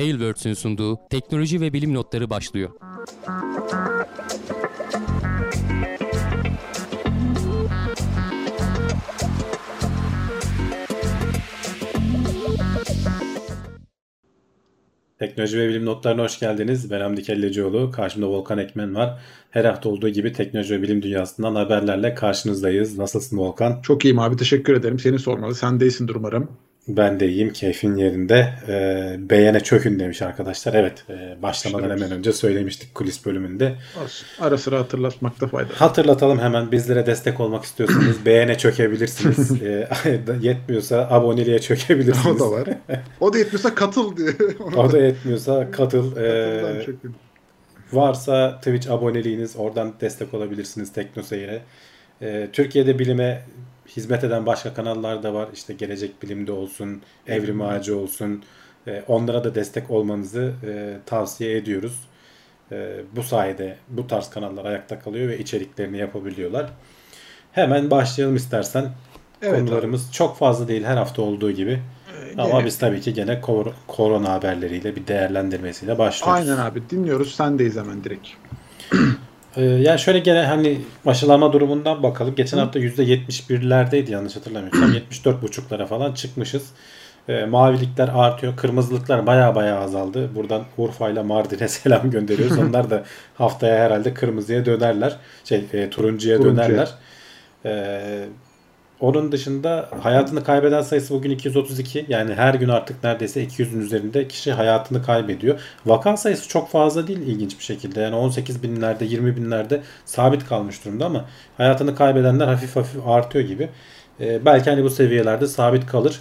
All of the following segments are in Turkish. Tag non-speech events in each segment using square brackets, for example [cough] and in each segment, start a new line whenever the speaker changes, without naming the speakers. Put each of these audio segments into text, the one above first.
Tailwords'ün sunduğu teknoloji ve bilim notları başlıyor.
Teknoloji ve bilim notlarına hoş geldiniz. Ben Hamdi Kellecioğlu. Karşımda Volkan Ekmen var. Her hafta olduğu gibi teknoloji ve bilim dünyasından haberlerle karşınızdayız. Nasılsın Volkan?
Çok iyiyim abi. Teşekkür ederim. Seni sormalı. Sen değilsindir umarım.
Ben de iyiyim. Keyfin yerinde. Ee, beğene çökün demiş arkadaşlar. Evet. E, başlamadan hemen önce söylemiştik kulis bölümünde.
Olsun. Ara sıra hatırlatmakta fayda var.
Hatırlatalım hemen. Bizlere destek olmak istiyorsanız [clears throat] beğene çökebilirsiniz. [laughs] e, [laughs] yetmiyorsa aboneliğe çökebilirsiniz.
o da var. O da yetmiyorsa katıl diye. [laughs]
o da yetmiyorsa katıl. E, varsa Twitch aboneliğiniz oradan destek olabilirsiniz Teknoseyir'e. E, Türkiye'de bilime hizmet eden başka kanallar da var. İşte Gelecek Bilim'de olsun, Evrim Ağacı olsun. E, onlara da destek olmanızı e, tavsiye ediyoruz. E, bu sayede bu tarz kanallar ayakta kalıyor ve içeriklerini yapabiliyorlar. Hemen başlayalım istersen. Evet, Konularımız abi. çok fazla değil her hafta olduğu gibi. Ee, Ama biz tabii ki gene kor- korona haberleriyle bir değerlendirmesiyle başlıyoruz.
Aynen abi dinliyoruz. Sendeyiz hemen direkt. [clears throat]
Ee, yani şöyle gene hani aşılama durumundan bakalım. Geçen Hı. hafta %71'lerdeydi yanlış hatırlamıyorsam. [clears throat] 74,5'lara falan çıkmışız. E, mavilikler artıyor. Kırmızılıklar baya baya azaldı. Buradan Urfa ile Mardin'e [laughs] selam gönderiyoruz. [laughs] Onlar da haftaya herhalde kırmızıya dönerler. Şey e, turuncuya, turuncuya dönerler. E, onun dışında hayatını kaybeden sayısı bugün 232. Yani her gün artık neredeyse 200'ün üzerinde kişi hayatını kaybediyor. Vaka sayısı çok fazla değil ilginç bir şekilde. Yani 18 binlerde 20 binlerde sabit kalmış durumda ama hayatını kaybedenler hafif hafif artıyor gibi. Ee, belki hani bu seviyelerde sabit kalır.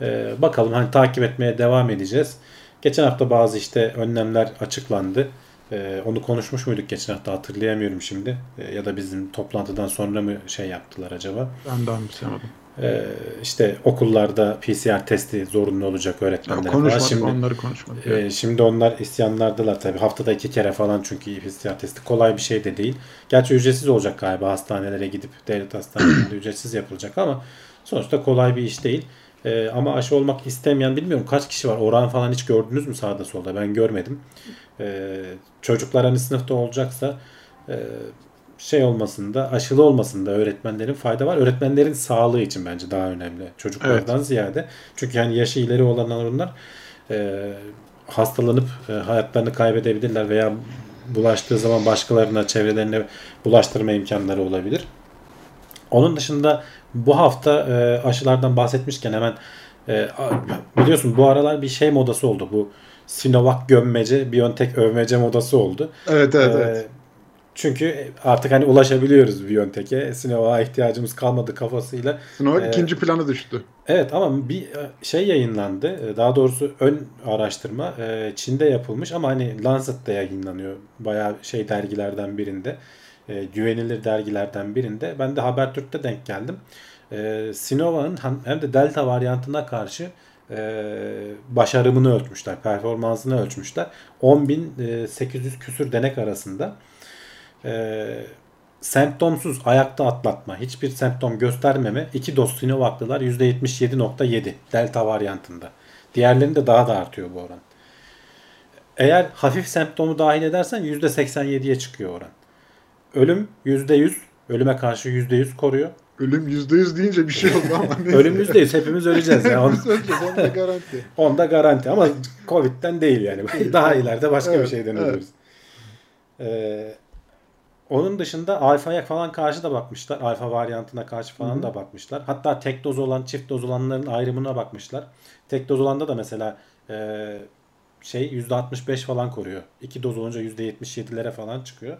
Ee, bakalım hani takip etmeye devam edeceğiz. Geçen hafta bazı işte önlemler açıklandı. Ee, onu konuşmuş muyduk geçen hafta hatırlayamıyorum şimdi. Ee, ya da bizim toplantıdan sonra mı şey yaptılar acaba?
Ben de anımsayamadım.
Ee, işte okullarda PCR testi zorunlu olacak öğretmenlere
falan. Şimdi, onları konuşmadık.
E, şimdi onlar isyanlardılar tabii. Haftada iki kere falan çünkü PCR testi kolay bir şey de değil. Gerçi ücretsiz olacak galiba hastanelere gidip devlet hastanelerinde ücretsiz yapılacak ama sonuçta kolay bir iş değil. E, ama aşı olmak istemeyen bilmiyorum kaç kişi var. Oran falan hiç gördünüz mü sağda solda? Ben görmedim. E, çocuklar hani sınıfta olacaksa e, şey olmasında, aşılı olmasında öğretmenlerin fayda var. Öğretmenlerin sağlığı için bence daha önemli. Çocuklardan evet. ziyade. Çünkü yani yaşı ileri olanlar onlar e, hastalanıp e, hayatlarını kaybedebilirler veya bulaştığı zaman başkalarına, çevrelerine bulaştırma imkanları olabilir. Onun dışında bu hafta e, aşılardan bahsetmişken hemen e, biliyorsun bu aralar bir şey modası oldu. Bu Sinovac gömmece, Biontech övmece modası oldu.
Evet evet, ee, evet.
Çünkü artık hani ulaşabiliyoruz Biontech'e. Sinovac'a ihtiyacımız kalmadı kafasıyla.
Sinovac ee, ikinci plana düştü.
Evet ama bir e, şey yayınlandı. E, daha doğrusu ön araştırma e, Çin'de yapılmış ama hani Lancet'te yayınlanıyor. Bayağı şey dergilerden birinde. Güvenilir dergilerden birinde. Ben de Habertürk'te denk geldim. Sinovac'ın hem de Delta varyantına karşı başarımını ölçmüşler. Performansını ölçmüşler. 10.800 küsür denek arasında e, semptomsuz ayakta atlatma, hiçbir semptom göstermeme 2 doz Sinovac'lılar %77.7 delta varyantında. Diğerlerinde daha da artıyor bu oran. Eğer hafif semptomu dahil edersen %87'ye çıkıyor oran. Ölüm %100, ölüme karşı %100 koruyor.
Ölüm %100 deyince bir şey oldu ama [laughs]
neyse. Ölüm %100 hepimiz öleceğiz ya. [laughs]
hepimiz öleceğiz onda garanti.
onda garanti ama Covid'den değil yani. [laughs] Daha ileride başka evet, bir şeyden evet. ölürüz. Ee, onun dışında alfaya falan karşı da bakmışlar. Alfa varyantına karşı falan Hı-hı. da bakmışlar. Hatta tek doz olan, çift doz olanların ayrımına bakmışlar. Tek doz olanda da mesela e, şey %65 falan koruyor. İki doz olunca %77'lere falan çıkıyor.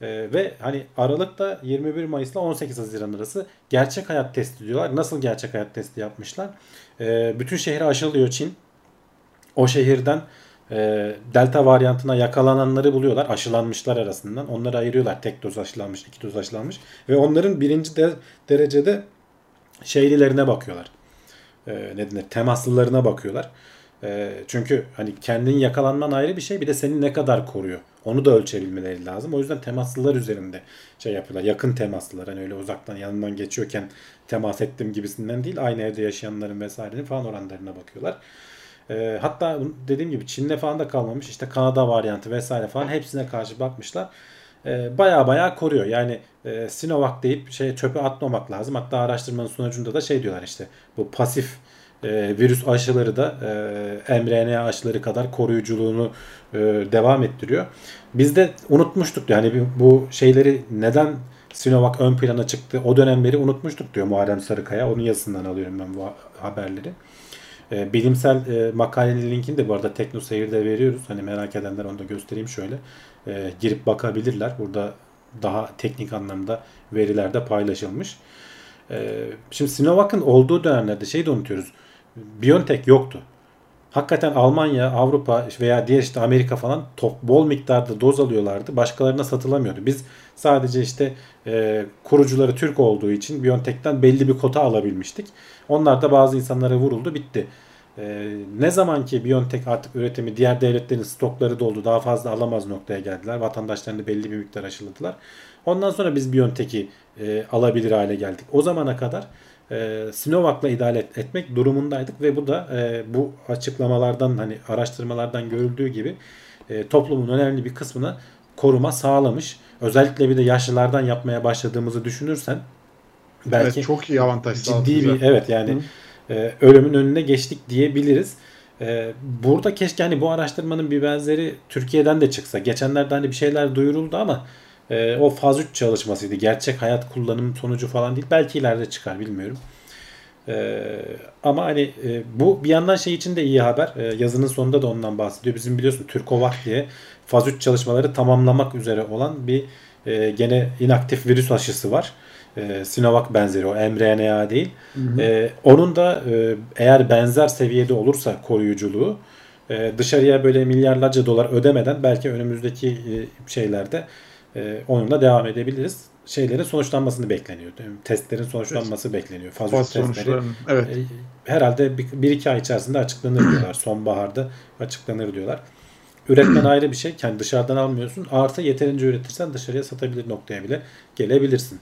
E, ve hani Aralık'ta 21 Mayıs'la 18 Haziran arası gerçek hayat testi diyorlar. Nasıl gerçek hayat testi yapmışlar? E, bütün şehri aşılıyor Çin. O şehirden e, delta varyantına yakalananları buluyorlar. Aşılanmışlar arasından. Onları ayırıyorlar. Tek doz aşılanmış, iki doz aşılanmış. Ve onların birinci de, derecede şeylilerine bakıyorlar. E, ne denir? Temaslılarına bakıyorlar. E, çünkü hani kendin yakalanman ayrı bir şey. Bir de seni ne kadar koruyor. Onu da ölçebilmeleri lazım. O yüzden temaslılar üzerinde şey yapıyorlar. Yakın temaslılar. Hani öyle uzaktan yanından geçiyorken temas ettim gibisinden değil. Aynı evde yaşayanların vesairenin falan oranlarına bakıyorlar. E, hatta dediğim gibi Çin'de falan da kalmamış. İşte Kanada varyantı vesaire falan hepsine karşı bakmışlar. E, baya baya koruyor. Yani e, Sinovac deyip şey çöpe atmamak lazım. Hatta araştırmanın sonucunda da şey diyorlar işte bu pasif e, virüs aşıları da e, mRNA aşıları kadar koruyuculuğunu e, devam ettiriyor. Biz de unutmuştuk yani bu şeyleri neden Sinovac ön plana çıktı o dönemleri unutmuştuk diyor Muharrem Sarıkaya. Onun yazısından alıyorum ben bu haberleri. E, bilimsel e, makalenin linkini de bu arada Tekno veriyoruz. Hani merak edenler onu da göstereyim şöyle. E, girip bakabilirler. Burada daha teknik anlamda veriler de paylaşılmış. E, şimdi Sinovac'ın olduğu dönemlerde şeyi de unutuyoruz. BioNTech yoktu. Hakikaten Almanya, Avrupa veya diğer işte Amerika falan top, bol miktarda doz alıyorlardı. Başkalarına satılamıyordu. Biz sadece işte e, kurucuları Türk olduğu için BioNTech'ten belli bir kota alabilmiştik. Onlar da bazı insanlara vuruldu bitti. E, ne zaman ki BioNTech artık üretimi diğer devletlerin stokları doldu daha fazla alamaz noktaya geldiler. Vatandaşlarını belli bir miktar aşıladılar. Ondan sonra biz BioNTech'i e, alabilir hale geldik. O zamana kadar e, Sinovac'la idare et, etmek durumundaydık ve bu da e, bu açıklamalardan hani araştırmalardan görüldüğü gibi e, toplumun önemli bir kısmına koruma sağlamış. Özellikle bir de yaşlılardan yapmaya başladığımızı düşünürsen
belki evet, çok iyi avantaj
ciddi bir evet yani e, ölümün önüne geçtik diyebiliriz. E, burada keşke hani bu araştırmanın bir benzeri Türkiye'den de çıksa. Geçenlerde hani bir şeyler duyuruldu ama e, o faz 3 çalışmasıydı. Gerçek hayat kullanım sonucu falan değil. Belki ileride çıkar bilmiyorum. E, ama hani e, bu bir yandan şey için de iyi haber. E, yazının sonunda da ondan bahsediyor. Bizim biliyorsun Türkovak diye faz 3 çalışmaları tamamlamak üzere olan bir e, gene inaktif virüs aşısı var. E, Sinovac benzeri o mRNA değil. Hı hı. E, onun da e, eğer benzer seviyede olursa koruyuculuğu e, dışarıya böyle milyarlarca dolar ödemeden belki önümüzdeki e, şeylerde e, onunla devam edebiliriz. Şeylerin sonuçlanmasını bekleniyor. Testlerin sonuçlanması evet. bekleniyor. Fazla testleri. Evet. E, herhalde bir, bir iki ay içerisinde açıklanır diyorlar. [clears throat] Sonbaharda açıklanır diyorlar. Üretmen [clears throat] ayrı bir şey. Kendi dışarıdan almıyorsun. Artı yeterince üretirsen dışarıya satabilir noktaya bile gelebilirsin.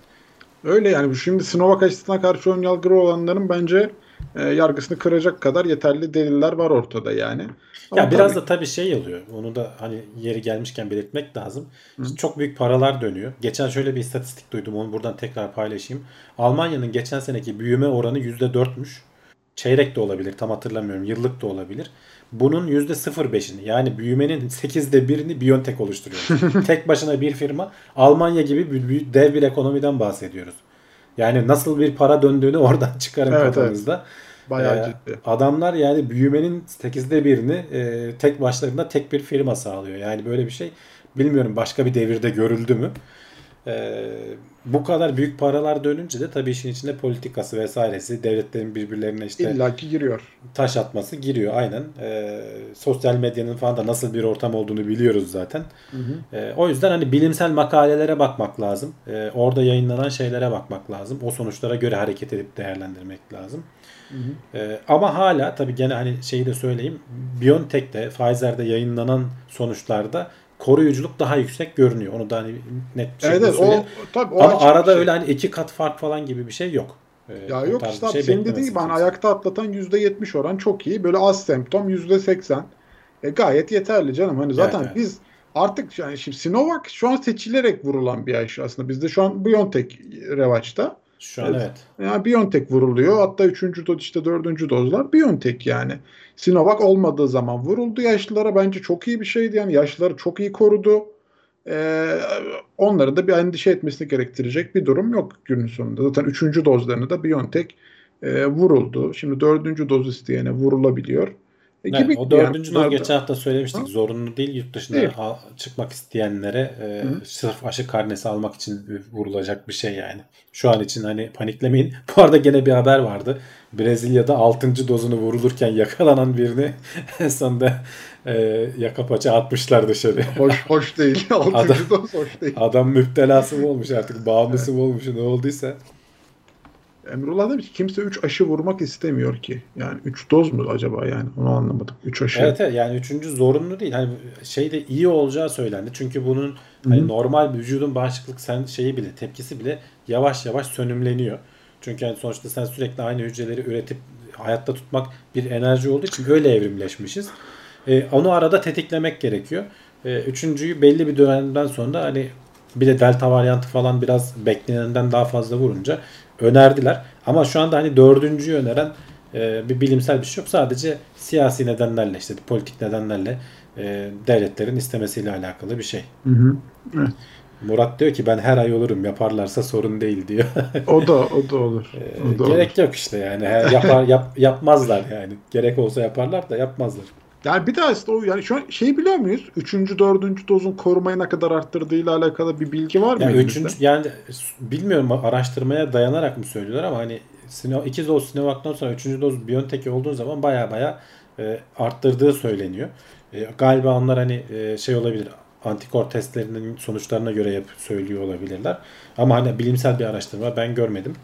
Öyle yani şimdi Sinovac aşısına karşı ön yargılı olanların bence e, yargısını kıracak kadar yeterli deliller var ortada yani.
Ama ya biraz tabii... da tabii şey oluyor. Onu da hani yeri gelmişken belirtmek lazım. Hı. Çok büyük paralar dönüyor. Geçen şöyle bir istatistik duydum. Onu buradan tekrar paylaşayım. Almanya'nın geçen seneki büyüme oranı %4'müş. Çeyrek de olabilir. Tam hatırlamıyorum. Yıllık da olabilir. Bunun %0.5'ini yani büyümenin 8'de birini Biontech oluşturuyor. [laughs] Tek başına bir firma Almanya gibi dev bir ekonomiden bahsediyoruz. Yani nasıl bir para döndüğünü [laughs] oradan çıkarın evet, kafanızda. Evet.
Bayağı ee, ciddi.
Adamlar yani büyümenin 8'de birini e, tek başlarında tek bir firma sağlıyor. Yani böyle bir şey bilmiyorum başka bir devirde görüldü mü? E, bu kadar büyük paralar dönünce de tabii işin içinde politikası vesairesi devletlerin birbirlerine işte
illaki giriyor.
Taş atması giriyor aynen. E, sosyal medyanın falan da nasıl bir ortam olduğunu biliyoruz zaten. Hı hı. E, o yüzden hani bilimsel makalelere bakmak lazım. E, orada yayınlanan şeylere bakmak lazım. O sonuçlara göre hareket edip değerlendirmek lazım. Hı hı. E, ama hala tabii gene hani şeyi de söyleyeyim. BioNTech'te, Pfizer'de yayınlanan sonuçlarda koruyuculuk daha yüksek görünüyor. Onu da hani net bir şekilde evet, söyleyeyim. O, tabii, o Ama arada şey. öyle hani iki kat fark falan gibi bir şey yok.
Ee, ya yok işte şey senin dediğin gibi hani ayakta atlatan %70 oran çok iyi. Böyle az semptom %80. E, gayet yeterli canım. Hani zaten evet, evet. biz artık yani şimdi Sinovac şu an seçilerek vurulan bir aşı aslında. Bizde şu an BioNTech revaçta.
Şu an evet. evet.
Yani BioNTech vuruluyor. Hatta üçüncü doz işte dördüncü dozlar BioNTech yani. Sinovac olmadığı zaman vuruldu yaşlılara. Bence çok iyi bir şeydi. Yani yaşlıları çok iyi korudu. Ee, onları da bir endişe etmesini gerektirecek bir durum yok günün sonunda. Zaten üçüncü dozlarını da BioNTech e, vuruldu. Şimdi dördüncü doz isteyene vurulabiliyor.
E, evet, gibi o dördüncü yani, geçen hafta söylemiştik. Ha? Zorunlu değil yurt dışına değil. çıkmak isteyenlere e, sırf aşı karnesi almak için vurulacak bir şey yani. Şu an için hani paniklemeyin. [laughs] Bu arada gene bir haber vardı. Brezilya'da 6. dozunu vurulurken yakalanan birini [laughs] en sonunda e, yaka paça atmışlar dışarı. [laughs]
Hoş, hoş değil. 6. Adam, doz hoş değil.
Adam müptelası mı olmuş artık bağımlısı mı olmuş ne olduysa.
Emrullah demiş ki kimse 3 aşı vurmak istemiyor ki. Yani 3 doz mu acaba yani onu anlamadım. 3 aşı.
Evet, evet yani 3. zorunlu değil. Hani şey de iyi olacağı söylendi. Çünkü bunun hani normal vücudun bağışıklık sen şeyi bile tepkisi bile yavaş yavaş sönümleniyor. Çünkü yani sonuçta sen sürekli aynı hücreleri üretip hayatta tutmak bir enerji olduğu için öyle evrimleşmişiz. E, onu arada tetiklemek gerekiyor. E, üçüncüyü belli bir dönemden sonra hani bir de delta varyantı falan biraz beklenenden daha fazla vurunca önerdiler. Ama şu anda hani dördüncüyü öneren e, bir bilimsel bir şey yok. Sadece siyasi nedenlerle işte politik nedenlerle e, devletlerin istemesiyle alakalı bir şey.
Hı hı.
Murat diyor ki ben her ay olurum yaparlarsa sorun değil diyor. [laughs]
O da o da olur. O da olur.
Gerek yok işte yani yapar yap, yapmazlar yani. Gerek olsa yaparlar da yapmazlar.
Yani bir de aslında o yani şu an şey biliyor muyuz? Üçüncü, dördüncü dozun korumayı ne kadar arttırdığıyla alakalı bir bilgi var mı?
Yani üçüncü yani bilmiyorum araştırmaya dayanarak mı söylüyorlar ama hani Sino, iki doz Sinovac'tan sonra üçüncü doz Biontech olduğu zaman baya baya e, arttırdığı söyleniyor. E, galiba onlar hani e, şey olabilir antikor testlerinin sonuçlarına göre yap söylüyor olabilirler. Ama hani bilimsel bir araştırma ben görmedim.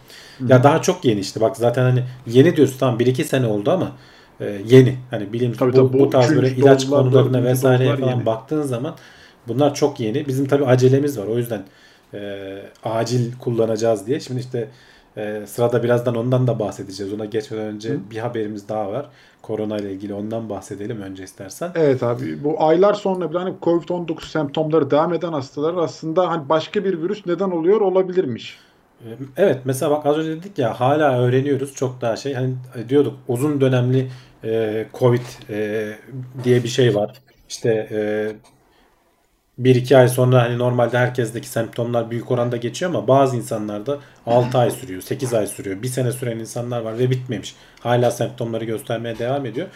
Ya daha çok yeni işte bak zaten hani yeni diyorsun tamam 1-2 sene oldu ama e, yeni. Hani bilim
Tabii
bu,
tabii, bu
tarz böyle ilaç konularına
dozlar
falan
yeni.
baktığın zaman bunlar çok yeni. Bizim tabii acelemiz var. O yüzden e, acil kullanacağız diye. Şimdi işte e, sırada birazdan ondan da bahsedeceğiz. Ona geçmeden önce bir haberimiz daha var. Korona ile ilgili ondan bahsedelim önce istersen.
Evet abi bu aylar sonra bile hani Covid-19 semptomları devam eden hastalar aslında hani başka bir virüs neden oluyor olabilirmiş.
E, Evet mesela bak az önce dedik ya hala öğreniyoruz çok daha şey. Hani diyorduk uzun dönemli e, Covid e, diye bir şey var. İşte e, bir iki ay sonra hani normalde herkesteki semptomlar büyük oranda geçiyor ama bazı insanlarda 6 ay sürüyor, 8 ay sürüyor. Bir sene süren insanlar var ve bitmemiş. Hala semptomları göstermeye devam ediyor.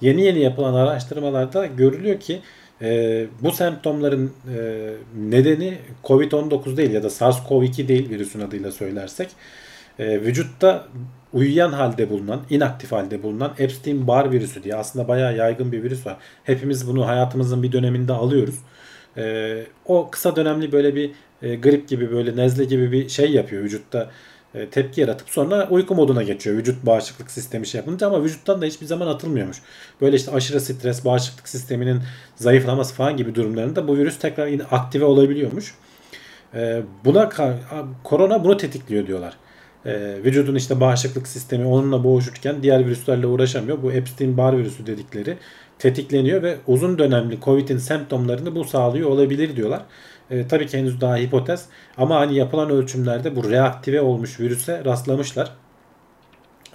Yeni yeni yapılan araştırmalarda görülüyor ki e, bu semptomların e, nedeni COVID-19 değil ya da SARS-CoV-2 değil virüsün adıyla söylersek. E, vücutta uyuyan halde bulunan, inaktif halde bulunan Epstein-Barr virüsü diye aslında bayağı yaygın bir virüs var. Hepimiz bunu hayatımızın bir döneminde alıyoruz. E, o kısa dönemli böyle bir e, grip gibi böyle nezle gibi bir şey yapıyor vücutta e, tepki yaratıp sonra uyku moduna geçiyor vücut bağışıklık sistemi şey yapınca ama vücuttan da hiçbir zaman atılmıyormuş. Böyle işte aşırı stres, bağışıklık sisteminin zayıflaması falan gibi durumlarında bu virüs tekrar yine aktive olabiliyormuş. E, buna korona bunu tetikliyor diyorlar. E, vücudun işte bağışıklık sistemi onunla boğuşurken diğer virüslerle uğraşamıyor. Bu Epstein-Barr virüsü dedikleri tetikleniyor ve uzun dönemli Covid'in semptomlarını bu sağlıyor olabilir diyorlar. E, tabii ki henüz daha hipotez ama hani yapılan ölçümlerde bu reaktive olmuş virüse rastlamışlar.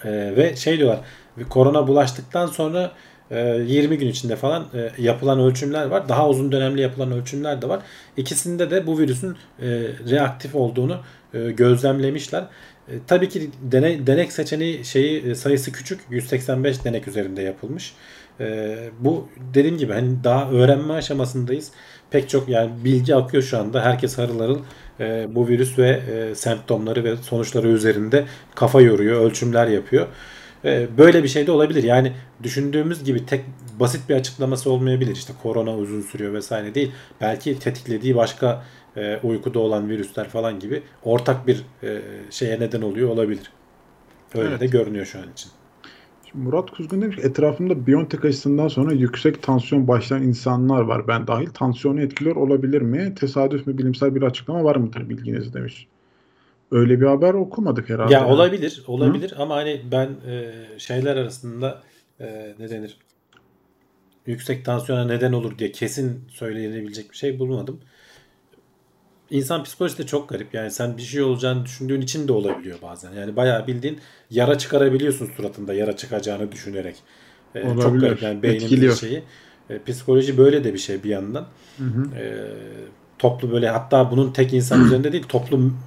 E, ve şey diyorlar korona bulaştıktan sonra e, 20 gün içinde falan e, yapılan ölçümler var. Daha uzun dönemli yapılan ölçümler de var. İkisinde de bu virüsün e, reaktif olduğunu e, gözlemlemişler. E, tabii ki deney, denek seçeneği şeyi e, sayısı küçük. 185 denek üzerinde yapılmış. E, bu dediğim gibi hani daha öğrenme aşamasındayız. Pek çok yani bilgi akıyor şu anda. Herkes harıl harıl e, bu virüs ve e, semptomları ve sonuçları üzerinde kafa yoruyor, ölçümler yapıyor. E, böyle bir şey de olabilir. Yani düşündüğümüz gibi tek basit bir açıklaması olmayabilir. İşte korona uzun sürüyor vesaire değil. Belki tetiklediği başka e, uykuda olan virüsler falan gibi ortak bir e, şeye neden oluyor olabilir. Öyle
Evet.
de görünüyor şu an için.
Şimdi Murat Kuzgun demiş ki etrafımda Biontech aşısından sonra yüksek tansiyon başlayan insanlar var. Ben dahil tansiyonu etkiliyor olabilir mi? Tesadüf mü bilimsel bir açıklama var mıdır bilginiz demiş. Öyle bir haber okumadık herhalde.
Ya olabilir, olabilir ama hani ben e, şeyler arasında e, ne denir? Yüksek tansiyona neden olur diye kesin söylenebilecek bir şey bulmadım. İnsan psikolojisi de çok garip. Yani sen bir şey olacağını düşündüğün için de olabiliyor bazen. Yani bayağı bildiğin yara çıkarabiliyorsun suratında yara çıkacağını düşünerek. E, çok garip yani beynin bir şeyi. E, psikoloji böyle de bir şey bir yandan.
Hı hı.
E, toplu böyle hatta bunun tek insan üzerinde değil toplum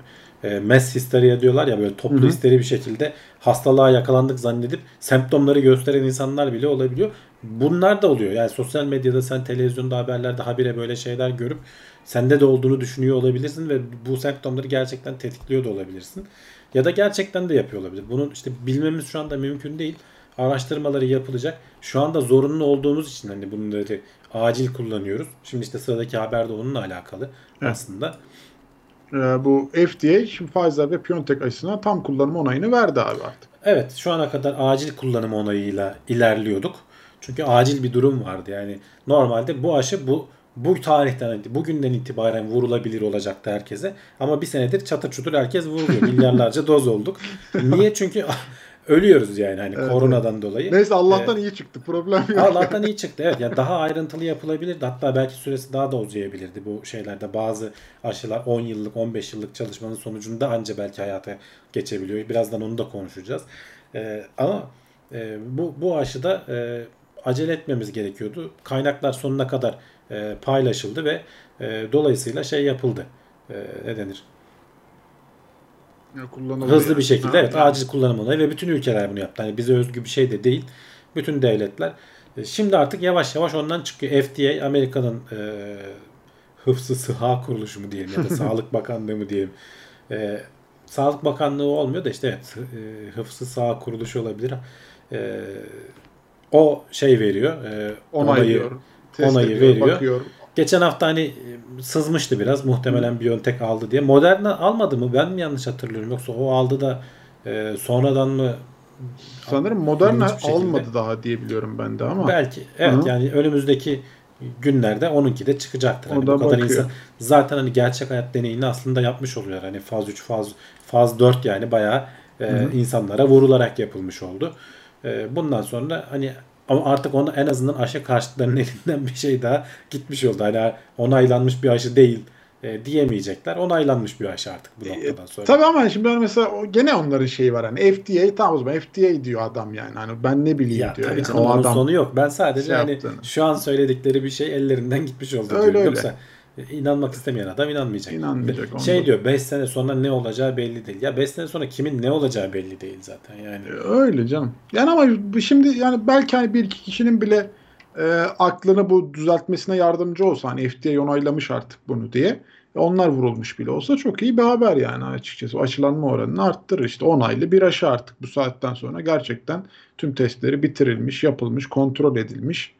e, mass hysteria diyorlar ya böyle toplu
Hı hı.
histeri bir şekilde hastalığa yakalandık zannedip semptomları gösteren insanlar bile olabiliyor. Bunlar da oluyor. Yani sosyal medyada sen televizyonda haberlerde habire böyle şeyler görüp sende de olduğunu düşünüyor olabilirsin ve bu semptomları gerçekten tetikliyor da olabilirsin. Ya da gerçekten de yapıyor olabilir. Bunun işte bilmemiz şu anda mümkün değil. Araştırmaları yapılacak. Şu anda zorunlu olduğumuz için hani bunları acil kullanıyoruz. Şimdi işte sıradaki haber de onunla alakalı
Evet.
aslında.
Ee, bu FDA şimdi Pfizer ve BioNTech aşısına tam kullanım onayını verdi abi artık.
Evet şu ana kadar acil kullanım onayıyla ilerliyorduk. Çünkü acil bir durum vardı. Yani normalde bu aşı bu bu tarihten bugünden itibaren vurulabilir olacaktı herkese. Ama bir senedir çatır çutur herkes vuruluyor. Milyarlarca doz olduk. Niye? Çünkü [laughs] ölüyoruz yani hani
Evet,
koronadan dolayı.
Neyse Allah'tan iyi çıktı. Problem yok.
Allah'tan iyi çıktı. Evet yani daha ayrıntılı yapılabilirdi. Hatta belki süresi daha da uzayabilirdi bu şeylerde. Bazı aşılar 10 yıllık, 15 yıllık çalışmanın sonucunda anca belki hayata geçebiliyor. Birazdan onu da konuşacağız. Ee, ama e, bu bu aşıda e, acele etmemiz gerekiyordu. Kaynaklar sonuna kadar e, paylaşıldı ve e, dolayısıyla şey yapıldı. E, ne denir?
Kullanılıyor
Hızlı bir şekilde
Ha,
evet acil kullanım onayı ve bütün ülkeler bunu yaptı. Hani bize özgü bir şey de değil. Bütün devletler. E, Şimdi artık yavaş yavaş ondan çıkıyor. FDA Amerika'nın e, hıfzı sıha kuruluşu mu diyelim ya da [laughs] Sağlık Bakanlığı mı diyelim. E, Sağlık Bakanlığı olmuyor da işte evet e, hıfzı sıha kuruluşu olabilir. E, o şey veriyor. E, onayı-
test
onayı
ediyor,
veriyor.
Bakıyor.
Geçen hafta hani e, sızmıştı biraz muhtemelen Biontech aldı diye. Moderna almadı mı? Ben mi yanlış hatırlıyorum? Yoksa o aldı da e, sonradan mı?
Sanırım Moderna almadı daha diye biliyorum ben de ama.
Belki. Evet
Hı.
yani önümüzdeki günlerde onunki de çıkacaktır.
O
Hani
da
bu kadar
bakıyor.
insan zaten hani gerçek hayat deneyini aslında yapmış oluyor. Hani faz 3, faz faz 4 yani bayağı e,
Hı.
insanlara vurularak yapılmış oldu. E, bundan sonra hani ama artık onu en azından aşı karşıtlarının [laughs] elinden bir şey daha gitmiş oldu. Hani onaylanmış bir aşı değil e, diyemeyecekler. Onaylanmış bir aşı artık bu noktadan sonra.
E, Tabii ama şimdi hani mesela gene onların şeyi var hani FDA tamam o zaman FDA diyor adam yani. Hani ben ne bileyim
Ya
diyor.
tabii
yani.
canım
O
onun
adam
sonu yok. Ben sadece
şey
hani
yaptığını.
şu an söyledikleri bir şey ellerinden gitmiş oldu
Öyle
diyorum.
öyle.
Yoksa e, inanmak istemeyen adam inanmayacak.
İnanmayacak, onu
Şey diyor 5 sene sonra ne olacağı belli değil. Ya 5 sene sonra kimin ne olacağı belli değil zaten yani.
Öyle canım. Yani ama şimdi yani belki hani bir iki kişinin bile e, aklını bu düzeltmesine yardımcı olsa hani FDA onaylamış artık bunu diye. e, Onlar vurulmuş bile olsa çok iyi bir haber yani açıkçası. Aşılanma oranını arttırır. İşte onaylı bir aşı artık bu saatten sonra gerçekten tüm testleri bitirilmiş, yapılmış, kontrol edilmiş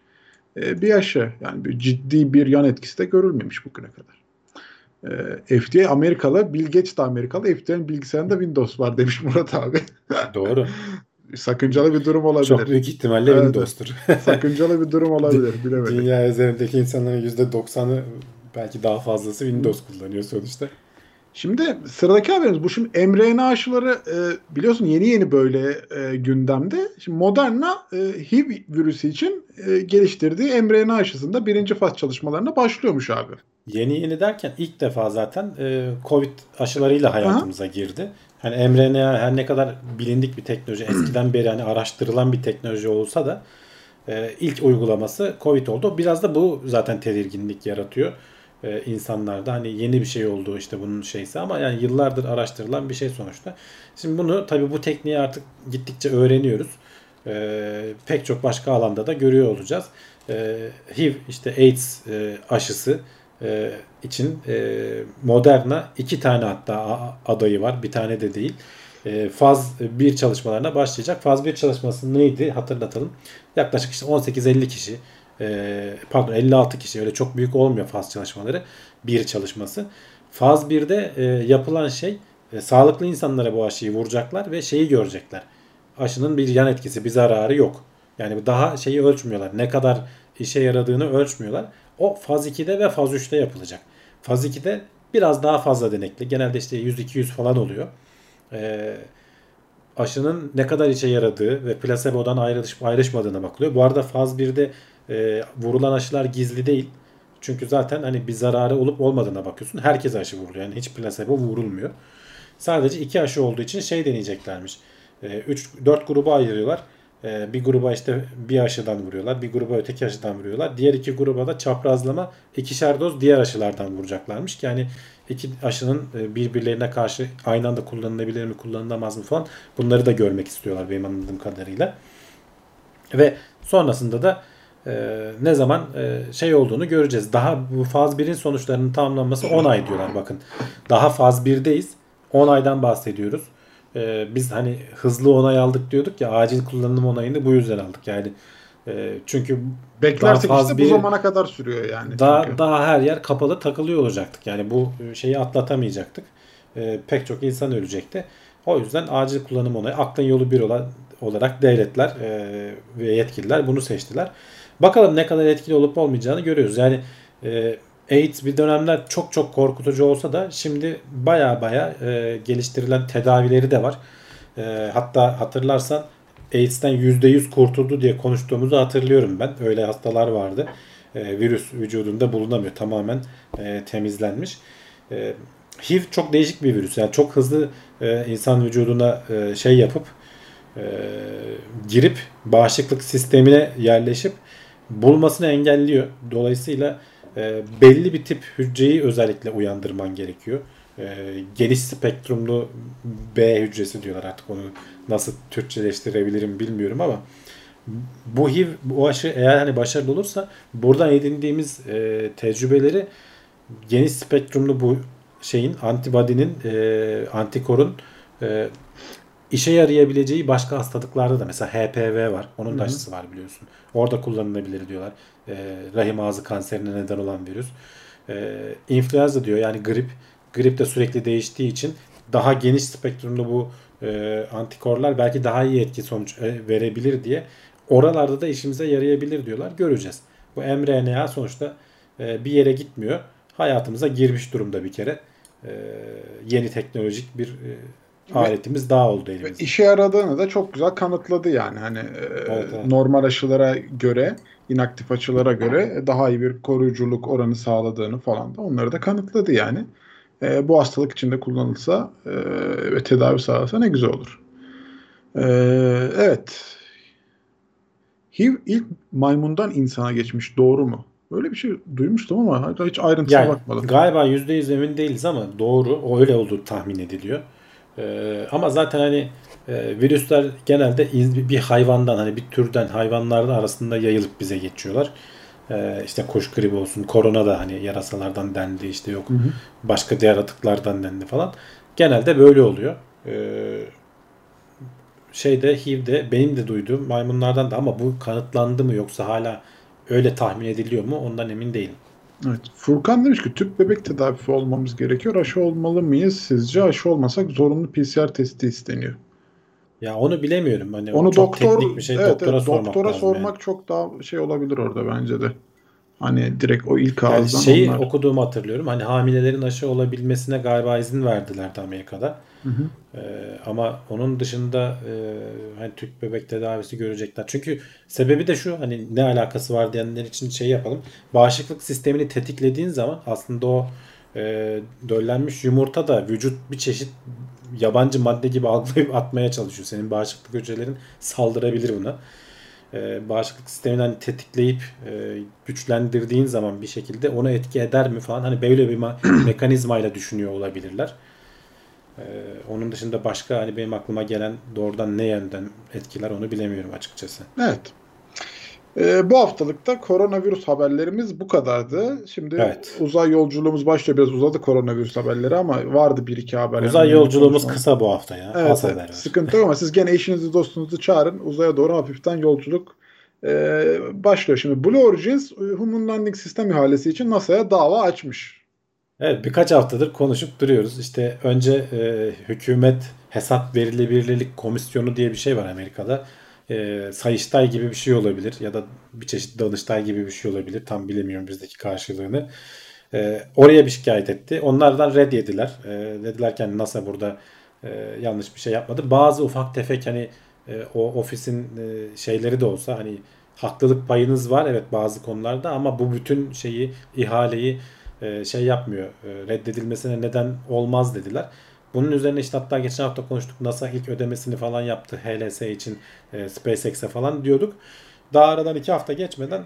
e, bir aşı. Yani bir ciddi bir yan etkisi de görülmemiş bugüne kadar. E, FDA Amerikalı, Bill Gates de Amerikalı, FDA'nın bilgisayarında Windows var demiş Murat abi. [laughs]
Doğru.
Sakıncalı bir durum olabilir.
Çok büyük ihtimalle
Evet.
Windows'tur. [laughs]
Sakıncalı bir durum olabilir. Bilemedim.
Dünya üzerindeki insanların %90'ı belki daha fazlası Windows kullanıyor sonuçta.
Şimdi sıradaki haberimiz bu şimdi mRNA aşıları e, biliyorsun yeni yeni böyle e, gündemde. Şimdi Moderna e, HIV virüsü için e, geliştirdiği mRNA aşısında birinci faz çalışmalarına başlıyormuş abi.
Yeni yeni derken ilk defa zaten e, Covid aşılarıyla hayatımıza girdi. Hani mRNA her ne kadar bilindik bir teknoloji, [clears throat] eskiden beri hani araştırılan bir teknoloji olsa da e, ilk uygulaması Covid oldu. Biraz da bu zaten tedirginlik yaratıyor e, insanlarda. Hani yeni bir şey oldu işte bunun şeysi ama yani yıllardır araştırılan bir şey sonuçta. Şimdi bunu tabii bu tekniği artık gittikçe öğreniyoruz. E, pek çok başka alanda da görüyor olacağız. E, HIV işte AIDS e, aşısı e, için e, Moderna iki tane hatta adayı var. Bir tane de değil. E, faz 1 çalışmalarına başlayacak. Faz 1 çalışması neydi hatırlatalım. Yaklaşık işte 18-50 kişi e, pardon 56 kişi öyle çok büyük olmuyor faz çalışmaları. Bir çalışması. Faz 1'de e, yapılan şey e, sağlıklı insanlara bu aşıyı vuracaklar ve şeyi görecekler. Aşının bir yan etkisi, bir zararı yok. Yani daha şeyi ölçmüyorlar. Ne kadar işe yaradığını ölçmüyorlar. O faz 2'de ve faz 3'te yapılacak. Faz 2'de biraz daha fazla denekli. Genelde işte 100-200 falan oluyor. Ee, aşının ne kadar işe yaradığı ve plasebodan ayrılışıp ayrışmadığına bakılıyor. Bu arada faz 1'de e, vurulan aşılar gizli değil. Çünkü zaten hani bir zararı olup olmadığına bakıyorsun. Herkes aşı vuruluyor. Yani hiç plasebo vurulmuyor. Sadece iki aşı olduğu için şey deneyeceklermiş. 3 4 gruba ayırıyorlar. E, bir gruba işte bir aşıdan vuruyorlar. Bir gruba öteki aşıdan vuruyorlar. Diğer iki gruba da çaprazlama ikişer doz diğer aşılardan vuracaklarmış. Yani iki aşının e, birbirlerine karşı aynı anda kullanılabilir mi, kullanılamaz mı falan bunları da görmek istiyorlar benim anladığım kadarıyla. Ve sonrasında da e, ne zaman e, şey olduğunu göreceğiz. Daha bu faz 1'in sonuçlarının tamamlanması 10 ay diyorlar bakın. Daha faz 1'deyiz. 10 aydan bahsediyoruz. E, biz hani hızlı onay aldık diyorduk ya acil kullanım onayını bu yüzden aldık. Yani e, çünkü
Beklersek
Daha faz
işte
bir-
bu zamana kadar sürüyor yani.
daha
çünkü.
daha her yer kapalı takılıyor olacaktık. Yani bu şeyi atlatamayacaktık. E, pek çok insan ölecekti. O yüzden acil kullanım onayı aklın yolu bir olan olarak devletler e, ve yetkililer bunu seçtiler. Bakalım ne kadar etkili olup olmayacağını görüyoruz. Yani e, AIDS bir dönemler çok çok korkutucu olsa da şimdi baya baya e, geliştirilen tedavileri de var. E, hatta hatırlarsan AIDS'ten %100 kurtuldu diye konuştuğumuzu hatırlıyorum ben. Öyle hastalar vardı. E, virüs vücudunda bulunamıyor. Tamamen e, temizlenmiş. E, HIV çok değişik bir virüs. Yani çok hızlı e, insan vücuduna e, şey yapıp e, girip bağışıklık sistemine yerleşip bulmasını engelliyor. Dolayısıyla e, belli bir tip hücreyi özellikle uyandırman gerekiyor. E, geniş spektrumlu B hücresi diyorlar artık onu nasıl Türkçeleştirebilirim bilmiyorum ama bu HIV bu aşı eğer hani başarılı olursa buradan edindiğimiz e, tecrübeleri geniş spektrumlu bu şeyin antibody'nin e, antikorun e, işe yarayabileceği başka hastalıklarda da mesela HPV var. Onun da aşısı var biliyorsun. Orada kullanılabilir diyorlar. E, rahim ağzı kanserine neden olan virüs. E, influenza diyor yani grip. Grip de sürekli değiştiği için daha geniş spektrumlu bu e, antikorlar belki daha iyi etki sonuç e, verebilir diye oralarda da işimize yarayabilir diyorlar. Göreceğiz. Bu mRNA sonuçta e, bir yere gitmiyor. Hayatımıza girmiş durumda bir kere. E, yeni teknolojik bir e, aletimiz daha oldu elimizde.
İşe yaradığını da çok güzel kanıtladı yani. Hani e,
Evet, evet.
normal aşılara göre, inaktif aşılara göre daha iyi bir koruyuculuk oranı sağladığını falan da onları da kanıtladı yani. E, bu hastalık içinde kullanılsa e, ve tedavi sağlasa ne güzel olur. E, evet. HIV ilk maymundan insana geçmiş. Doğru mu? Böyle bir şey duymuştum ama hiç ayrıntısına
Yani
bakmadım.
galiba %100 emin değiliz ama doğru. O öyle olduğu tahmin ediliyor. Ee, ama zaten hani e, virüsler genelde iz- bir hayvandan hani bir türden hayvanlarda arasında yayılıp bize geçiyorlar. Ee, işte kuş gribi olsun, korona da hani yarasalardan dendi işte yok başka diğer atıklardan dendi falan. Genelde böyle oluyor. Ee, şeyde HIV'de benim de duyduğum maymunlardan da ama bu kanıtlandı mı yoksa hala öyle tahmin ediliyor mu ondan emin değilim.
Evet. Furkan demiş ki tüp bebek tedavisi olmamız gerekiyor. Aşı olmalı mıyız sizce? Aşı olmasak zorunlu PCR testi isteniyor.
Ya onu bilemiyorum. Hani
Onu
çok
doktor
teknik bir şey
evet,
doktora
evet,
sormak
doktora sormak
yani.
çok daha şey olabilir orada bence de. Hani direkt o ilk
Yani
ağızdan
şeyi
onlar.
okuduğumu hatırlıyorum. Hani hamilelerin aşı olabilmesine galiba izin verdilerdi Amerika'da.
Hı hı.
Ee, ama onun dışında e, hani tüp bebek tedavisi görecekler. Çünkü sebebi de şu hani ne alakası var diyenler için şey yapalım. Bağışıklık sistemini tetiklediğin zaman aslında o e, döllenmiş yumurta da vücut bir çeşit yabancı madde gibi algılayıp atmaya çalışıyor. Senin bağışıklık hücrelerin saldırabilir buna. Ee, bağışıklık sistemini hani tetikleyip e, güçlendirdiğin zaman bir şekilde ona etki eder mi falan hani böyle bir ma- [clears throat] mekanizmayla düşünüyor olabilirler. Ee, onun dışında başka hani benim aklıma gelen doğrudan ne yönden etkiler onu bilemiyorum açıkçası.
Evet. Ee, bu haftalıkta koronavirüs haberlerimiz bu kadardı. Şimdi
Evet.
uzay yolculuğumuz başlıyor. Biraz uzadı koronavirüs haberleri ama vardı bir iki haber.
Uzay
Yani
yolculuğumuz kısa bu hafta ya.
Evet, evet. sıkıntı yok ama siz gene eşinizi dostunuzu çağırın. Uzaya doğru hafiften yolculuk e, başlıyor. Şimdi Blue Origins Human Landing Sistem ihalesi için NASA'ya dava açmış.
Evet birkaç haftadır konuşup duruyoruz. İşte önce e, hükümet hesap verilebilirlik komisyonu diye bir şey var Amerika'da. E, Sayıştay gibi bir şey olabilir ya da bir çeşit Danıştay gibi bir şey olabilir. Tam bilemiyorum bizdeki karşılığını. E, oraya bir şikayet etti. Onlardan red yediler. E, dediler ki hani NASA burada e, yanlış bir şey yapmadı. Bazı ufak tefek hani e, o ofisin e, şeyleri de olsa hani haklılık payınız var evet bazı konularda ama bu bütün şeyi ihaleyi e, şey yapmıyor. E, reddedilmesine neden olmaz dediler. Bunun üzerine işte hatta geçen hafta konuştuk. NASA ilk ödemesini falan yaptı HLS için e, SpaceX'e falan diyorduk. Daha aradan iki hafta geçmeden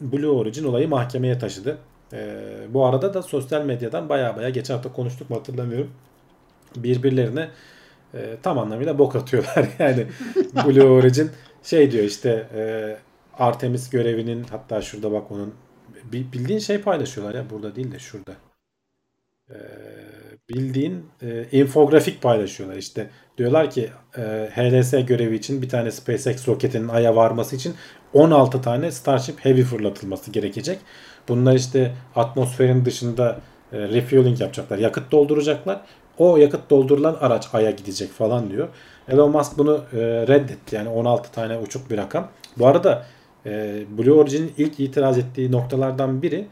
Blue Origin olayı mahkemeye taşıdı. E, bu arada da sosyal medyadan baya baya geçen hafta konuştuk mu hatırlamıyorum. Birbirlerine e, tam anlamıyla bok atıyorlar. [laughs] Yani Blue Origin şey diyor işte e, Artemis görevinin hatta şurada bak onun bi- bildiğin şey paylaşıyorlar ya burada değil de şurada. E, bildiğin e, infografik paylaşıyorlar işte. Diyorlar ki e, HLS görevi için bir tane SpaceX roketinin aya varması için 16 tane Starship Heavy fırlatılması gerekecek. Bunlar işte atmosferin dışında e, refueling yapacaklar. Yakıt dolduracaklar. O yakıt doldurulan araç aya gidecek falan diyor. Elon Musk bunu e, reddetti. Yani 16 tane uçuk bir rakam. Bu arada e, Blue Origin'in ilk itiraz ettiği noktalardan biri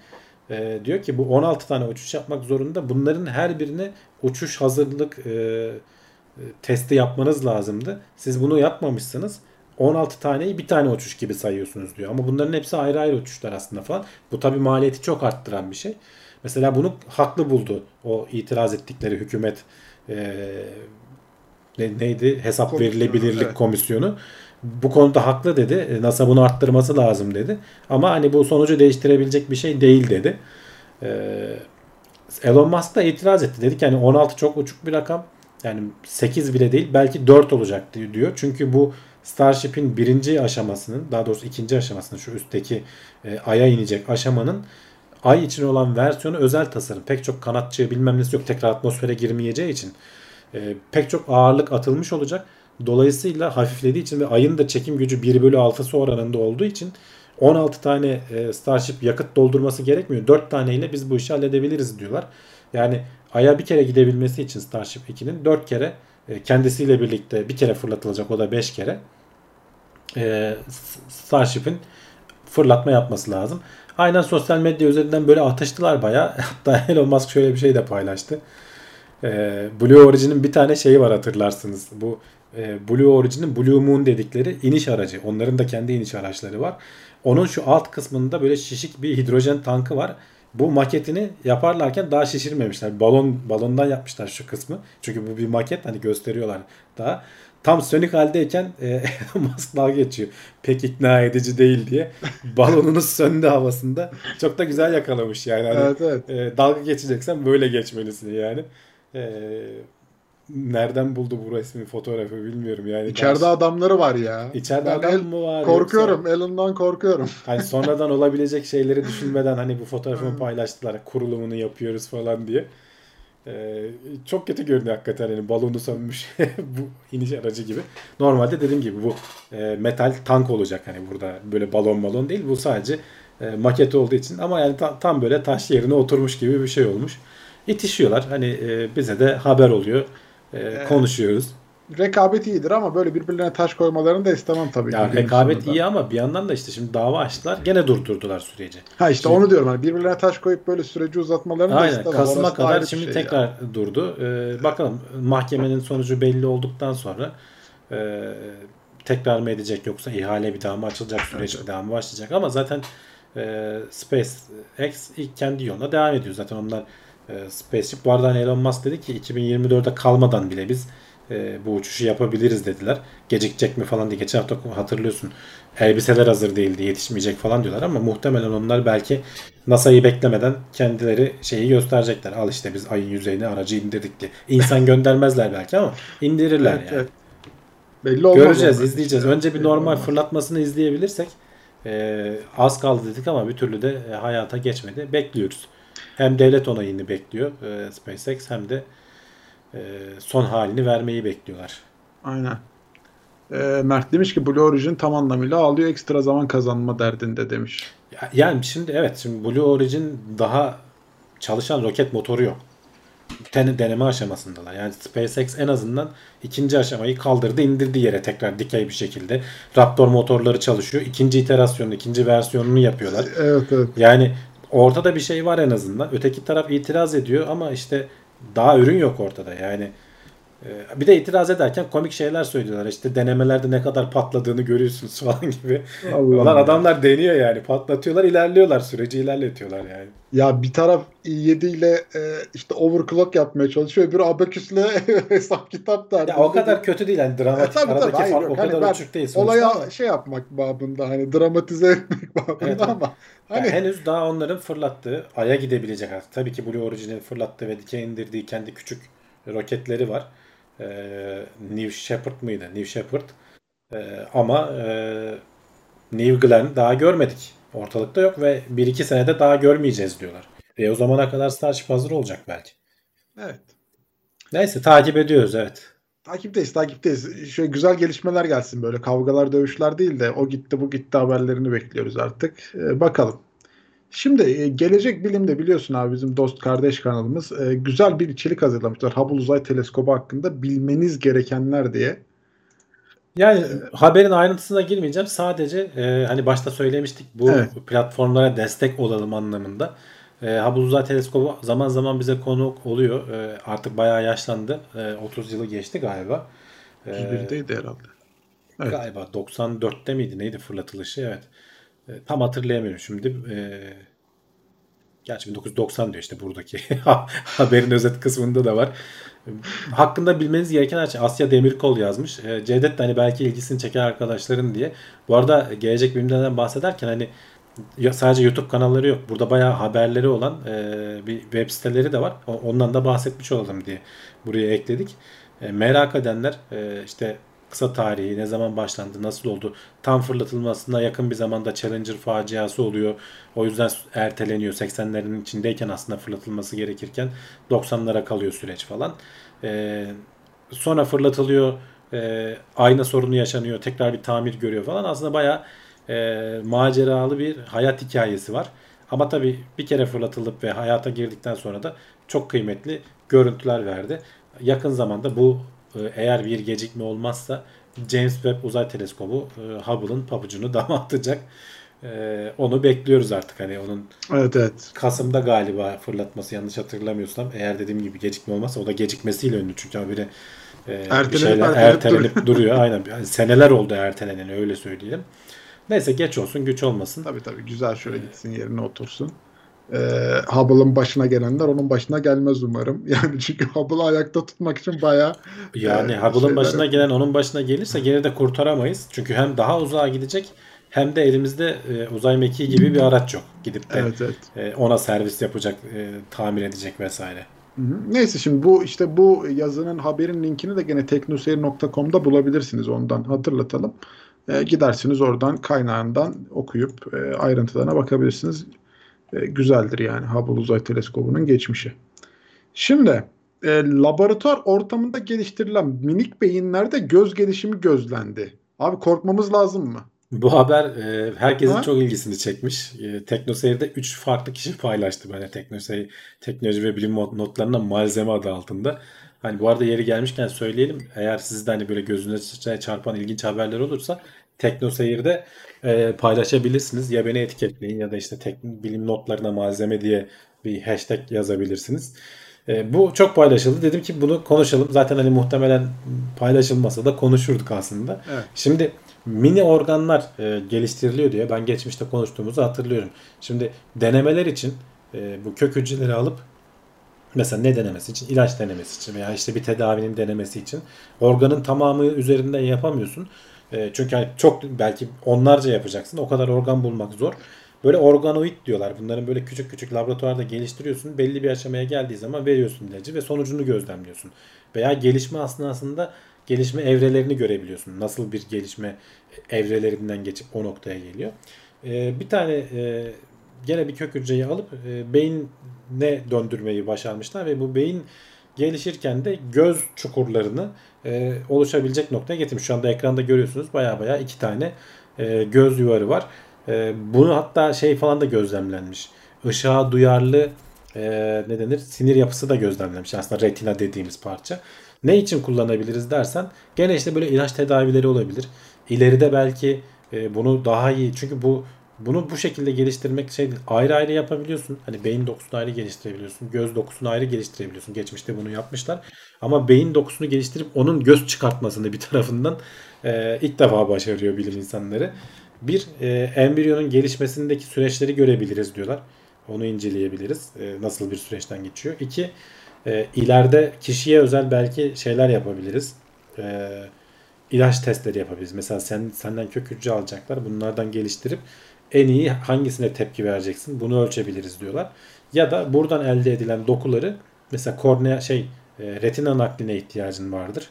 e, diyor ki bu 16 tane uçuş yapmak zorunda. Bunların her birine uçuş hazırlık e, e, testi yapmanız lazımdı. Siz bunu yapmamışsınız. 16 taneyi bir tane uçuş gibi sayıyorsunuz diyor. Ama bunların hepsi ayrı ayrı uçuşlar aslında falan. Bu tabi maliyeti çok arttıran bir şey. Mesela bunu haklı buldu o itiraz ettikleri hükümet e, ne, neydi hesap
Komisyonu,
verilebilirlik
evet.
komisyonu. Bu konuda haklı dedi. E, NASA bunu arttırması lazım dedi. Ama hani bu sonucu değiştirebilecek bir şey değil dedi. Ee, Elon Musk da itiraz etti. Dedi ki hani 16 çok uçuk bir rakam. Yani 8 bile değil belki 4 olacak diyor. Çünkü bu Starship'in birinci aşamasının daha doğrusu ikinci aşamasının şu üstteki e, Ay'a inecek aşamanın Ay için olan versiyonu özel tasarım. Pek çok kanatçı bilmem nesi yok. Tekrar atmosfere girmeyeceği için e, pek çok ağırlık atılmış olacak. Dolayısıyla hafiflediği için ve ayın da çekim gücü 1 bölü 6'sı oranında olduğu için 16 tane e, Starship yakıt doldurması gerekmiyor. 4 taneyle biz bu işi halledebiliriz diyorlar. Yani Ay'a bir kere gidebilmesi için Starship 2'nin 4 kere e, kendisiyle birlikte bir kere fırlatılacak o da 5 kere e, Starship'in fırlatma yapması lazım. Aynen sosyal medya üzerinden böyle atıştılar bayağı. [laughs] Hatta Elon Musk şöyle bir şey de paylaştı. E, Blue Origin'in bir tane şeyi var hatırlarsınız. Bu e, Blue Origin'in Blue Moon dedikleri iniş aracı. Onların da kendi iniş araçları var. Onun şu alt kısmında böyle şişik bir hidrojen tankı var. Bu maketini yaparlarken daha şişirmemişler. Balon balondan yapmışlar şu kısmı. Çünkü bu bir maket hani gösteriyorlar daha. Tam sönük haldeyken e, [laughs] Musk dalga geçiyor. Pek ikna edici değil diye. Balonunuz söndü havasında. Çok da güzel yakalamış yani. Hani,
Evet evet.
e, dalga geçeceksen böyle geçmelisin yani. E, nereden buldu bu resmi fotoğrafı bilmiyorum yani.
İçeride
Daha-
adamları var ya.
İçeride
Ben
adam
el-
mı var?
Korkuyorum. Elon'dan korkuyorum.
Yoksa, [laughs] hani sonradan olabilecek şeyleri [laughs] düşünmeden hani bu fotoğrafımı paylaştılar. Kurulumunu yapıyoruz falan diye. Ee, çok kötü görünüyor hakikaten. Yani balonu sönmüş [laughs] bu iniş aracı gibi. Normalde dediğim gibi bu e, metal tank olacak hani burada böyle balon balon değil. Bu sadece e, maket olduğu için ama yani ta- tam böyle taş yerine oturmuş gibi bir şey olmuş. İtişiyorlar. Hani e, bize de haber oluyor. E, konuşuyoruz.
Rekabet iyidir ama böyle birbirlerine taş koymalarını da istemem tabii.
Ya rekabet
sonunda.
iyi ama bir yandan da işte şimdi dava açtılar. Gene durdurdular süreci.
Ha işte onu diyorum. Hani birbirlerine taş koyup böyle süreci uzatmalarını da
Aynen.
istemem.
Kasım'a
Orası da
kadar şimdi
şey
tekrar
ya.
durdu. Ee, bakalım mahkemenin sonucu belli olduktan sonra e, tekrar mı edecek yoksa ihale bir daha mı açılacak süreç bir daha mı başlayacak ama zaten e, SpaceX ilk kendi yoluna devam ediyor. Zaten onlar e, Spaceship arada hani Elon Musk dedi ki 2024'e kalmadan bile biz e, bu uçuşu yapabiliriz dediler. Gecikecek mi falan diye. Geçen hafta hatırlıyorsun elbiseler hazır değildi yetişmeyecek falan diyorlar ama muhtemelen onlar belki NASA'yı beklemeden kendileri şeyi gösterecekler. Al işte biz ayın yüzeyine aracı indirdik diye. İnsan göndermezler belki ama indirirler
Evet,
yani.
evet. Belli olmaz.
Göreceğiz,
onlar.
izleyeceğiz. Önce bir normal
olmaz.
fırlatmasını izleyebilirsek e, az kaldı dedik ama bir türlü de e, hayata geçmedi. Bekliyoruz. Hem devlet onayını bekliyor e, SpaceX hem de e, son halini vermeyi bekliyorlar.
Aynen. Ee, Mert demiş ki Blue Origin tam anlamıyla ağlıyor ekstra zaman kazanma derdinde demiş.
Ya- Yani şimdi evet şimdi Blue Origin daha çalışan roket motoru yok. Den- deneme aşamasındalar. Yani SpaceX en azından ikinci aşamayı kaldırdı indirdi yere tekrar dikey bir şekilde. Raptor motorları çalışıyor. İkinci iterasyonunu, ikinci versiyonunu yapıyorlar.
Evet evet.
Yani ortada bir şey var en azından. Öteki taraf itiraz ediyor ama işte daha ürün yok ortada. Yani bir de itiraz ederken komik şeyler söylüyorlar. İşte denemelerde ne kadar patladığını görüyorsunuz [laughs] falan gibi.
Allah Allah.
adamlar deniyor yani. Patlatıyorlar, ilerliyorlar. Süreci ilerletiyorlar yani.
Ya bir taraf i7 ile e, işte overclock yapmaya çalışıyor. Öbürü abaküsle [laughs] hesap kitap derdinde.
Ya o kadar kötü değil yani dramatik.
E, tabii, tabii. Hayır,
fark
yok.
o
Hani
kadar
ben
uçuk değil.
Olaya
ama.
şey yapmak babında hani dramatize etmek [laughs] babında
Evet.
ama hani
Yani henüz daha onların fırlattığı, Ay'a gidebilecek artık. Tabii ki Blue Origin'in fırlattığı ve dikey indirdiği kendi küçük roketleri var. Ee, New Shepard mıydı? New Shepard. Ee, ama e, New Glenn daha görmedik. Ortalıkta yok ve 1-2 senede daha görmeyeceğiz diyorlar. Ve o zamana kadar Starship hazır olacak belki.
evet.
Neyse takip ediyoruz evet.
Takipteyiz, takipteyiz. Şöyle güzel gelişmeler gelsin böyle kavgalar, dövüşler değil de o gitti, bu gitti haberlerini bekliyoruz artık. Ee, bakalım. Şimdi e, Gelecek Bilim'de biliyorsun abi bizim dost kardeş kanalımız e, güzel bir içerik hazırlamışlar. Hubble Uzay Teleskobu hakkında bilmeniz gerekenler diye.
Yani haberin ayrıntısına girmeyeceğim. Sadece e, hani başta söylemiştik bu
Evet.
platformlara destek olalım anlamında. E, Hubble Uzay Teleskobu zaman zaman bize konuk oluyor. E, artık bayağı yaşlandı. E, 30 yılı geçti galiba. E,
31'deydi herhalde. Evet.
Galiba 94'te miydi neydi fırlatılışı evet. E, tam hatırlayamıyorum şimdi. E, gerçi 1990 diyor işte buradaki [laughs] haberin özet kısmında da var. E, hakkında bilmeniz gereken her şey. Asya Demirkol yazmış. E, Cevdet de hani belki ilgisini çeker arkadaşların diye. Bu arada gelecek bilimlerden bahsederken hani sadece YouTube kanalları yok. Burada bayağı haberleri olan e, bir web siteleri de var. O- Ondan da bahsetmiş olalım diye buraya ekledik. E, merak edenler e, işte kısa tarihi, ne zaman başlandı, nasıl oldu, tam fırlatılmasına yakın bir zamanda Challenger faciası oluyor. O yüzden erteleniyor. 80'lerin içindeyken aslında fırlatılması gerekirken 90'lara kalıyor süreç falan. E, sonra fırlatılıyor, e, ayna sorunu yaşanıyor, tekrar bir tamir görüyor falan. Aslında bayağı e, maceralı bir hayat hikayesi var. Ama tabii bir kere fırlatılıp ve hayata girdikten sonra da çok kıymetli görüntüler verdi. Yakın zamanda bu eğer bir gecikme olmazsa James Webb Uzay Teleskobu e, Hubble'ın pabucunu [laughs] dama atacak. E, onu bekliyoruz artık. Hani onun
Evet evet.
Kasım'da galiba fırlatması yanlış hatırlamıyorsam. Eğer dediğim gibi gecikme olmazsa o da gecikmesiyle ünlü çünkü habire e, bir şeyler
ertelenip
ertelenip duruyor. Aynen. Yani seneler oldu ertelenen öyle söyleyelim. Neyse geç olsun güç olmasın.
Tabii tabii güzel şöyle gitsin yerine otursun. Ee, Hubble'ın başına gelenler onun başına gelmez umarım. [laughs] Yani çünkü Hubble'ı ayakta tutmak için bayağı
Yani
e,
Hubble'ın başına gelen onun başına gelirse geri de kurtaramayız. Çünkü hem daha uzağa gidecek hem de elimizde e, uzay mekiği gibi bir araç yok. Gidip de
Evet evet.
e, ona servis yapacak, e, tamir edecek vesaire.
Neyse şimdi bu işte bu yazının haberin linkini de gene teknoseyir.com'da bulabilirsiniz ondan hatırlatalım. Ee, gidersiniz oradan kaynağından okuyup e, ayrıntılarına bakabilirsiniz. E, güzeldir yani Hubble Uzay Teleskobu'nun geçmişi. Şimdi e, laboratuvar ortamında geliştirilen minik beyinlerde göz gelişimi gözlendi. Abi korkmamız lazım mı?
Bu haber e, herkesin
Ha?
çok ilgisini çekmiş. E, Teknoseyir'de 3 farklı kişi paylaştı böyle Teknoseyir teknoloji ve bilim not- notlarına malzeme adı altında. Hani bu arada yeri gelmişken söyleyelim. Eğer sizde hani böyle gözünüze çarpan ilginç haberler olursa Teknoseyir'de e, paylaşabilirsiniz. Ya beni etiketleyin ya da işte tek, bilim notlarına malzeme diye bir hashtag yazabilirsiniz. E, bu çok paylaşıldı. Dedim ki bunu konuşalım. Zaten hani muhtemelen paylaşılmasa da konuşurduk aslında.
Evet.
Şimdi mini organlar e, geliştiriliyor diye ben geçmişte konuştuğumuzu hatırlıyorum. Şimdi denemeler için e, bu kök hücreleri alıp mesela ne denemesi için? ilaç denemesi için veya işte bir tedavinin denemesi için organın tamamı üzerinden yapamıyorsun. E, çünkü hani çok belki onlarca yapacaksın. O kadar organ bulmak zor. Böyle organoid diyorlar. Bunların böyle küçük küçük laboratuvarda geliştiriyorsun. Belli bir aşamaya geldiği zaman veriyorsun ilacı ve sonucunu gözlemliyorsun. Veya gelişme aslında gelişme evrelerini görebiliyorsun. Nasıl bir gelişme evrelerinden geçip o noktaya geliyor. Ee, bir tane e, gene bir kök hücreyi alıp e, beyine döndürmeyi başarmışlar ve bu beyin gelişirken de göz çukurlarını e, oluşabilecek noktaya getirmiş. Şu anda ekranda görüyorsunuz baya baya iki tane e, göz yuvarı var. E, bunu hatta şey falan da gözlemlenmiş. Işığa duyarlı e, ne denir? Sinir yapısı da gözlemlenmiş. Aslında retina dediğimiz parça. Ne için kullanabiliriz dersen gene işte böyle ilaç tedavileri olabilir. İleride belki e, bunu daha iyi çünkü bu bunu bu şekilde geliştirmek şey değil. ayrı ayrı yapabiliyorsun. Hani beyin dokusunu ayrı geliştirebiliyorsun. Göz dokusunu ayrı geliştirebiliyorsun. Geçmişte bunu yapmışlar. Ama beyin dokusunu geliştirip onun göz çıkartmasını bir [laughs] tarafından e, ilk defa başarıyor bilim insanları. Bir, e, embriyonun gelişmesindeki süreçleri görebiliriz diyorlar. Onu inceleyebiliriz. E, nasıl bir süreçten geçiyor. İki, e, ileride kişiye özel belki şeyler yapabiliriz. E, ilaç testleri yapabiliriz. Mesela sen senden kök hücre alacaklar. Bunlardan geliştirip en iyi hangisine tepki vereceksin bunu ölçebiliriz diyorlar. Ya da buradan elde edilen dokuları mesela kornea şey e, retina nakline ihtiyacın vardır.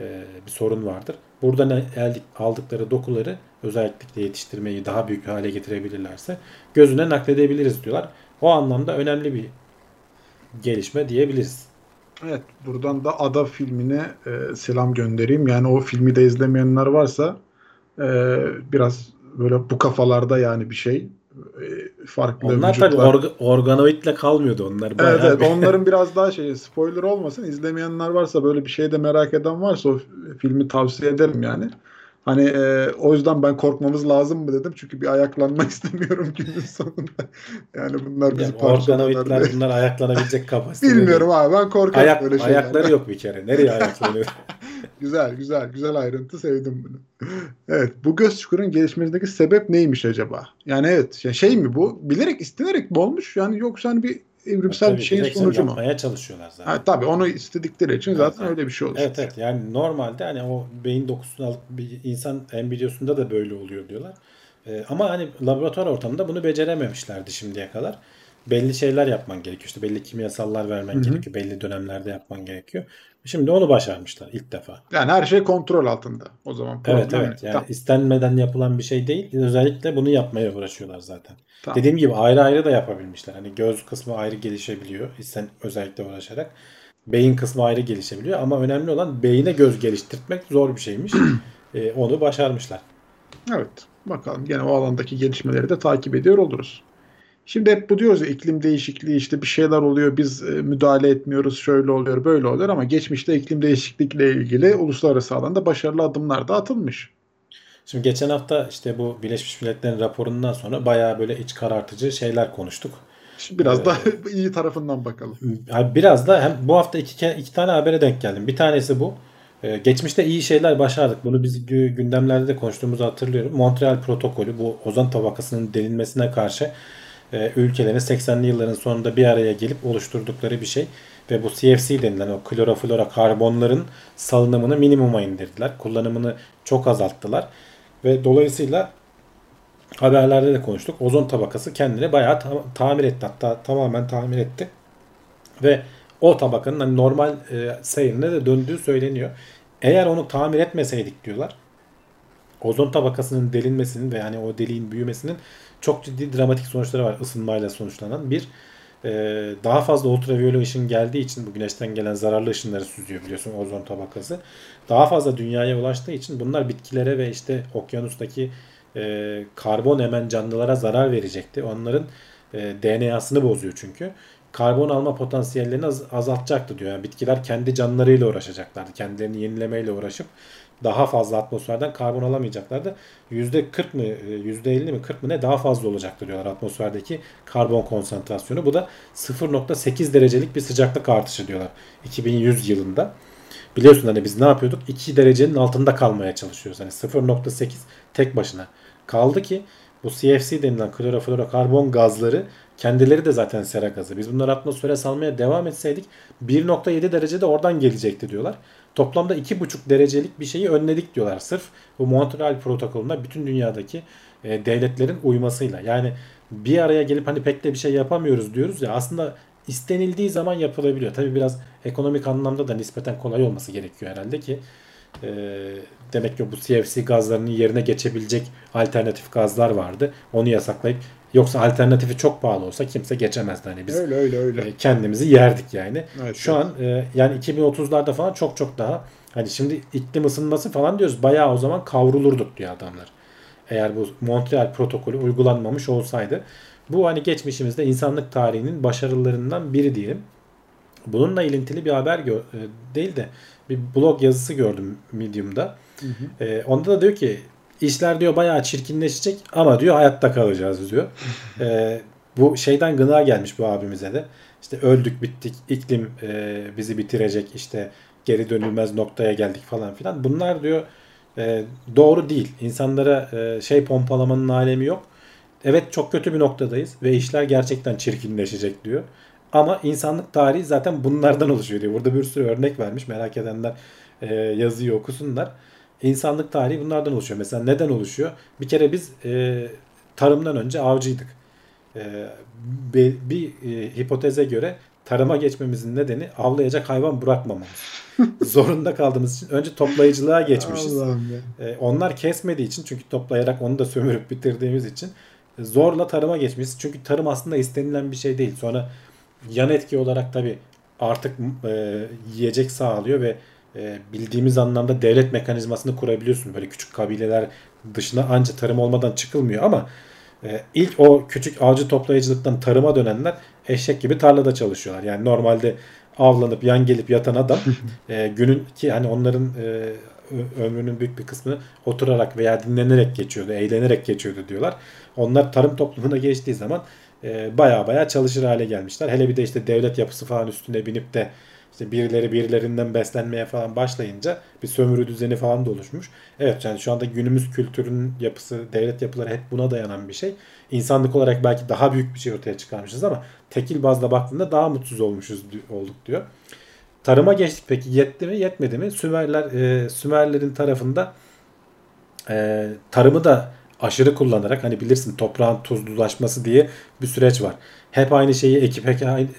E, bir sorun vardır. Buradan elde aldıkları dokuları özellikle yetiştirmeyi daha büyük hale getirebilirlerse gözüne nakledebiliriz diyorlar. O anlamda önemli bir gelişme diyebiliriz.
Evet, buradan da Ada filmine e, selam göndereyim. Yani o filmi de izlemeyenler varsa e, biraz böyle bu kafalarda yani bir şey e, farklı
Onlar
vücutlar.
tabii orga, organoidle kalmıyordu onlar.
Evet, evet
bir-
onların [laughs] biraz daha şey spoiler olmasın. İzlemeyenler varsa böyle bir şey de merak eden varsa o filmi tavsiye ederim yani. Hani e, o yüzden ben korkmamız lazım mı dedim. Çünkü bir ayaklanma [laughs] istemiyorum günün sonunda. Yani bunlar bizi
Yani organoidler
diye.
bunlar ayaklanabilecek kapasitede. değil.
Bilmiyorum abi ben korkarım
Ayak,
böyle şeylerden.
ayakları yok bir kere. Nereye [laughs] ayaklanıyor?
Güzel güzel güzel ayrıntı sevdim bunu. Evet bu göz çukurun gelişmesindeki sebep neymiş acaba? Yani evet şey, şey mi bu? Bilerek istenerek mi olmuş? Yani yoksa hani bir evrimsel
Tabii
bir şeyin sonucu mu?
yapmaya çalışıyorlar zaten.
Ha, tabii onu istedikleri için
Evet,
zaten
evet.
öyle bir şey oluştu.
Evet evet yani normalde hani o beyin dokusunu alıp bir insan embriyosunda da böyle oluyor diyorlar. Ee, ama hani laboratuvar ortamında bunu becerememişlerdi şimdiye kadar. Belli şeyler yapman gerekiyor. İşte belli kimyasallar vermen
Hı hı.
gerekiyor. Belli dönemlerde yapman gerekiyor. Şimdi onu başarmışlar ilk defa.
Yani her şey kontrol altında. O zaman
Evet evet. Yani
Tamam,
istenmeden yapılan bir şey değil. Özellikle bunu yapmaya uğraşıyorlar zaten.
tamam.
Dediğim gibi ayrı ayrı da yapabilmişler. Hani göz kısmı ayrı gelişebiliyor. Sen özellikle uğraşarak. Beyin kısmı ayrı gelişebiliyor. Ama önemli olan beyine göz geliştirmek zor bir şeymiş. Ee, [clears throat] onu başarmışlar.
Evet. Bakalım gene o alandaki gelişmeleri de takip ediyor oluruz. Şimdi hep bu diyoruz ya iklim değişikliği işte bir şeyler oluyor biz e, müdahale etmiyoruz şöyle oluyor böyle oluyor ama geçmişte iklim değişiklikle ilgili uluslararası alanda başarılı adımlar da atılmış.
Şimdi geçen hafta işte bu Birleşmiş Milletler'in raporundan sonra bayağı böyle iç karartıcı şeyler konuştuk.
Şimdi biraz
Ee,
da [laughs] iyi tarafından bakalım.
Biraz da hem bu hafta iki, iki tane habere denk geldim. Bir tanesi bu. Ee, geçmişte iyi şeyler başardık. Bunu biz gü- gündemlerde de konuştuğumuzu hatırlıyorum. Montreal protokolü bu ozon tabakasının delinmesine karşı e, ülkelerin 80'li yılların sonunda bir araya gelip oluşturdukları bir şey. Ve bu CFC denilen o kloroflora karbonların salınımını minimuma indirdiler. Kullanımını çok azalttılar. Ve dolayısıyla haberlerde de konuştuk. Ozon tabakası kendini bayağı ta- tamir etti. Hatta tamamen tamir etti. Ve o tabakanın hani normal e, seyrine de döndüğü söyleniyor. Eğer onu tamir etmeseydik diyorlar. Ozon tabakasının delinmesinin ve yani o deliğin büyümesinin çok ciddi dramatik sonuçları var ısınmayla sonuçlanan. Bir e, daha fazla ultraviyole ışın geldiği için bu güneşten gelen zararlı ışınları süzüyor biliyorsun ozon tabakası. Daha fazla dünyaya ulaştığı için bunlar bitkilere ve işte okyanustaki e, karbon emen canlılara zarar verecekti. Onların e, DNA'sını bozuyor çünkü. Karbon alma potansiyellerini az- azaltacaktı diyor. Yani bitkiler kendi canlarıyla uğraşacaklardı. Kendilerini yenilemeyle uğraşıp daha fazla atmosferden karbon alamayacaklardı. %40 mı e, %50 mi 40 mı ne daha fazla olacaktı diyorlar atmosferdeki karbon konsantrasyonu. Bu da 0.8 derecelik bir sıcaklık artışı diyorlar 2100 yılında. Biliyorsun hani biz ne yapıyorduk? 2 derecenin altında kalmaya çalışıyoruz. Hani 0.8 tek başına. Kaldı ki bu CFC denilen kloroflorokarbon gazları kendileri de zaten sera gazı. Biz bunları atmosfere salmaya devam etseydik 1.7 derecede oradan gelecekti diyorlar. Toplamda 2.5 derecelik bir şeyi önledik diyorlar. Sırf bu Montreal protokolüne bütün dünyadaki e, devletlerin uymasıyla. Yani bir araya gelip hani pek de bir şey yapamıyoruz diyoruz ya aslında istenildiği zaman yapılabiliyor. Tabii biraz ekonomik anlamda da nispeten kolay olması gerekiyor herhalde ki e, demek ki bu CFC gazlarının yerine geçebilecek alternatif gazlar vardı. Onu yasaklayıp yoksa alternatifi çok pahalı olsa kimse geçemezdi. Hani biz
öyle öyle öyle.
e, kendimizi yerdik yani.
Evet,
Şu
evet.
an e, yani 2030'larda falan çok çok daha hani şimdi iklim ısınması falan diyoruz bayağı o zaman kavrulurduk diyor adamlar. Eğer bu Montreal protokolü uygulanmamış olsaydı. Bu hani geçmişimizde insanlık tarihinin başarılarından biri diyelim. Bununla ilintili bir haber gö- e, değil de bir blog yazısı gördüm Medium'da. E, onda da diyor ki işler diyor bayağı çirkinleşecek ama diyor hayatta kalacağız diyor. [laughs] E, bu şeyden gına gelmiş bu abimize de. İşte öldük bittik iklim e, bizi bitirecek işte geri dönülmez noktaya geldik falan filan. Bunlar diyor e, doğru değil. İnsanlara e, şey pompalamanın alemi yok. Evet çok kötü bir noktadayız ve işler gerçekten çirkinleşecek diyor. Ama insanlık tarihi zaten bunlardan oluşuyor diyor. Burada bir sürü örnek vermiş. Merak edenler e, yazıyı okusunlar. İnsanlık tarihi bunlardan oluşuyor. Mesela neden oluşuyor? Bir kere biz e, tarımdan önce avcıydık. E, bir, bir e, hipoteze göre tarıma geçmemizin nedeni avlayacak hayvan bırakmamamız. [laughs] Zorunda kaldığımız için önce toplayıcılığa geçmişiz. E, onlar kesmediği için çünkü toplayarak onu da sömürüp bitirdiğimiz için zorla tarıma geçmişiz. Çünkü tarım aslında istenilen bir şey değil. Sonra yan etki olarak tabi artık e, yiyecek sağlıyor ve e, bildiğimiz anlamda devlet mekanizmasını kurabiliyorsun. Böyle küçük kabileler dışına anca tarım olmadan çıkılmıyor ama e, ilk o küçük avcı toplayıcılıktan tarıma dönenler eşek gibi tarlada çalışıyorlar. Yani normalde avlanıp yan gelip yatan adam [laughs] e, günün ki hani onların e, ömrünün büyük bir kısmını oturarak veya dinlenerek geçiyordu, eğlenerek geçiyordu diyorlar. Onlar tarım toplumuna geçtiği zaman e, baya baya çalışır hale gelmişler. Hele bir de işte devlet yapısı falan üstüne binip de işte birileri birilerinden beslenmeye falan başlayınca bir sömürü düzeni falan da oluşmuş. Evet yani şu anda günümüz kültürünün yapısı, devlet yapıları hep buna dayanan bir şey. İnsanlık olarak belki daha büyük bir şey ortaya çıkarmışız ama tekil bazda baktığında daha mutsuz olmuşuz olduk diyor. Tarıma geçtik peki yetti mi yetmedi mi? Sümerler e, Sümerlerin tarafında e, tarımı da aşırı kullanarak hani bilirsin toprağın tuzlulaşması diye bir süreç var. Hep aynı şeyi ekip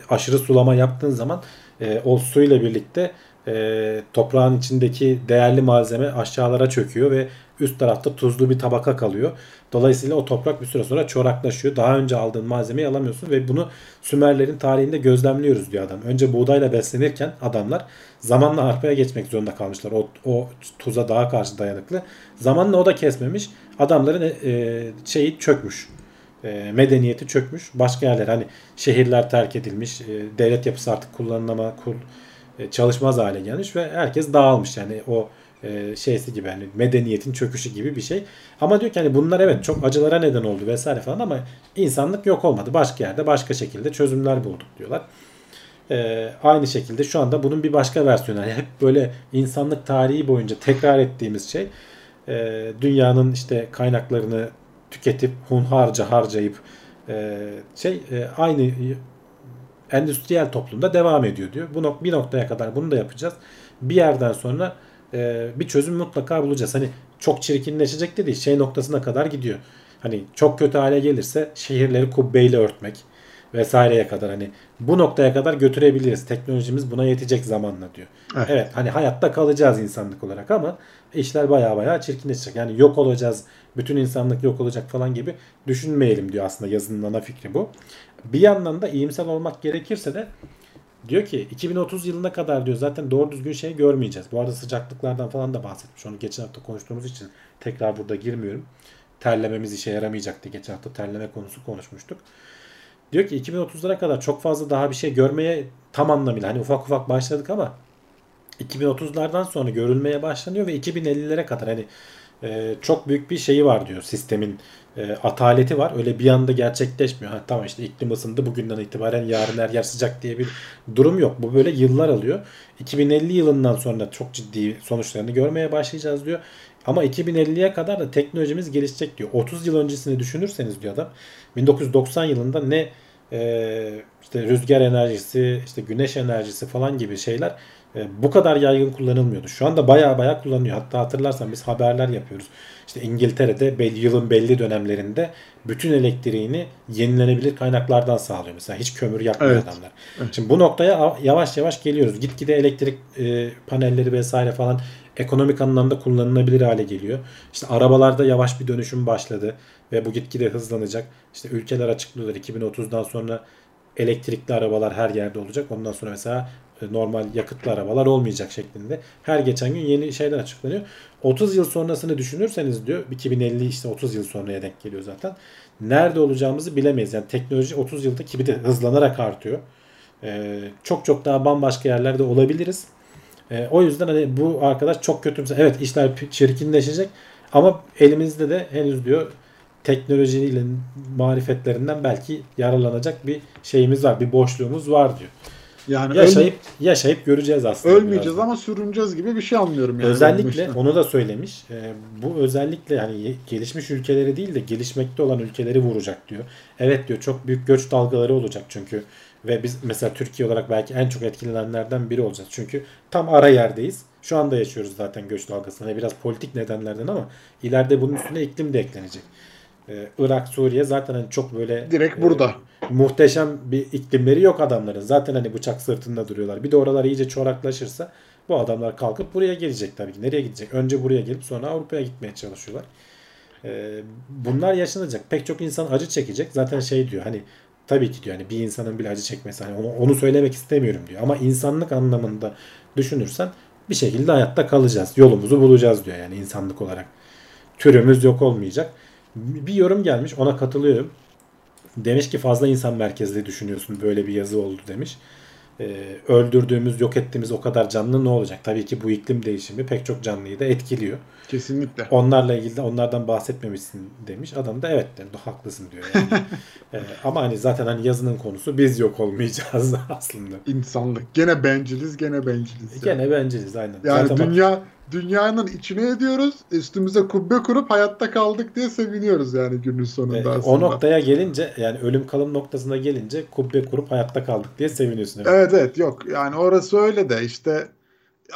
aşırı sulama yaptığın zaman e, o suyla birlikte e, toprağın içindeki değerli malzeme aşağılara çöküyor ve üst tarafta tuzlu bir tabaka kalıyor. Dolayısıyla o toprak bir süre sonra çoraklaşıyor. Daha önce aldığın malzemeyi alamıyorsun ve bunu Sümerlerin tarihinde gözlemliyoruz diyor adam. Önce buğdayla beslenirken adamlar zamanla arpaya geçmek zorunda kalmışlar. O, o tuza daha karşı dayanıklı. Zamanla o da kesmemiş. Adamların e, şeyi çökmüş. E, medeniyeti çökmüş. Başka yerler hani şehirler terk edilmiş. E, devlet yapısı artık kullanılama kul, e, çalışmaz hale gelmiş ve herkes dağılmış. Yani o şeysi gibi hani medeniyetin çöküşü gibi bir şey. Ama diyor ki hani bunlar evet çok acılara neden oldu vesaire falan ama insanlık yok olmadı. Başka yerde başka şekilde çözümler bulduk diyorlar. E, aynı şekilde şu anda bunun bir başka versiyonu. Yani hep böyle insanlık tarihi boyunca tekrar ettiğimiz şey e, dünyanın işte kaynaklarını tüketip hunharca harcayıp e, şey e, aynı endüstriyel toplumda devam ediyor diyor. Bu nok- bir noktaya kadar bunu da yapacağız. Bir yerden sonra e, bir çözüm mutlaka bulacağız. Hani çok çirkinleşecek de değil. Şey noktasına kadar gidiyor. Hani çok kötü hale gelirse şehirleri kubbeyle örtmek vesaireye kadar hani bu noktaya kadar götürebiliriz. Teknolojimiz buna yetecek zamanla diyor.
Evet.
Evet, hani hayatta kalacağız insanlık olarak ama işler baya baya çirkinleşecek. Yani yok olacağız, bütün insanlık yok olacak falan gibi düşünmeyelim diyor aslında yazının ana fikri bu. Bir yandan da iyimser olmak gerekirse de diyor ki 2030 yılına kadar diyor zaten doğru düzgün şey görmeyeceğiz. Bu arada sıcaklıklardan falan da bahsetmiş. Onu geçen hafta konuştuğumuz için tekrar burada girmiyorum. Terlememiz işe yaramayacaktı. Geçen hafta terleme konusu konuşmuştuk. Diyor ki 2030'lara kadar çok fazla daha bir şey görmeye tam anlamıyla hani ufak ufak başladık ama 2030'lardan sonra görülmeye başlanıyor ve 2050'lere kadar hani e, çok büyük bir şeyi var diyor sistemin e, ataleti var. Öyle bir anda gerçekleşmiyor. Ha, tamam işte iklim ısındı bugünden itibaren yarın her yer sıcak diye bir durum yok. Bu böyle yıllar alıyor. 2050 yılından sonra çok ciddi sonuçlarını görmeye başlayacağız diyor. Ama 2050'ye kadar da teknolojimiz gelişecek diyor. 30 yıl öncesini düşünürseniz diyor adam 1990 yılında ne e, işte rüzgar enerjisi, işte güneş enerjisi falan gibi şeyler e, bu kadar yaygın kullanılmıyordu. Şu anda baya baya kullanılıyor. Hatta hatırlarsan biz haberler yapıyoruz. İşte İngiltere'de belli, yılın belli dönemlerinde bütün elektriğini yenilenebilir kaynaklardan sağlıyor. Mesela hiç kömür yakmıyor
Evet.
adamlar. Şimdi bu noktaya yavaş yavaş geliyoruz. Gitgide elektrik e, panelleri vesaire falan ekonomik anlamda kullanılabilir hale geliyor. İşte arabalarda yavaş bir dönüşüm başladı ve bu gitgide hızlanacak. İşte ülkeler açıklıyorlar 2030'dan sonra elektrikli arabalar her yerde olacak. Ondan sonra mesela e, normal yakıtlı arabalar olmayacak şeklinde. Her geçen gün yeni şeyler açıklanıyor. 30 yıl sonrasını düşünürseniz diyor 2050 işte 30 yıl sonraya denk geliyor zaten. Nerede olacağımızı bilemeyiz. Yani teknoloji 30 yılda ki bir de hızlanarak artıyor. Ee, çok çok daha bambaşka yerlerde olabiliriz. Ee, o yüzden hani bu arkadaş çok kötü. Evet işler çirkinleşecek ama elimizde de henüz diyor teknolojiyle marifetlerinden belki yararlanacak bir şeyimiz var. Bir boşluğumuz var diyor.
Yani
Yaşayıp yaşayıp göreceğiz aslında.
ölmeyeceğiz
birazdan.
ama sürüneceğiz gibi bir şey anlıyorum yani.
Özellikle onu da söylemiş. Ee, bu özellikle yani gelişmiş ülkeleri değil de gelişmekte olan ülkeleri vuracak diyor. Evet diyor çok büyük göç dalgaları olacak çünkü ve biz mesela Türkiye olarak belki en çok etkilenenlerden biri olacağız. Çünkü tam ara yerdeyiz. Şu anda yaşıyoruz zaten göç dalgasını. Hani biraz politik nedenlerden ama ileride bunun üstüne iklim de eklenecek. Ee, Irak, Suriye zaten hani çok böyle
Direkt
e,
burada.
muhteşem bir iklimleri yok adamların. Zaten hani bıçak sırtında duruyorlar. Bir de oralar iyice çoraklaşırsa bu adamlar kalkıp buraya gelecek tabii ki. Nereye gidecek? Önce buraya gelip sonra Avrupa'ya gitmeye çalışıyorlar. Ee, bunlar yaşanacak. Pek çok insan acı çekecek. Zaten şey diyor hani tabii ki diyor hani bir insanın bile acı çekmesi hani onu, onu söylemek istemiyorum diyor. Ama insanlık anlamında düşünürsen bir şekilde hayatta kalacağız. Yolumuzu bulacağız diyor yani insanlık olarak. Türümüz yok olmayacak. Bir yorum gelmiş ona katılıyorum. Demiş ki fazla insan merkezli düşünüyorsun böyle bir yazı oldu demiş. E, öldürdüğümüz, yok ettiğimiz o kadar canlı ne olacak? Tabii ki bu iklim değişimi pek çok canlıyı da etkiliyor.
Kesinlikle.
Onlarla ilgili de onlardan bahsetmemişsin demiş. Adam da evet dedi. Haklısın diyor yani. [laughs] E, ama hani zaten hani yazının konusu biz yok olmayacağız [laughs] aslında.
İnsanlık. Gene benciliz, gene benciliz. yani.
Gene benciliz aynen.
Yani
zaten bak-
dünya dünyanın içine ediyoruz. Üstümüze kubbe kurup hayatta kaldık diye seviniyoruz yani günün sonunda
E,
aslında.
o noktaya gelince yani ölüm kalım noktasına gelince kubbe kurup hayatta kaldık diye seviniyorsun. Evet.
Evet evet yok yani orası öyle de işte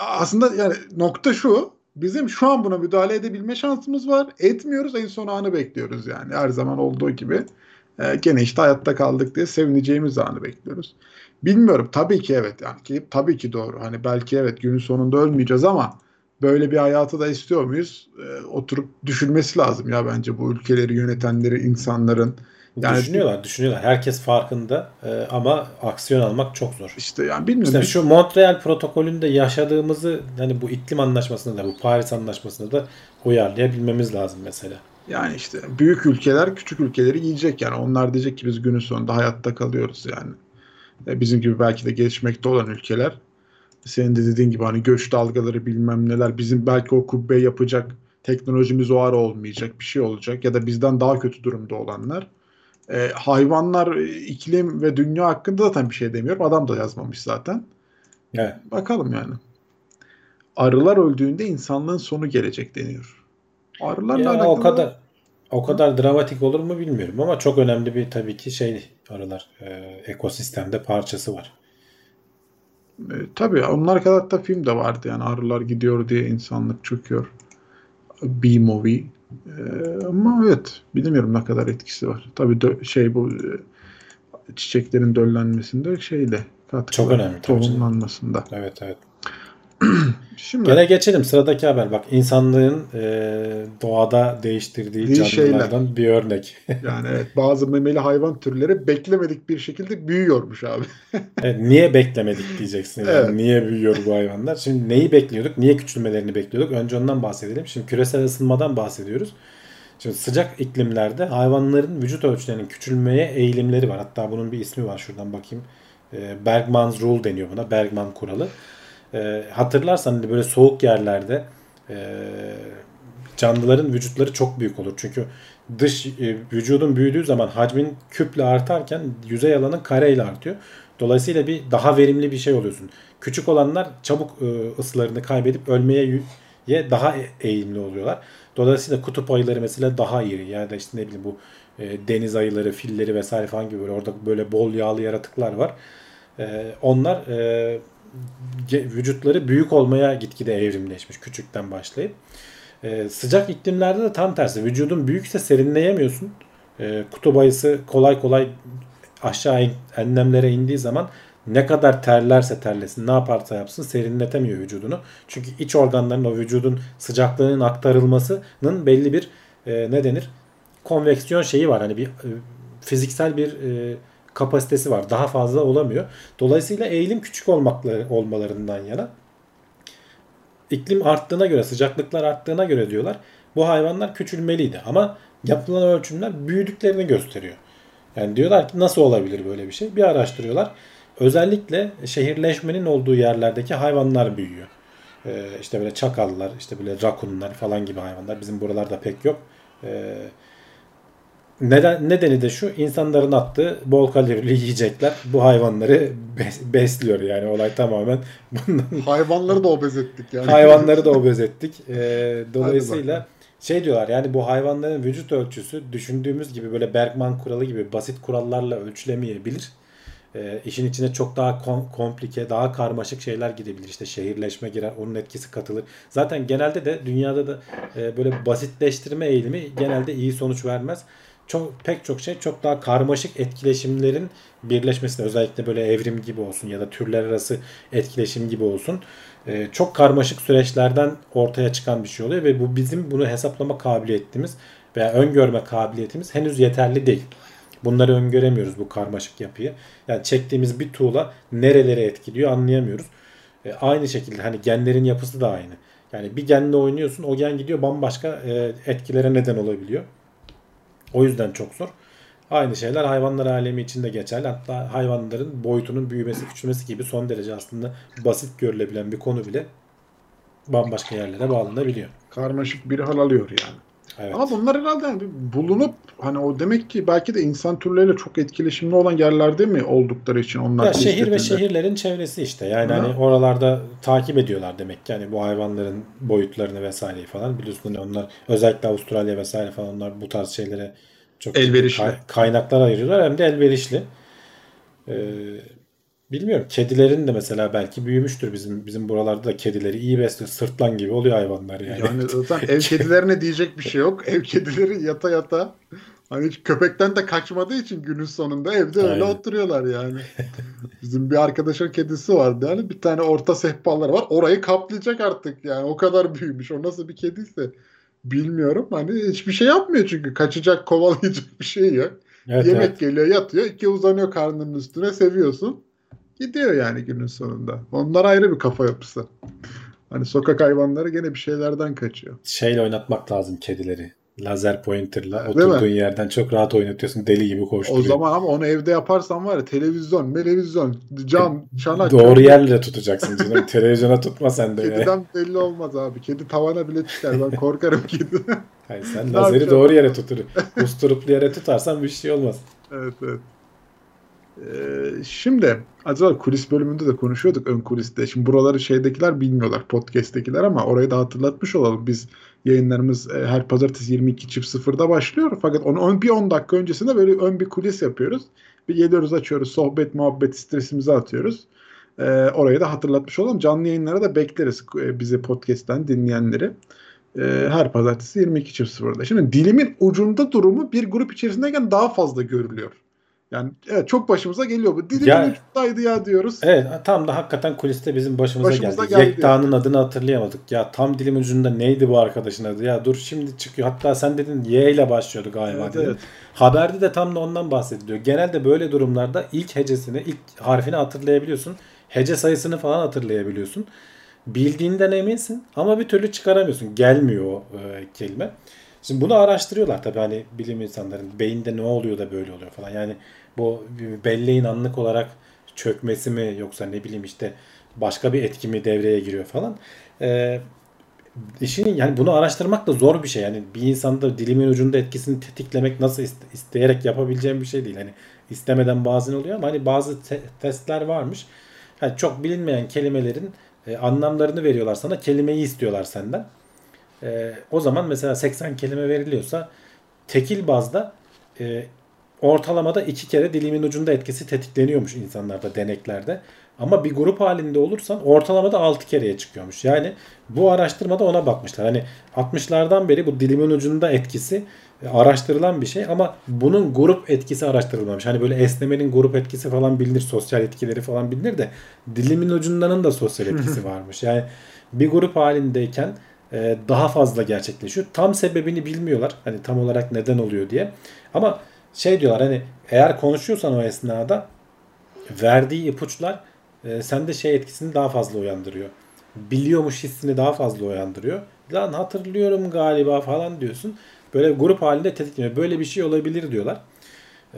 aslında yani nokta şu bizim şu an buna müdahale edebilme şansımız var. Etmiyoruz en son anı bekliyoruz yani her zaman olduğu gibi. Ee, gene işte hayatta kaldık diye sevineceğimiz anı bekliyoruz. Bilmiyorum tabii ki evet yani ki, tabii ki doğru. Hani belki evet günün sonunda ölmeyeceğiz ama böyle bir hayatı da istiyor muyuz? Ee, oturup düşünmesi lazım ya bence bu ülkeleri yönetenleri insanların. Yani-
düşünüyorlar, düşünüyorlar. Herkes farkında e, ama aksiyon almak çok zor.
İşte yani bilmiyorum.
İşte şu Montreal protokolünde yaşadığımızı hani bu iklim anlaşmasında da bu Paris anlaşmasında da uyarlayabilmemiz lazım mesela.
Yani işte büyük ülkeler küçük ülkeleri yiyecek yani. Onlar diyecek ki biz günün sonunda hayatta kalıyoruz yani. E, Bizim gibi belki de gelişmekte olan ülkeler senin de dediğin gibi hani göç dalgaları bilmem neler bizim belki o kubbe yapacak teknolojimiz o ara olmayacak bir şey olacak ya da bizden daha kötü durumda olanlar. E, hayvanlar, e, iklim ve dünya hakkında zaten bir şey demiyorum. Adam da yazmamış zaten.
Evet.
Bakalım yani. Arılar öldüğünde insanlığın sonu gelecek deniyor. Arılarla
Ya
alakalı
o kadar o kadar dramatik olur mu bilmiyorum ama çok önemli bir tabii ki şey arılar e, ekosistemde parçası var.
E, tabii onlar kadar da film de vardı yani arılar gidiyor diye insanlık çöküyor. B-movie. E, ama evet bilmiyorum ne kadar etkisi var. Tabii dö- şey bu e, çiçeklerin döllenmesinde şeyle katkı
Çok önemli.
Tohumlanmasında.
Evet evet. [clears throat]
Şimdi
Gene geçelim sıradaki haber bak insanlığın e, doğada değiştirdiği
Bir
canlılardan bir örnek. [laughs]
yani evet [laughs] bazı memeli hayvan türleri beklemedik bir şekilde büyüyormuş abi. [laughs]
Evet, niye beklemedik diyeceksin. Yani.
Evet.
Niye büyüyor bu hayvanlar? Şimdi neyi bekliyorduk? Niye küçülmelerini bekliyorduk? Önce ondan bahsedelim. Şimdi küresel ısınmadan bahsediyoruz. Şimdi sıcak iklimlerde hayvanların vücut ölçülerinin küçülmeye eğilimleri var. Hatta bunun bir ismi var. Şuradan bakayım. Ee, Bergman's Rule deniyor buna. Bergman kuralı. Ee, hatırlarsan hani böyle soğuk yerlerde e, canlıların vücutları çok büyük olur. Çünkü dış e, vücudun büyüdüğü zaman hacmin küple artarken yüzey alanın kareyle artıyor. Dolayısıyla bir daha verimli bir şey oluyorsun. Küçük olanlar çabuk e, ısılarını kaybedip ölmeye ye daha e- eğilimli oluyorlar. Dolayısıyla kutup ayıları mesela daha iri. Yani da işte ne bileyim bu e, deniz ayıları, filleri vesaire falan gibi böyle orada böyle bol yağlı yaratıklar var. E, onlar e, vücutları büyük olmaya gitgide evrimleşmiş küçükten başlayıp. E, sıcak iklimlerde de tam tersi. Vücudun büyükse serinleyemiyorsun. E, kutup ayısı kolay kolay aşağı in- enlemlere indiği zaman ne kadar terlerse terlesin, ne yaparsa yapsın serinletemiyor vücudunu. Çünkü iç organların o vücudun sıcaklığının aktarılmasının belli bir e, ne denir? Konveksiyon şeyi var. Hani bir e, fiziksel bir e, kapasitesi var. Daha fazla olamıyor. Dolayısıyla eğilim küçük olmakları olmalarından yana iklim arttığına göre, sıcaklıklar arttığına göre diyorlar bu hayvanlar küçülmeliydi. Ama yapılan ölçümler büyüdüklerini gösteriyor. Yani diyorlar ki nasıl olabilir böyle bir şey? Bir araştırıyorlar. Özellikle şehirleşmenin olduğu yerlerdeki hayvanlar büyüyor. Ee, işte böyle çakallar, işte böyle rakunlar falan gibi hayvanlar. Bizim buralarda pek yok. Ee, neden, nedeni de şu insanların attığı bol kalorili yiyecekler bu hayvanları bes- besliyor yani olay tamamen bundan
Hayvanları da obez ettik yani.
hayvanları da obez [laughs] ettik. Ee, dolayısıyla şey diyorlar yani bu hayvanların vücut ölçüsü düşündüğümüz gibi böyle Bergman kuralı gibi basit kurallarla ölçülemeyebilir. Ee, işin içine çok daha kom- komplike, daha karmaşık şeyler girebilir. İşte şehirleşme girer, onun etkisi katılır. Zaten genelde de dünyada da e, böyle basitleştirme eğilimi genelde iyi sonuç vermez. Çok pek çok şey çok daha karmaşık etkileşimlerin birleşmesine özellikle böyle evrim gibi olsun ya da türler arası etkileşim gibi olsun. e, çok karmaşık süreçlerden ortaya çıkan bir şey oluyor ve bu bizim bunu hesaplama kabiliyetimiz veya öngörme kabiliyetimiz henüz yeterli değil. Bunları öngöremiyoruz bu karmaşık yapıyı. Yani çektiğimiz bir tuğla nerelere etkiliyor anlayamıyoruz. E, aynı şekilde hani genlerin yapısı da aynı. Yani bir genle oynuyorsun o gen gidiyor bambaşka e, etkilere neden olabiliyor. O yüzden çok zor. Aynı şeyler hayvanlar alemi için de geçerli. Hatta hayvanların boyutunun büyümesi, küçülmesi gibi son derece aslında basit görülebilen bir konu bile bambaşka yerlere bağlanabiliyor.
Karmaşık bir hal alıyor yani.
Evet.
Ama bunlar herhalde hani bulunup hani o demek ki belki de insan türleriyle çok etkileşimli olan yerlerde mi oldukları için onlar
Ya şehir ve şehirlerin çevresi işte. Yani
Ha.
hani oralarda takip ediyorlar demek ki. Yani bu hayvanların boyutlarını vesaireyi falan. Biliyorsun hani onlar özellikle Avustralya vesaire falan onlar bu tarz şeylere çok
Elverişli.
kay- kaynaklar ayırıyorlar hem de elverişli. Ee, bilmiyorum. Kedilerin de mesela belki büyümüştür bizim bizim buralarda da kedileri iyi besliyor. Sırtlan gibi oluyor hayvanlar yani.
Yani [laughs] zaten ev kedilerine diyecek bir şey yok. Ev kedileri yata yata hani hiç köpekten de kaçmadığı için günün sonunda evde öyle
Aynen.
oturuyorlar yani. Bizim bir arkadaşın kedisi vardı yani bir tane orta sehpaları var. Orayı kaplayacak artık yani o kadar büyümüş. O nasıl bir kediyse bilmiyorum. Hani hiçbir şey yapmıyor çünkü kaçacak kovalayacak bir şey yok.
Evet,
Yemek
evet.
geliyor yatıyor iki uzanıyor karnının üstüne seviyorsun. Gidiyor yani günün sonunda. Onlar ayrı bir kafa yapısı. Hani sokak hayvanları gene bir şeylerden kaçıyor.
Şeyle oynatmak lazım kedileri. Lazer pointerla oturduğun yerden çok rahat oynatıyorsun. Deli gibi
O
koşturuyor.
zaman ama onu evde yaparsan var ya televizyon, televizyon, cam, çanak.
Doğru yerlere tutacaksın canım. [laughs] Televizyona tutma sen de.
Kediden belli olmaz abi. Kedi tavana bile çıkar. Ben korkarım kedi.
Hayır, sen lazeri doğru yere tutur. Usturuplu yere tutarsan bir şey olmaz.
evet evet. Ee, şimdi acaba kulis bölümünde de konuşuyorduk ön kuliste. Şimdi buraları şeydekiler bilmiyorlar podcast'tekiler ama orayı da hatırlatmış olalım. Biz yayınlarımız e, her pazartesi 22.00'da başlıyor. Fakat onu ön- bir 10 dakika öncesinde böyle ön bir kulis yapıyoruz. Bir geliyoruz açıyoruz sohbet muhabbet stresimizi atıyoruz. Ee, orayı da hatırlatmış olalım. Canlı yayınlara da bekleriz e, bizi podcast'ten dinleyenleri. Ee, her pazartesi 22.00'da. Şimdi dilimin ucunda durumu bir grup içerisindeyken daha fazla görülüyor. Yani evet çok başımıza geliyor bu. Dilimin
Ya-
ucundaydı ya diyoruz.
Evet tam da hakikaten kuliste bizim başımıza,
Başımıza
geldi.
geldi.
Yekta'nın adını hatırlayamadık. Ya tam dilim ucunda neydi bu arkadaşın adı? Ya dur şimdi çıkıyor. Hatta sen dedin Y ile başlıyordu galiba
Evet,
dedin.
evet.
Haberde de tam da ondan bahsediliyor. Genelde böyle durumlarda ilk hecesini, ilk harfini hatırlayabiliyorsun. Hece sayısını falan hatırlayabiliyorsun. Bildiğinden eminsin ama bir türlü çıkaramıyorsun. Gelmiyor o e, kelime. Şimdi bunu araştırıyorlar tabii hani bilim insanların beyinde ne oluyor da böyle oluyor falan. Yani bu belleğin anlık olarak çökmesi mi yoksa ne bileyim işte başka bir etki mi devreye giriyor falan. Ee, işin yani bunu araştırmak da zor bir şey. Yani bir insanda dilimin ucunda etkisini tetiklemek nasıl iste- isteyerek yapabileceğim bir şey değil. Hani istemeden bazen oluyor ama hani bazı te- testler varmış. Yani çok bilinmeyen kelimelerin e, anlamlarını veriyorlar sana. Kelimeyi istiyorlar senden. E, o zaman mesela 80 kelime veriliyorsa tekil bazda e, ortalamada iki kere dilimin ucunda etkisi tetikleniyormuş insanlarda deneklerde. Ama bir grup halinde olursan ortalamada 6 kereye çıkıyormuş. Yani bu araştırmada ona bakmışlar. Hani 60'lardan beri bu dilimin ucunda etkisi e, araştırılan bir şey ama bunun grup etkisi araştırılmamış. Hani böyle esnemenin grup etkisi falan bilinir, sosyal etkileri falan bilinir de dilimin ucundanın da sosyal etkisi varmış. Yani bir grup halindeyken e, daha fazla gerçekleşiyor. Tam sebebini bilmiyorlar. Hani tam olarak neden oluyor diye. Ama şey diyorlar hani eğer konuşuyorsan o esnada verdiği ipuçlar e, sende şey etkisini daha fazla uyandırıyor. Biliyormuş hissini daha fazla uyandırıyor. Lan hatırlıyorum galiba falan diyorsun. Böyle grup halinde tetikleniyor. Böyle bir şey olabilir diyorlar.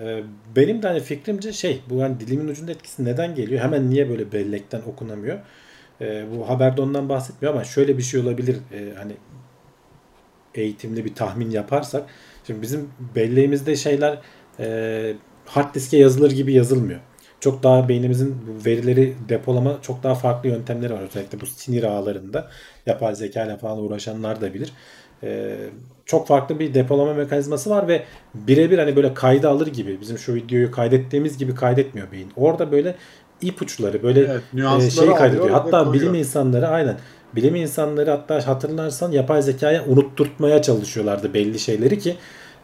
E, benim de hani fikrimce şey bu yani dilimin ucunda etkisi neden geliyor? Hemen niye böyle bellekten okunamıyor? E, bu haberde ondan bahsetmiyor ama şöyle bir şey olabilir. E, hani eğitimli bir tahmin yaparsak. Şimdi bizim belleğimizde şeyler e, hard diske yazılır gibi yazılmıyor. Çok daha beynimizin verileri depolama çok daha farklı yöntemleri var. Özellikle bu sinir ağlarında yapay zeka ile falan uğraşanlar da bilir. E, çok farklı bir depolama mekanizması var ve birebir hani böyle kayda alır gibi bizim şu videoyu kaydettiğimiz gibi kaydetmiyor beyin. Orada böyle ipuçları böyle
Evet,
e, şey kaydediyor. Hatta bilim insanları aynen bilim insanları hatta hatırlarsan yapay zekaya unutturtmaya çalışıyorlardı belli şeyleri ki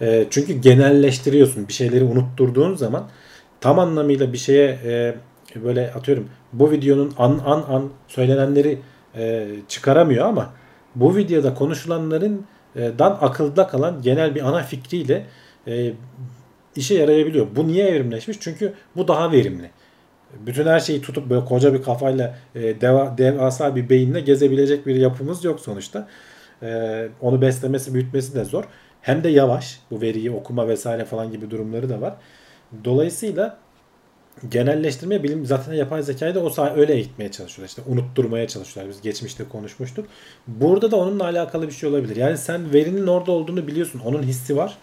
e, çünkü genelleştiriyorsun bir şeyleri unutturduğun zaman tam anlamıyla bir şeye e, böyle atıyorum bu videonun an an an söylenenleri e, çıkaramıyor ama bu videoda konuşulanların e, dan akılda kalan genel bir ana fikriyle e, işe yarayabiliyor. Bu niye evrimleşmiş? Çünkü bu daha verimli. Bütün her şeyi tutup böyle koca bir kafayla e, deva, devasa bir beyinle gezebilecek bir yapımız yok sonuçta. E, onu beslemesi, büyütmesi de zor. Hem de yavaş. Bu veriyi okuma vesaire falan gibi durumları da var. Dolayısıyla genelleştirme bilim zaten yapay zekayı da o sah- öyle eğitmeye çalışıyorlar. İşte unutturmaya çalışıyorlar. Biz geçmişte konuşmuştuk. Burada da onunla alakalı bir şey olabilir. Yani sen verinin orada olduğunu biliyorsun. Onun hissi var.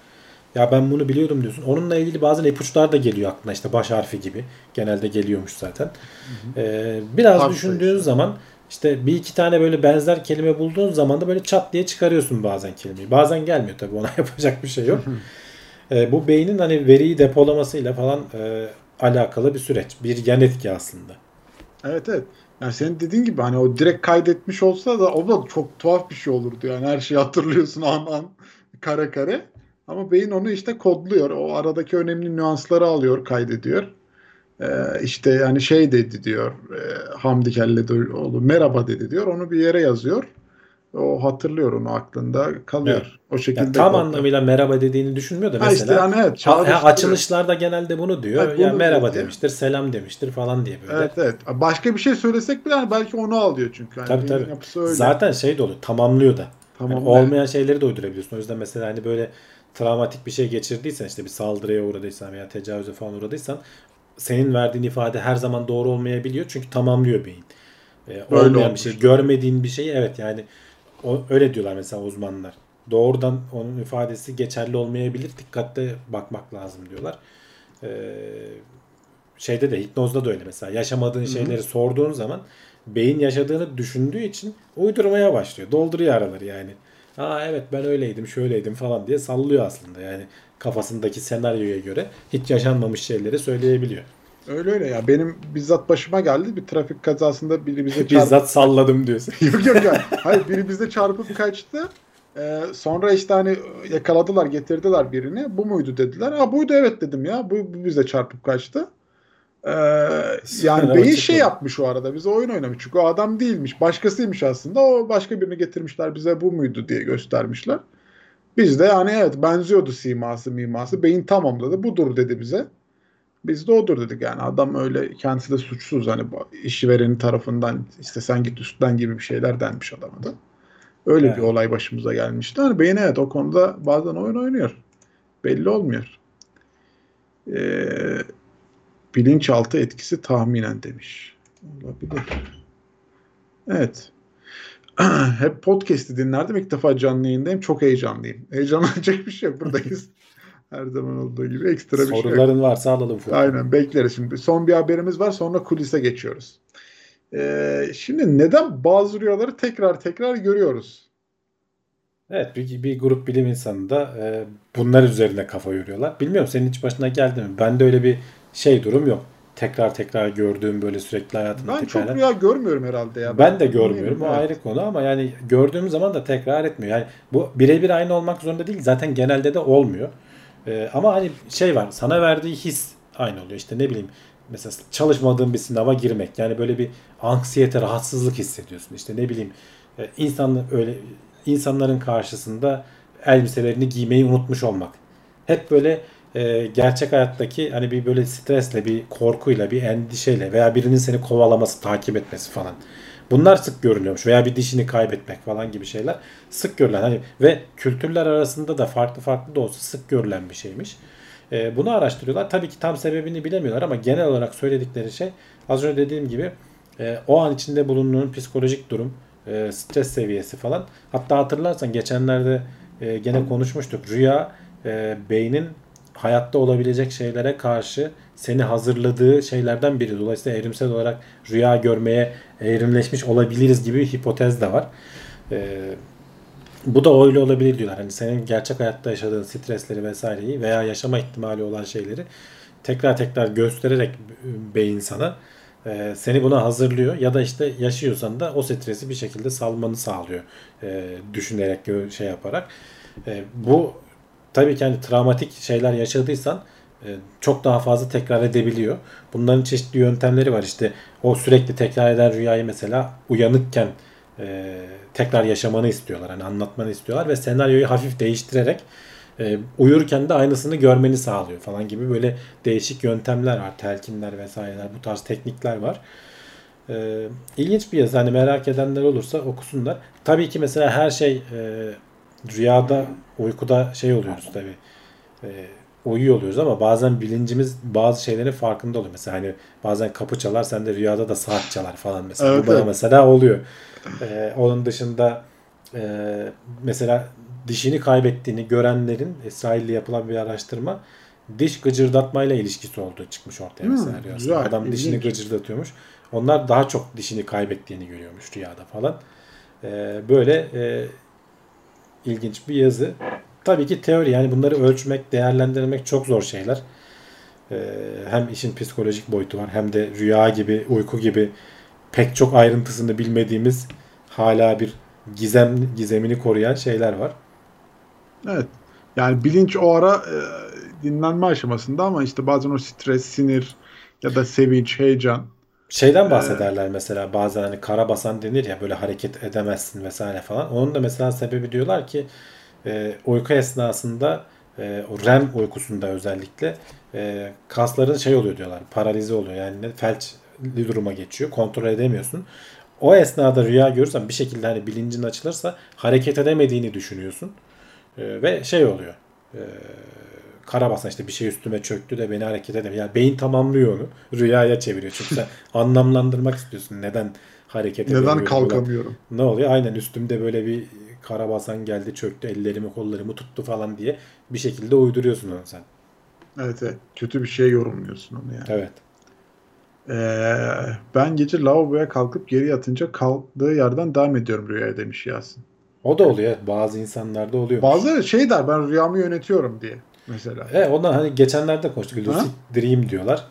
Ya ben bunu biliyordum diyorsun. Onunla ilgili bazen ipuçlar da geliyor aklına. İşte baş harfi gibi. Genelde geliyormuş zaten. Ee, biraz
Harf
düşündüğün
sayısı.
zaman işte bir iki tane böyle benzer kelime bulduğun zaman da böyle çat diye çıkarıyorsun bazen kelimeyi. Bazen gelmiyor tabii ona [laughs] yapacak bir şey yok. Ee, bu beynin hani veriyi depolamasıyla falan e, alakalı bir süreç. Bir yan etki aslında.
Evet evet. Yani senin dediğin gibi hani o direkt kaydetmiş olsa da o da çok tuhaf bir şey olurdu. Yani her şeyi hatırlıyorsun an an kare kare. Ama beyin onu işte kodluyor. O aradaki önemli nüansları alıyor, kaydediyor. Ee, işte yani şey dedi diyor e, Hamdi Kelledoğlu merhaba dedi diyor. Onu bir yere yazıyor. O hatırlıyor onu aklında kalıyor.
Evet.
O şekilde.
Yani tam
kodluyor.
anlamıyla merhaba dediğini düşünmüyor da
Ha işte
mesela
yani evet.
ha- ha,
çağrıştırıyor.
açılışlarda genelde bunu diyor.
Evet,
ya
bunu
merhaba
diyor.
demiştir, selam demiştir falan diye böyle.
Evet evet. Başka bir şey söylesek bile hani belki onu alıyor çünkü. Yani
Tabii tabii.
öyle.
Zaten şey de oluyor. Tamamlıyor da.
Tamam.
Yani olmayan şeyleri de uydurabiliyorsun. O yüzden mesela hani böyle travmatik bir şey geçirdiysen işte bir saldırıya uğradıysan veya tecavüze falan uğradıysan senin verdiğin ifade her zaman doğru olmayabiliyor. Çünkü tamamlıyor beyin. Ee, olmayan bir
olmuş.
şey, görmediğin bir şeyi evet yani o, öyle diyorlar mesela uzmanlar. Doğrudan onun ifadesi geçerli olmayabilir. Dikkatli bakmak lazım diyorlar. Ee, şeyde de hipnozda da öyle mesela. Yaşamadığın şeyleri sorduğun zaman beyin yaşadığını düşündüğü için uydurmaya başlıyor. Dolduruyor araları yani. Aa evet ben öyleydim, şöyleydim falan diye sallıyor aslında. Yani kafasındaki senaryoya göre hiç yaşanmamış şeyleri söyleyebiliyor.
Öyle öyle ya. Benim bizzat başıma geldi. Bir trafik kazasında biri bize çarptı.
Bizzat salladım diyorsun. [laughs]
yok yok ya. Hayır biri bize çarpıp kaçtı. Ee, sonra işte hani yakaladılar getirdiler birini. Bu muydu dediler. Ha buydu evet dedim ya. Bu, bu bize çarpıp kaçtı. Ee, [laughs] yani
çıktı.
şey yapmış o arada. Bize oyun oynamış. Çünkü o adam değilmiş. Başkasıymış aslında. O başka birini getirmişler. Bize bu muydu diye göstermişler. Biz de yani evet benziyordu siması miması. Beyin tamamladı. Budur dedi bize. Biz de odur dedik yani adam öyle kendisi de suçsuz hani bu işverenin tarafından işte sen git üstten gibi bir şeyler denmiş adama da. Öyle
Evet.
bir olay başımıza gelmişti. Hani beyin evet o konuda bazen oyun oynuyor. Belli olmuyor. Ee, bilinçaltı etkisi tahminen demiş. Olabilir. Evet. [clears throat] Hep podcast'i dinlerdim. İlk defa canlı yayındayım. Çok heyecanlıyım. [laughs] Heyecanlanacak bir şey yok. Buradayız. [laughs] Her zaman olduğu gibi ekstra bir şey.
Soruların varsa alalım. Furkan.
Aynen bekleriz şimdi. Son bir haberimiz var sonra kulise geçiyoruz. Ee, şimdi neden bazı rüyaları tekrar tekrar görüyoruz?
Evet bir, bir grup bilim insanı da e, bunlar üzerine kafa yoruyorlar. Bilmiyorum senin hiç başına geldi mi? Bende öyle bir şey durum yok. Tekrar tekrar gördüğüm böyle sürekli hayatımda
Ben
tekrar.
çok rüya görmüyorum herhalde ya.
Ben de görmüyorum. O
Evet.
ayrı konu ama yani gördüğüm zaman da tekrar etmiyor. Yani bu birebir aynı olmak zorunda değil. Zaten genelde de olmuyor. Ee, ama hani şey var. Sana verdiği his aynı oluyor. İşte ne bileyim mesela çalışmadığın bir sınava girmek. Yani böyle bir anksiyete, rahatsızlık hissediyorsun. İşte ne bileyim e, insan öyle insanların karşısında elbiselerini giymeyi unutmuş olmak. Hep böyle e, gerçek hayattaki hani bir böyle stresle, bir korkuyla, bir endişeyle veya birinin seni kovalaması, takip etmesi falan. Bunlar sık görülüyormuş veya bir dişini kaybetmek falan gibi şeyler sık görülen hani ve kültürler arasında da farklı farklı da olsa sık görülen bir şeymiş. E, bunu araştırıyorlar. Tabii ki tam sebebini bilemiyorlar ama genel olarak söyledikleri şey az önce dediğim gibi e, o an içinde bulunduğun psikolojik durum, e, stres seviyesi falan. Hatta hatırlarsan geçenlerde e, gene konuşmuştuk. Rüya e, beynin hayatta olabilecek şeylere karşı seni hazırladığı şeylerden biri. Dolayısıyla evrimsel olarak rüya görmeye evrimleşmiş olabiliriz gibi bir hipotez de var. E, bu da öyle olabilir diyorlar. Hani senin gerçek hayatta yaşadığın stresleri vesaireyi veya yaşama ihtimali olan şeyleri tekrar tekrar göstererek beyin sana e, seni buna hazırlıyor ya da işte yaşıyorsan da o stresi bir şekilde salmanı sağlıyor e, düşünerek şey yaparak. E, bu tabii ki hani travmatik şeyler yaşadıysan e, çok daha fazla tekrar edebiliyor. Bunların çeşitli yöntemleri var. İşte o sürekli tekrar eden rüyayı mesela uyanıkken e, tekrar yaşamanı istiyorlar. Hani anlatmanı istiyorlar ve senaryoyu hafif değiştirerek e, uyurken de aynısını görmeni sağlıyor falan gibi böyle değişik yöntemler var. Telkinler vesaireler bu tarz teknikler var. E, ilginç bir yazı. Hani merak edenler olursa okusunlar. Tabii ki mesela her şey e, rüyada uykuda şey oluyoruz tabi uyuyor oluyoruz ama bazen bilincimiz bazı şeylerin farkında oluyor. Mesela hani bazen kapı çalar sen de rüyada da saat çalar falan mesela.
Evet,
Bu bana
evet.
mesela oluyor. Ee, onun dışında e, mesela dişini kaybettiğini görenlerin İsrail'le yapılan bir araştırma diş gıcırdatmayla ilişkisi olduğu çıkmış ortaya
Hmm,
mesela rüyasında.
güzel,
Adam dişini
ilginç.
gıcırdatıyormuş. Onlar daha çok dişini kaybettiğini görüyormuş rüyada falan. Ee, böyle e, ilginç bir yazı. Tabii ki teori yani bunları ölçmek, değerlendirmek çok zor şeyler. Ee, hem işin psikolojik boyutu var hem de rüya gibi, uyku gibi pek çok ayrıntısını bilmediğimiz hala bir gizem gizemini koruyan şeyler var.
Evet. Yani bilinç o ara e, dinlenme aşamasında ama işte bazen o stres, sinir ya da sevinç, heyecan.
Şeyden bahsederler mesela bazen hani karabasan denir ya böyle hareket edemezsin vesaire falan. Onun da mesela sebebi diyorlar ki e, uyku esnasında e, o REM uykusunda özellikle e, kasların şey oluyor diyorlar paralize oluyor yani felçli duruma geçiyor kontrol edemiyorsun. O esnada rüya görürsen bir şekilde hani bilincin açılırsa hareket edemediğini düşünüyorsun E, ve şey oluyor e, karabasan işte bir şey üstüme çöktü de beni hareket edemiyor. Yani beyin tamamlıyor onu. Rüyaya çeviriyor. Çünkü sen [laughs] anlamlandırmak istiyorsun. Neden hareket
Neden
edemiyorum?
kalkamıyorum?
Ne oluyor? Aynen üstümde böyle bir karabasan geldi çöktü ellerimi kollarımı tuttu falan diye bir şekilde uyduruyorsun onu sen.
Evet, evet. Kötü bir şey yorumluyorsun onu yani.
Evet.
Ee, ben gece lavaboya kalkıp geri yatınca kalktığı yerden devam ediyorum rüyaya demiş Yasin.
O da oluyor. Bazı insanlarda oluyor.
Bazıları şey der ben rüyamı yönetiyorum diye mesela.
Evet ondan hani geçenlerde konuştuk. Lucid Dream diyorlar.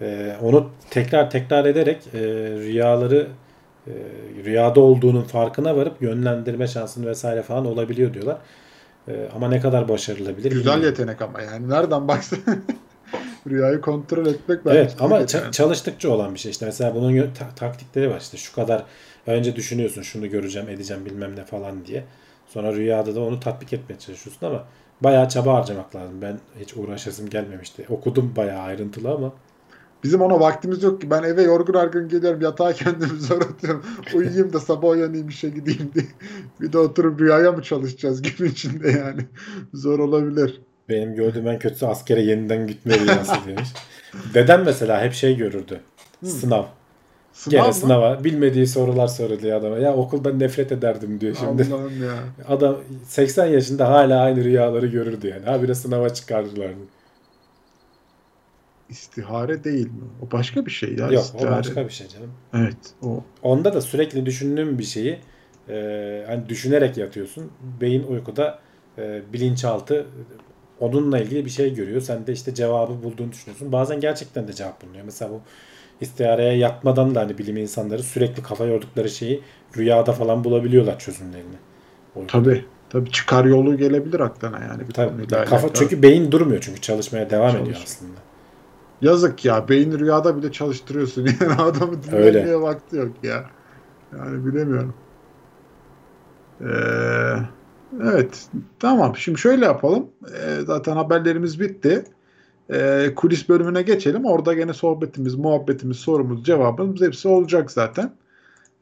Ee, onu tekrar tekrar ederek e, rüyaları e, rüyada olduğunun farkına varıp yönlendirme şansın vesaire falan olabiliyor diyorlar. E, ama ne kadar başarılı bilir
Güzel
bilmiyorum.
yetenek ama yani nereden baksan [laughs] rüyayı kontrol etmek bence
Evet ama
yetenek.
çalıştıkça olan bir şey işte mesela bunun ta- taktikleri var işte şu kadar önce düşünüyorsun şunu göreceğim edeceğim bilmem ne falan diye sonra rüyada da onu tatbik etmeye çalışıyorsun ama bayağı çaba harcamak lazım ben hiç uğraşasım gelmemişti okudum bayağı ayrıntılı ama
Bizim ona vaktimiz yok ki. Ben eve yorgun argın geliyorum yatağa kendimi [laughs] zor atıyorum. Uyuyayım da sabah uyanayım işe gideyim diye. Bir de oturup rüyaya mı çalışacağız gün içinde yani. [laughs] Zor olabilir.
benim gördüğüm en kötüsü askere yeniden gitme rüyası [laughs] demiş. Dedem mesela hep şey görürdü sınav.
Sınav
Gene
mı?
sınava bilmediği sorular soruluyor adama. Ya okuldan nefret ederdim diyor şimdi.
Allah'ım ya. [laughs]
Adam 80 yaşında hala aynı rüyaları görürdü yani. Habire sınava çıkardılardı.
İstihare değil mi? O başka bir şey ya.
Yok
istihare.
o başka bir şey canım.
Evet. O
Onda da sürekli düşündüğün bir şeyi e, hani düşünerek yatıyorsun. Beyin uykuda e, bilinçaltı onunla ilgili bir şey görüyor. Sen de işte cevabı bulduğunu düşünüyorsun. Bazen gerçekten de cevap bulunuyor. Mesela bu istihareye yatmadan da hani bilim insanları sürekli kafa yordukları şeyi rüyada falan bulabiliyorlar çözümlerini. Uykuda.
tabii. Tabii çıkar yolu gelebilir aklına yani. Bir
Tabii. Kafa
alakalı.
çünkü beyin durmuyor çünkü çalışmaya devam ediyor
Çalışıyor.
aslında.
Yazık ya. Beyni rüyada bile çalıştırıyorsun. [laughs] Yani adamı dinlemeye vakti yok ya. Yani bilemiyorum. Ee, evet. Tamam. Şimdi şöyle yapalım. Ee, zaten haberlerimiz bitti. Ee, kulis bölümüne geçelim. Orada gene sohbetimiz, muhabbetimiz, sorumuz, cevabımız hepsi olacak zaten.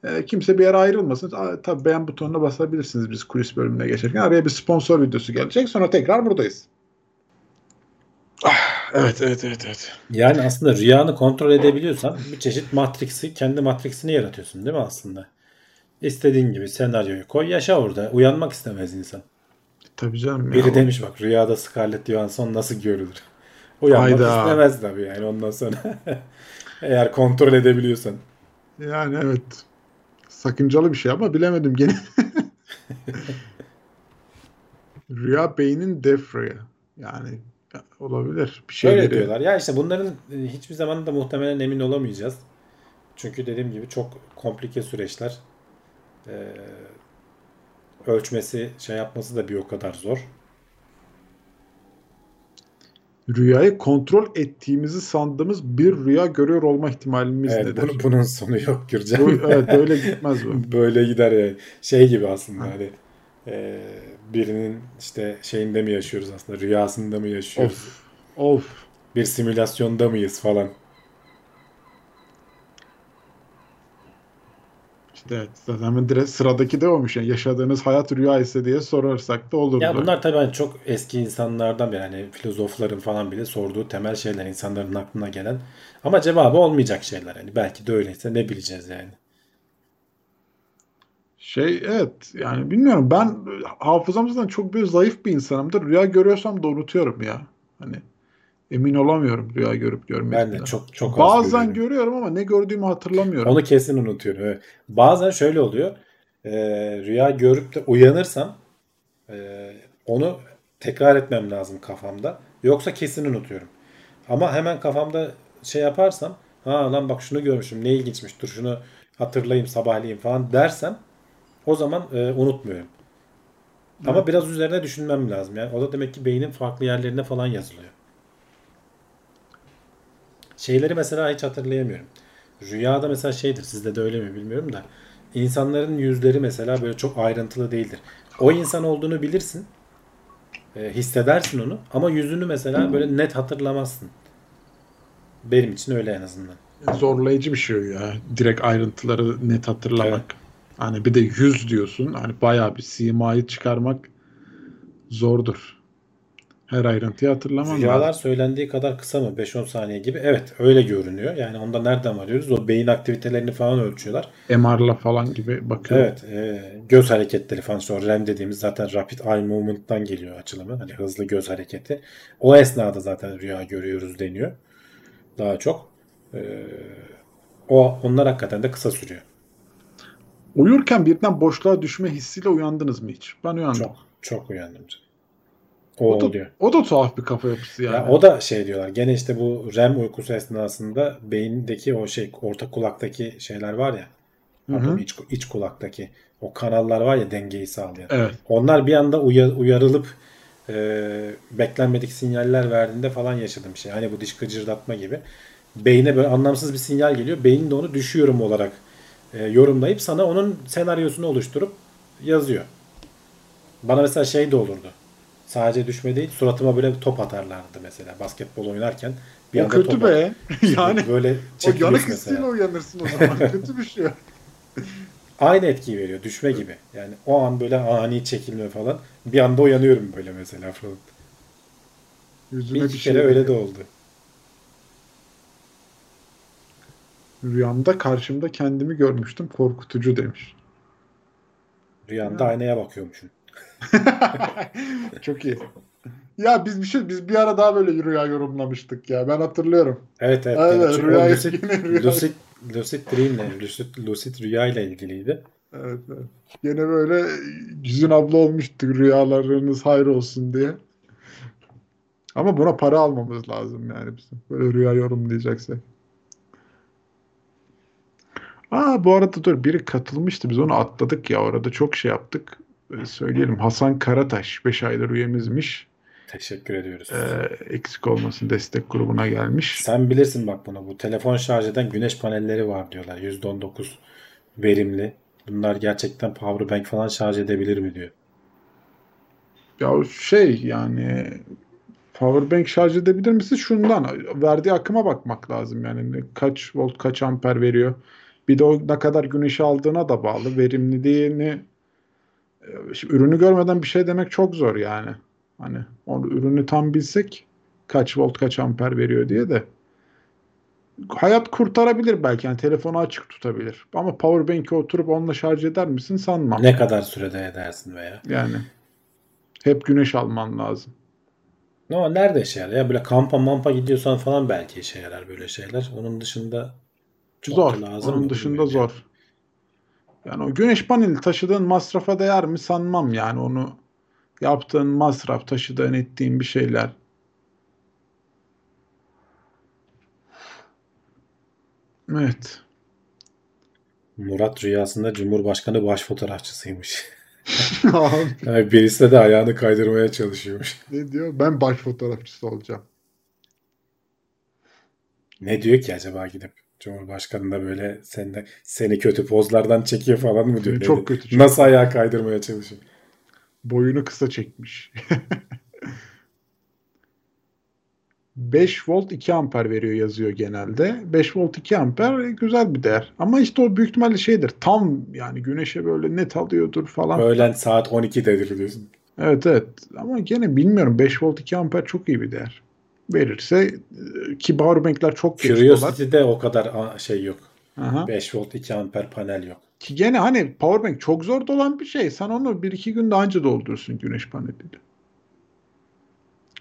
Ee, kimse bir yere ayrılmasın. Aa, tabii beğen butonuna basabilirsiniz biz kulis bölümüne geçerken. Araya bir sponsor videosu gelecek. Sonra tekrar buradayız. Ah, evet, evet, evet, evet.
Yani aslında rüyanı kontrol edebiliyorsan bir çeşit matriksi, kendi matriksini yaratıyorsun değil mi aslında? İstediğin gibi senaryoyu koy, yaşa orada. Uyanmak istemez insan.
Tabii canım. ya.
Biri demiş bak rüyada Scarlett Johansson nasıl görülür? Uyanmak
Hayda.
istemez tabii yani ondan sonra. [laughs] Eğer kontrol edebiliyorsan.
Yani evet. Sakıncalı bir şey ama bilemedim gene. [laughs] Rüya beynin defraya. Yani olabilir. Bir şey
Öyle diyorlar. Ya işte bunların e, hiçbir zaman da muhtemelen emin olamayacağız. Çünkü dediğim gibi çok komplike süreçler. Ee, ölçmesi, şey yapması da bir o kadar zor.
Rüyayı kontrol ettiğimizi sandığımız bir rüya görüyor olma ihtimalimiz
Evet,
nedir?
bunun, bunun sonu yok Gürcan.
Bu, evet böyle gitmez bu. [laughs]
Böyle gider yani. Şey gibi aslında hani e, birinin işte şeyinde mi yaşıyoruz aslında rüyasında mı yaşıyoruz?
Of. Of.
Bir simülasyonda mıyız falan.
İşte. Zaten direkt sıradaki de olmuş. Yani yaşadığınız hayat rüya ise diye sorarsak da olur.
Ya bunlar tabii hani çok eski insanlardan beri hani filozofların falan bile sorduğu temel şeyler insanların aklına gelen. Ama cevabı olmayacak şeyler. Hani belki de öyleyse ne bileceğiz yani.
Şey evet yani bilmiyorum ben hafızamızdan çok böyle zayıf bir insanımdır. Rüya görüyorsam da unutuyorum ya. Hani emin olamıyorum rüya görüp görmediğimden.
Ben de çok çok az
Bazen
görüyorum.
görüyorum ama ne gördüğümü hatırlamıyorum.
Onu kesin unutuyorum. Evet. Bazen şöyle oluyor. Ee, rüya görüp de uyanırsam e, onu tekrar etmem lazım kafamda. Yoksa kesin unutuyorum. Ama hemen kafamda şey yaparsam ha lan bak şunu görmüşüm ne ilginçmiş dur şunu hatırlayayım sabahleyin falan dersem o zaman e, unutmuyorum. Ama biraz üzerine düşünmem lazım. Yani o da demek ki beynin farklı yerlerine falan yazılıyor. Şeyleri mesela hiç hatırlayamıyorum. Rüyada mesela şeydir sizde de öyle mi bilmiyorum da insanların yüzleri mesela böyle çok ayrıntılı değildir. O insan olduğunu bilirsin. e, hissedersin onu ama yüzünü mesela böyle net hatırlamazsın. Benim için öyle en azından.
Zorlayıcı bir şey ya. Direkt ayrıntıları net hatırlamak. Hani bir de yüz diyorsun. Hani bayağı bir simayı çıkarmak zordur. Her ayrıntıyı hatırlamam
Rüyalar
lazım.
söylendiği kadar kısa mı? 5-10 saniye gibi. Evet öyle görünüyor. Yani onda nereden varıyoruz? O beyin aktivitelerini falan ölçüyorlar.
MR'la falan gibi bakıyor.
Evet, e, göz hareketleri falan sonra REM dediğimiz zaten Rapid Eye Movement'tan geliyor açılımı. Hani hızlı göz hareketi. O esnada zaten rüya görüyoruz deniyor. Daha çok. E, o onlar hakikaten de kısa sürüyor.
Uyurken birden boşluğa düşme hissiyle uyandınız mı hiç? Ben uyandım.
Çok çok uyandım. O,
O da,
oluyor.
o da tuhaf bir kafa yapısı yani.
Ya o da şey diyorlar. Gene işte bu REM uykusu esnasında beyindeki o şey orta kulaktaki şeyler var ya. Pardon, iç, iç kulaktaki o kanallar var ya dengeyi sağlayan.
Evet.
Onlar bir anda uya- uyarılıp e, beklenmedik sinyaller verdiğinde falan yaşadığım şey. Hani bu diş gıcırdatma gibi. Beyne böyle anlamsız bir sinyal geliyor. Beyin de onu düşüyorum olarak e, yorumlayıp sana onun senaryosunu oluşturup yazıyor. Bana mesela şey de olurdu. Sadece düşme değil suratıma böyle bir top atarlardı mesela basketbol oynarken. Bir
o kötü
top
be. [laughs] yani
böyle
o yanık hissiyle uyanırsın o zaman. [laughs] kötü bir şey.
Aynı etkiyi veriyor. Düşme gibi. Yani o an böyle ani çekilme falan. Bir anda uyanıyorum böyle mesela falan.
Yüzüne
Bir
bir
iki
şey
kere öyle de oldu.
Rüyamda karşımda kendimi görmüştüm. Korkutucu demiş.
Rüyanda aynaya bakıyormuşsun. [laughs]
Çok iyi. Ya biz bir şey biz bir ara daha böyle rüya yorumlamıştık ya. Ben hatırlıyorum.
Evet evet.
Aynen.
Çünkü
rüya-
lucid,
rüya.
lucid, lucid dream'le, lucid, lucid rüya ile ilgiliydi.
Evet, evet. Yine böyle yüzün abla olmuştuk rüyalarınız hayır olsun diye. Ama buna para almamız lazım yani bizim. Böyle rüya yorumlayacaksak. Aa bu arada dur biri katılmıştı. Biz onu atladık ya orada çok şey yaptık. Ee, söyleyelim Hasan Karataş 5 aydır üyemizmiş.
Teşekkür ediyoruz.
Ee, eksik olmasın destek grubuna gelmiş.
Sen bilirsin bak bunu. Bu telefon şarj eden güneş panelleri var diyorlar. %19 verimli. Bunlar gerçekten powerbank falan şarj edebilir mi diyor.
Ya şey yani powerbank şarj edebilir misin? Şundan verdiği akıma bakmak lazım yani kaç volt kaç amper veriyor. Bir de o ne kadar güneşi aldığına da bağlı. Verimliliğini e, şimdi ürünü görmeden bir şey demek çok zor yani. Hani onu ürünü tam bilsek kaç volt kaç amper veriyor diye de hayat kurtarabilir belki yani telefonu açık tutabilir. Ama powerbank'i oturup onunla şarj eder misin sanmam.
Ne kadar sürede edersin veya.
Yani hep güneş alman lazım.
Ama nerede işe yarar? Ya böyle kampa mampa gidiyorsan falan belki işe yarar böyle şeyler. Onun dışında
Zor.
lazım
Onun dışında zor. Yani o güneş paneli taşıdığın masrafa değer mi sanmam yani onu yaptığın masraf, taşıdığın ettiğin bir şeyler. Evet.
Murat rüyasında Cumhurbaşkanı baş fotoğrafçısıymış. [laughs] Yani birisi de ayağını kaydırmaya çalışıyormuş.
ne diyor? Ben baş fotoğrafçısı olacağım.
Ne diyor ki acaba gidip Cumhurbaşkanı da böyle seni, seni kötü pozlardan çekiyor falan mı diyor?
Çok kötü çekiyor.
Nasıl ayağı kaydırmaya çalışıyor?
Boyunu kısa çekmiş. [laughs] 5 volt 2 amper veriyor yazıyor genelde. 5 volt 2 amper güzel bir değer. Ama işte o büyük ihtimalle şeydir. Tam yani güneşe böyle net alıyordur falan.
Öğlen saat 12'dedir diyorsun.
Evet evet. Ama gene bilmiyorum. 5 volt 2 amper çok iyi bir değer. Verirse e, ki powerbankler çok.
Curiosity'de o kadar şey yok.
Aha.
5 volt 2 amper panel yok.
Ki gene hani powerbank çok zor dolan bir şey. Sen onu 1-2 günde anca doldurursun güneş paneliyle.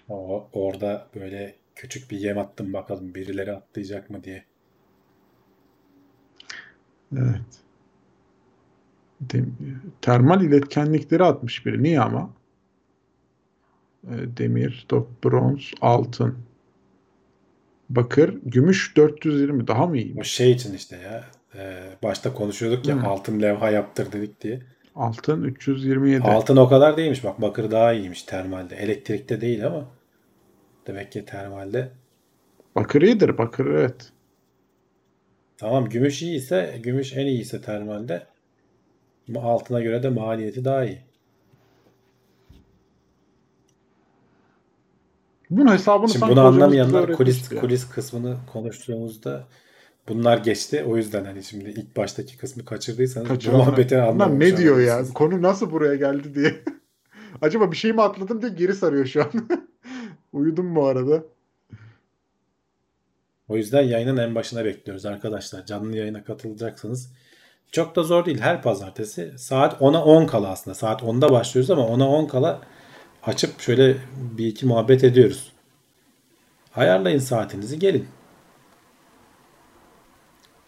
O, orada böyle küçük bir yem attım bakalım birileri atlayacak mı diye.
Evet. Termal iletkenlikleri atmış biri. Niye ama? E, Demir, top, bronz, altın, bakır, gümüş 420 daha mı
O
iyiymiş?
şey için işte ya. e, başta konuşuyorduk ya
Hı.
altın levha yaptır dedik diye.
Altın 327.
Altın o kadar değilmiş. Bak bakır daha iyiymiş termalde. Elektrikte değil ama demek ki termalde.
Bakır iyidir. Bakır evet.
Tamam gümüş iyi ise gümüş en iyi ise termalde altına göre de maliyeti daha iyi.
Bunun hesabını
Şimdi bunu anlamayanlar kulis
öğretmişti ya.
kulis kısmını konuştuğumuzda bunlar geçti. O yüzden hani şimdi ilk baştaki kısmı kaçırdıysanız bu
Kaçıranlar.
muhabbeti anlamamış
ne diyor ya? Konu nasıl buraya geldi diye. [laughs] Acaba bir şey mi atladım diye geri sarıyor şu an. [laughs] Uyudum bu arada.
O yüzden yayının en başına bekliyoruz arkadaşlar. Canlı yayına katılacaksanız çok da zor değil. Her pazartesi saat 10'a 10 kala aslında. Saat 10'da başlıyoruz ama 10'a 10 kala açıp şöyle bir iki muhabbet ediyoruz. Ayarlayın saatinizi gelin.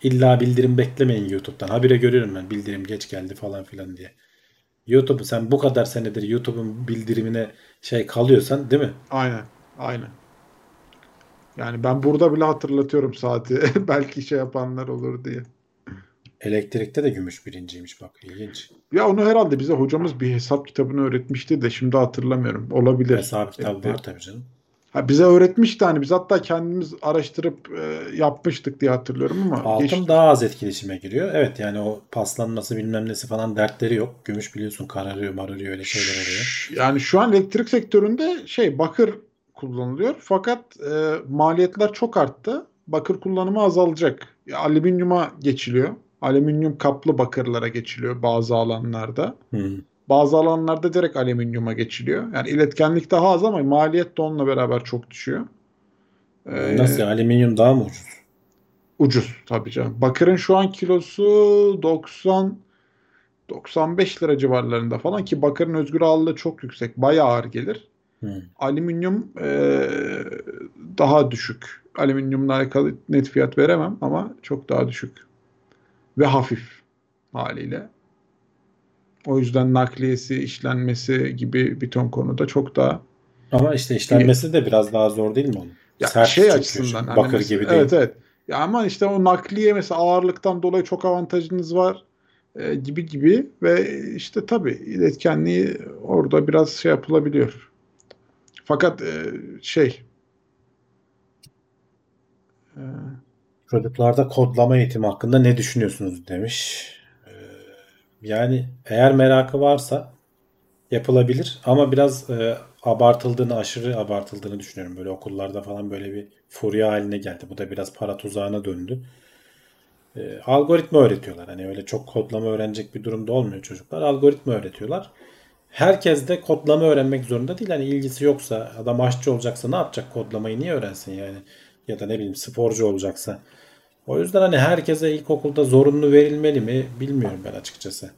İlla bildirim beklemeyin YouTube'dan. Habire görüyorum ben bildirim geç geldi falan filan diye. YouTube sen bu kadar senedir YouTube'un bildirimine şey kalıyorsan değil mi?
Aynen. Aynen. Yani ben burada bile hatırlatıyorum saati. [laughs] Belki şey yapanlar olur diye.
Elektrikte de gümüş birinciymiş bak ilginç.
Ya onu herhalde bize hocamız bir hesap kitabını öğretmişti de şimdi hatırlamıyorum. Olabilir.
Hesap kitabı
Evet.
var tabii canım.
Ha, bize öğretmişti hani biz hatta kendimiz araştırıp e, yapmıştık diye hatırlıyorum ama
Altın
geçti.
daha az etkileşime giriyor. Evet yani o paslanması bilmem nesi falan dertleri yok. Gümüş biliyorsun kararıyor mararıyor öyle şeyler oluyor.
Yani şu an elektrik sektöründe şey bakır kullanılıyor fakat e, maliyetler çok arttı. Bakır kullanımı azalacak. Ya, alüminyuma geçiliyor. Alüminyum kaplı bakırlara geçiliyor bazı alanlarda.
Hı.
Bazı alanlarda direkt alüminyuma geçiliyor. Yani iletkenlik daha az ama maliyet de onunla beraber çok düşüyor. Ee,
Nasıl ya? Alüminyum daha mı ucuz?
Ucuz tabii canım. Bakırın şu an kilosu 90 95 lira civarlarında falan ki bakırın özgür ağırlığı çok yüksek. Bayağı ağır gelir.
Hı.
Alüminyum eee, daha düşük. Alüminyumla alakalı net fiyat veremem ama çok daha düşük. Ve hafif haliyle. O yüzden nakliyesi, işlenmesi gibi bir ton konuda çok daha
Ama işte işlenmesi de biraz daha zor değil mi onun?
ya
Sert
şey
çünkü.
açısından hani
Bakır
mesela-
gibi değil.
Evet evet. Ya ama işte o nakliye mesela ağırlıktan dolayı çok avantajınız var e, gibi gibi ve işte tabii iletkenliği orada biraz şey yapılabiliyor. Fakat e, şey e,
Çocuklarda kodlama eğitimi hakkında ne düşünüyorsunuz demiş. Ee, Yani eğer merakı varsa yapılabilir ama biraz e, abartıldığını, aşırı abartıldığını düşünüyorum. Böyle okullarda falan böyle bir furya haline geldi. Bu da biraz para tuzağına döndü. E, algoritma öğretiyorlar. Hani öyle çok kodlama öğrenecek bir durumda olmuyor çocuklar. Algoritma öğretiyorlar. Herkes de kodlama öğrenmek zorunda değil. Hani ilgisi yoksa adam aşçı olacaksa ne yapacak kodlamayı niye öğrensin yani? Ya da ne bileyim sporcu olacaksa. O yüzden hani herkese ilkokulda zorunlu verilmeli mi bilmiyorum ben açıkçası.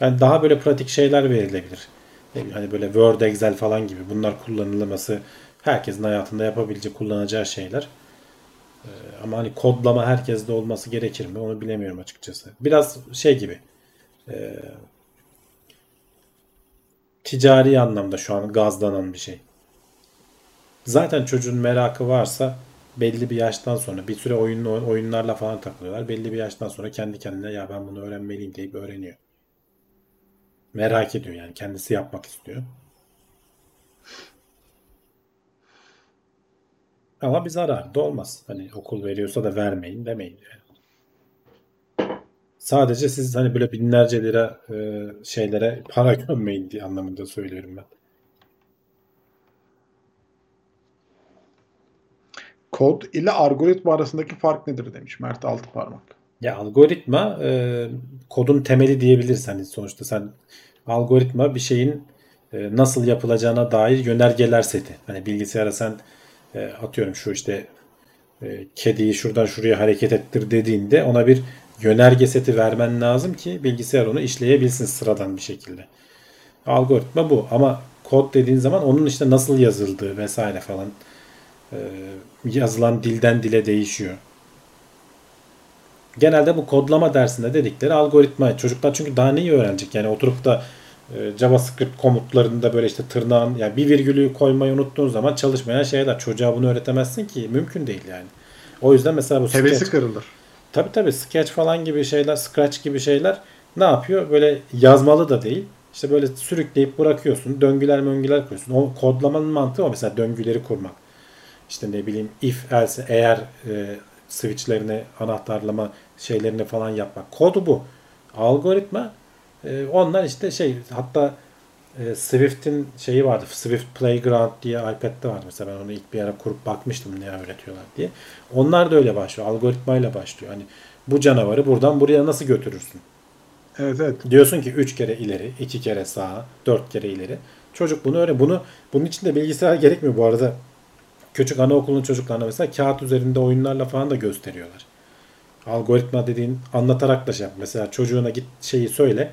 Yani daha böyle pratik şeyler verilebilir. Hani böyle Word, Excel falan gibi bunlar kullanılması herkesin hayatında yapabileceği, kullanacağı şeyler. Ee, ama hani kodlama herkeste olması gerekir mi onu bilemiyorum açıkçası. Biraz şey gibi. e, ticari anlamda şu an gazlanan bir şey. Zaten çocuğun merakı varsa belli bir yaştan sonra bir süre oyun oyunlarla falan takılıyorlar. Belli bir yaştan sonra kendi kendine ya ben bunu öğrenmeliyim deyip öğreniyor. Merak ediyor yani kendisi yapmak istiyor. Ama bir zararı da olmaz. Hani okul veriyorsa da vermeyin demeyin yani. Sadece siz hani böyle binlerce lira e, şeylere para [laughs] gömmeyin diye anlamında söylüyorum ben.
Kod ile algoritma arasındaki fark nedir demiş Mert Altıparmak.
Ya algoritma e, kodun temeli diyebiliriz. Hani sonuçta sen algoritma bir şeyin e, nasıl yapılacağına dair yönergeler seti. Hani bilgisayara sen e, atıyorum şu işte e, kediyi şuradan şuraya hareket ettir dediğinde ona bir yönerge seti vermen lazım ki bilgisayar onu işleyebilsin sıradan bir şekilde. Algoritma bu ama kod dediğin zaman onun işte nasıl yazıldığı vesaire falan yazılan dilden dile değişiyor. Genelde bu kodlama dersinde dedikleri algoritma. Çocuklar çünkü daha neyi öğrenecek? Yani oturup da e, JavaScript komutlarında böyle işte tırnağın yani bir virgülü koymayı unuttuğun zaman çalışmayan şeyler. Çocuğa bunu öğretemezsin ki. Mümkün değil yani. O yüzden mesela bu
Hevesi
sketch,
kırılır.
tabii tabii sketch falan gibi şeyler, scratch gibi şeyler ne yapıyor? Böyle yazmalı da değil. İşte böyle sürükleyip bırakıyorsun. Döngüler möngüler kuruyorsun. O kodlamanın mantığı o mesela döngüleri kurmak. İşte ne bileyim if else eğer e, switchlerini anahtarlama şeylerini falan yapmak. Kodu bu. Algoritma e, onlar işte şey hatta e, Swift'in şeyi vardı. Swift Playground diye iPad'de vardı mesela ben onu ilk bir ara kurup bakmıştım ne öğretiyorlar diye. Onlar da öyle başlıyor. Algoritmayla başlıyor. Hani bu canavarı buradan buraya nasıl götürürsün?
Evet evet.
Diyorsun ki 3 kere ileri, 2 kere sağa, 4 kere ileri. Çocuk bunu öyle. Bunu bunun için de bilgisayar [laughs] gerekmiyor bu arada. Küçük anaokulunun çocuklarına mesela kağıt üzerinde oyunlarla falan da gösteriyorlar. Algoritma dediğin anlatarak da şey yap. Mesela çocuğuna git şeyi söyle.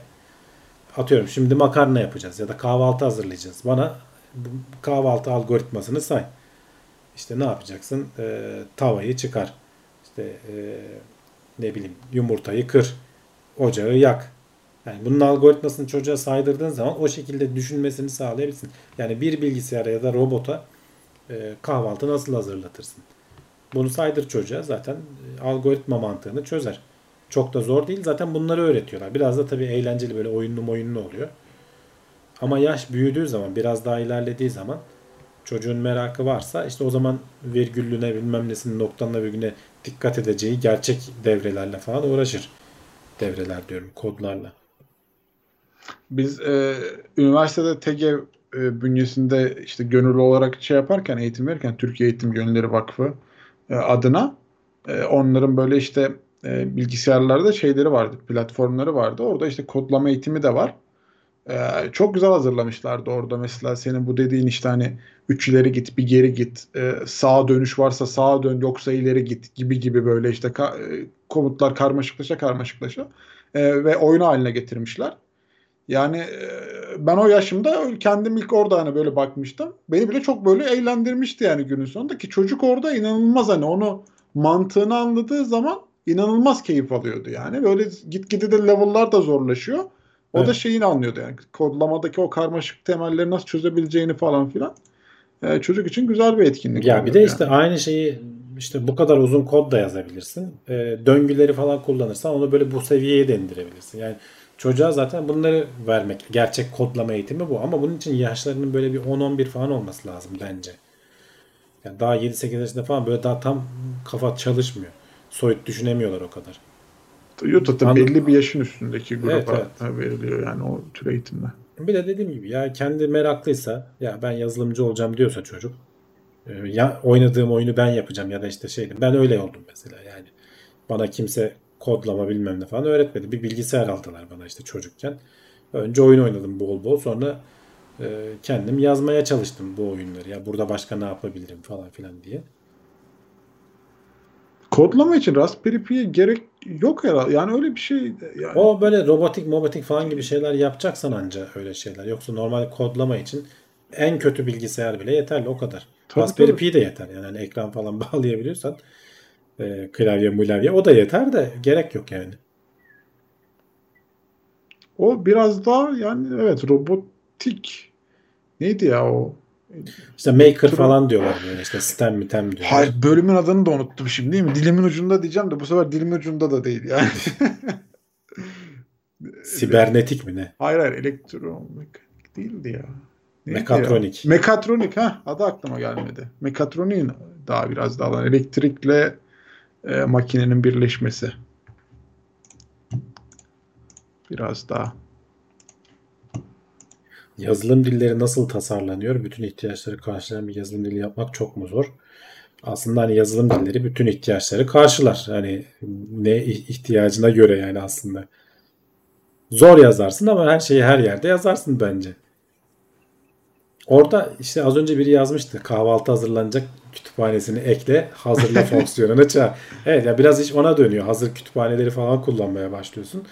Atıyorum şimdi makarna yapacağız ya da kahvaltı hazırlayacağız. Bana kahvaltı algoritmasını say. İşte ne yapacaksın? Ee, tavayı çıkar. İşte ee, ne bileyim yumurtayı kır. Ocağı yak. Yani bunun algoritmasını çocuğa saydırdığın zaman o şekilde düşünmesini sağlayabilirsin. Yani bir bilgisayara ya da robota e, kahvaltı nasıl hazırlatırsın? Bunu saydır çocuğa zaten e, algoritma mantığını çözer. Çok da zor değil. Zaten bunları öğretiyorlar. Biraz da tabii eğlenceli böyle oyunlu oyunlu oluyor. Ama yaş büyüdüğü zaman biraz daha ilerlediği zaman çocuğun merakı varsa işte o zaman virgüllüne bilmem nesinin noktanına virgülüne dikkat edeceği gerçek devrelerle falan uğraşır. Devreler diyorum kodlarla.
Biz e, üniversitede TEGEV e, bünyesinde işte gönüllü olarak şey yaparken eğitim verirken Türkiye Eğitim Gönülleri Vakfı e, adına e, onların böyle işte e, bilgisayarlarda şeyleri vardı, platformları vardı. Orada işte kodlama eğitimi de var. E, çok güzel hazırlamışlardı orada mesela senin bu dediğin işte hani üç ileri git bir geri git e, sağa dönüş varsa sağa dön yoksa ileri git gibi gibi böyle işte ka- e, komutlar karmaşıklaşa karmaşıklaşa e, ve oyun haline getirmişler. Yani e, ben o yaşımda kendim ilk orada hani böyle bakmıştım. Beni bile çok böyle eğlendirmişti yani günün sonunda ki çocuk orada inanılmaz hani onu mantığını anladığı zaman inanılmaz keyif alıyordu yani. Böyle gitgide de level'lar da zorlaşıyor. O
Evet.
da şeyini anlıyordu yani kodlamadaki o karmaşık temelleri nasıl çözebileceğini falan filan. E, çocuk için güzel bir etkinlik.
Ya bir de
yani.
işte aynı şeyi işte bu kadar uzun kod da yazabilirsin. E, döngüleri falan kullanırsan onu böyle bu seviyeye de indirebilirsin. Yani çocuğa zaten bunları vermek gerçek kodlama eğitimi bu ama bunun için yaşlarının böyle bir 10-11 falan olması lazım bence. Yani daha 7-8 yaşında falan böyle daha tam kafa çalışmıyor. Soyut düşünemiyorlar o kadar.
YouTube'da
Anladım.
belli bir yaşın üstündeki gruba
Evet, evet.
veriliyor yani o tür eğitimler.
Bir de dediğim gibi ya kendi meraklıysa ya ben yazılımcı olacağım diyorsa çocuk e, ya oynadığım oyunu ben yapacağım ya da işte şeydim ben öyle oldum mesela yani bana kimse kodlama bilmem ne falan öğretmedi bir bilgisayar aldılar bana işte çocukken önce oyun oynadım bol bol sonra e, kendim yazmaya çalıştım bu oyunları ya burada başka ne yapabilirim falan filan diye.
Kodlama için Raspberry Pi'ye gerek yok herhalde. Yani öyle bir şey yani.
O böyle robotik mobotik falan gibi şeyler yapacaksan anca öyle şeyler. Yoksa normal kodlama için en kötü bilgisayar bile yeterli o kadar.
Tabii,
Raspberry. Pi de yeter. Yani hani ekran falan [laughs] bağlayabiliyorsan e, klavye mulavye o da yeter de gerek yok yani.
O biraz daha yani evet robotik neydi ya o?
İşte maker
Tro-
falan diyorlar böyle işte stem mitem diyorlar.
Hayır bölümün adını da unuttum şimdi değil mi? Dilimin ucunda diyeceğim de bu sefer dilimin ucunda da değil yani. [laughs]
Sibernetik mi ne?
hayır hayır elektromekanik değildi ya. Neydi
Mekatronik.
Ya? Mekatronik ha adı aklıma gelmedi. Mekatroniğin daha biraz daha elektrikle e, makinenin birleşmesi. Biraz daha.
Yazılım dilleri nasıl tasarlanıyor? Bütün ihtiyaçları karşılayan bir yazılım dili yapmak çok mu zor? aslında hani yazılım dilleri bütün ihtiyaçları karşılar. Hani ne ihtiyacına göre yani aslında. Zor yazarsın ama her şeyi her yerde yazarsın bence. Orada işte az önce biri yazmıştı. Kahvaltı hazırlanacak kütüphanesini ekle, hazırla [laughs] fonksiyonunu çağır. Evet ya biraz iş ona dönüyor. Hazır kütüphaneleri falan kullanmaya başlıyorsun.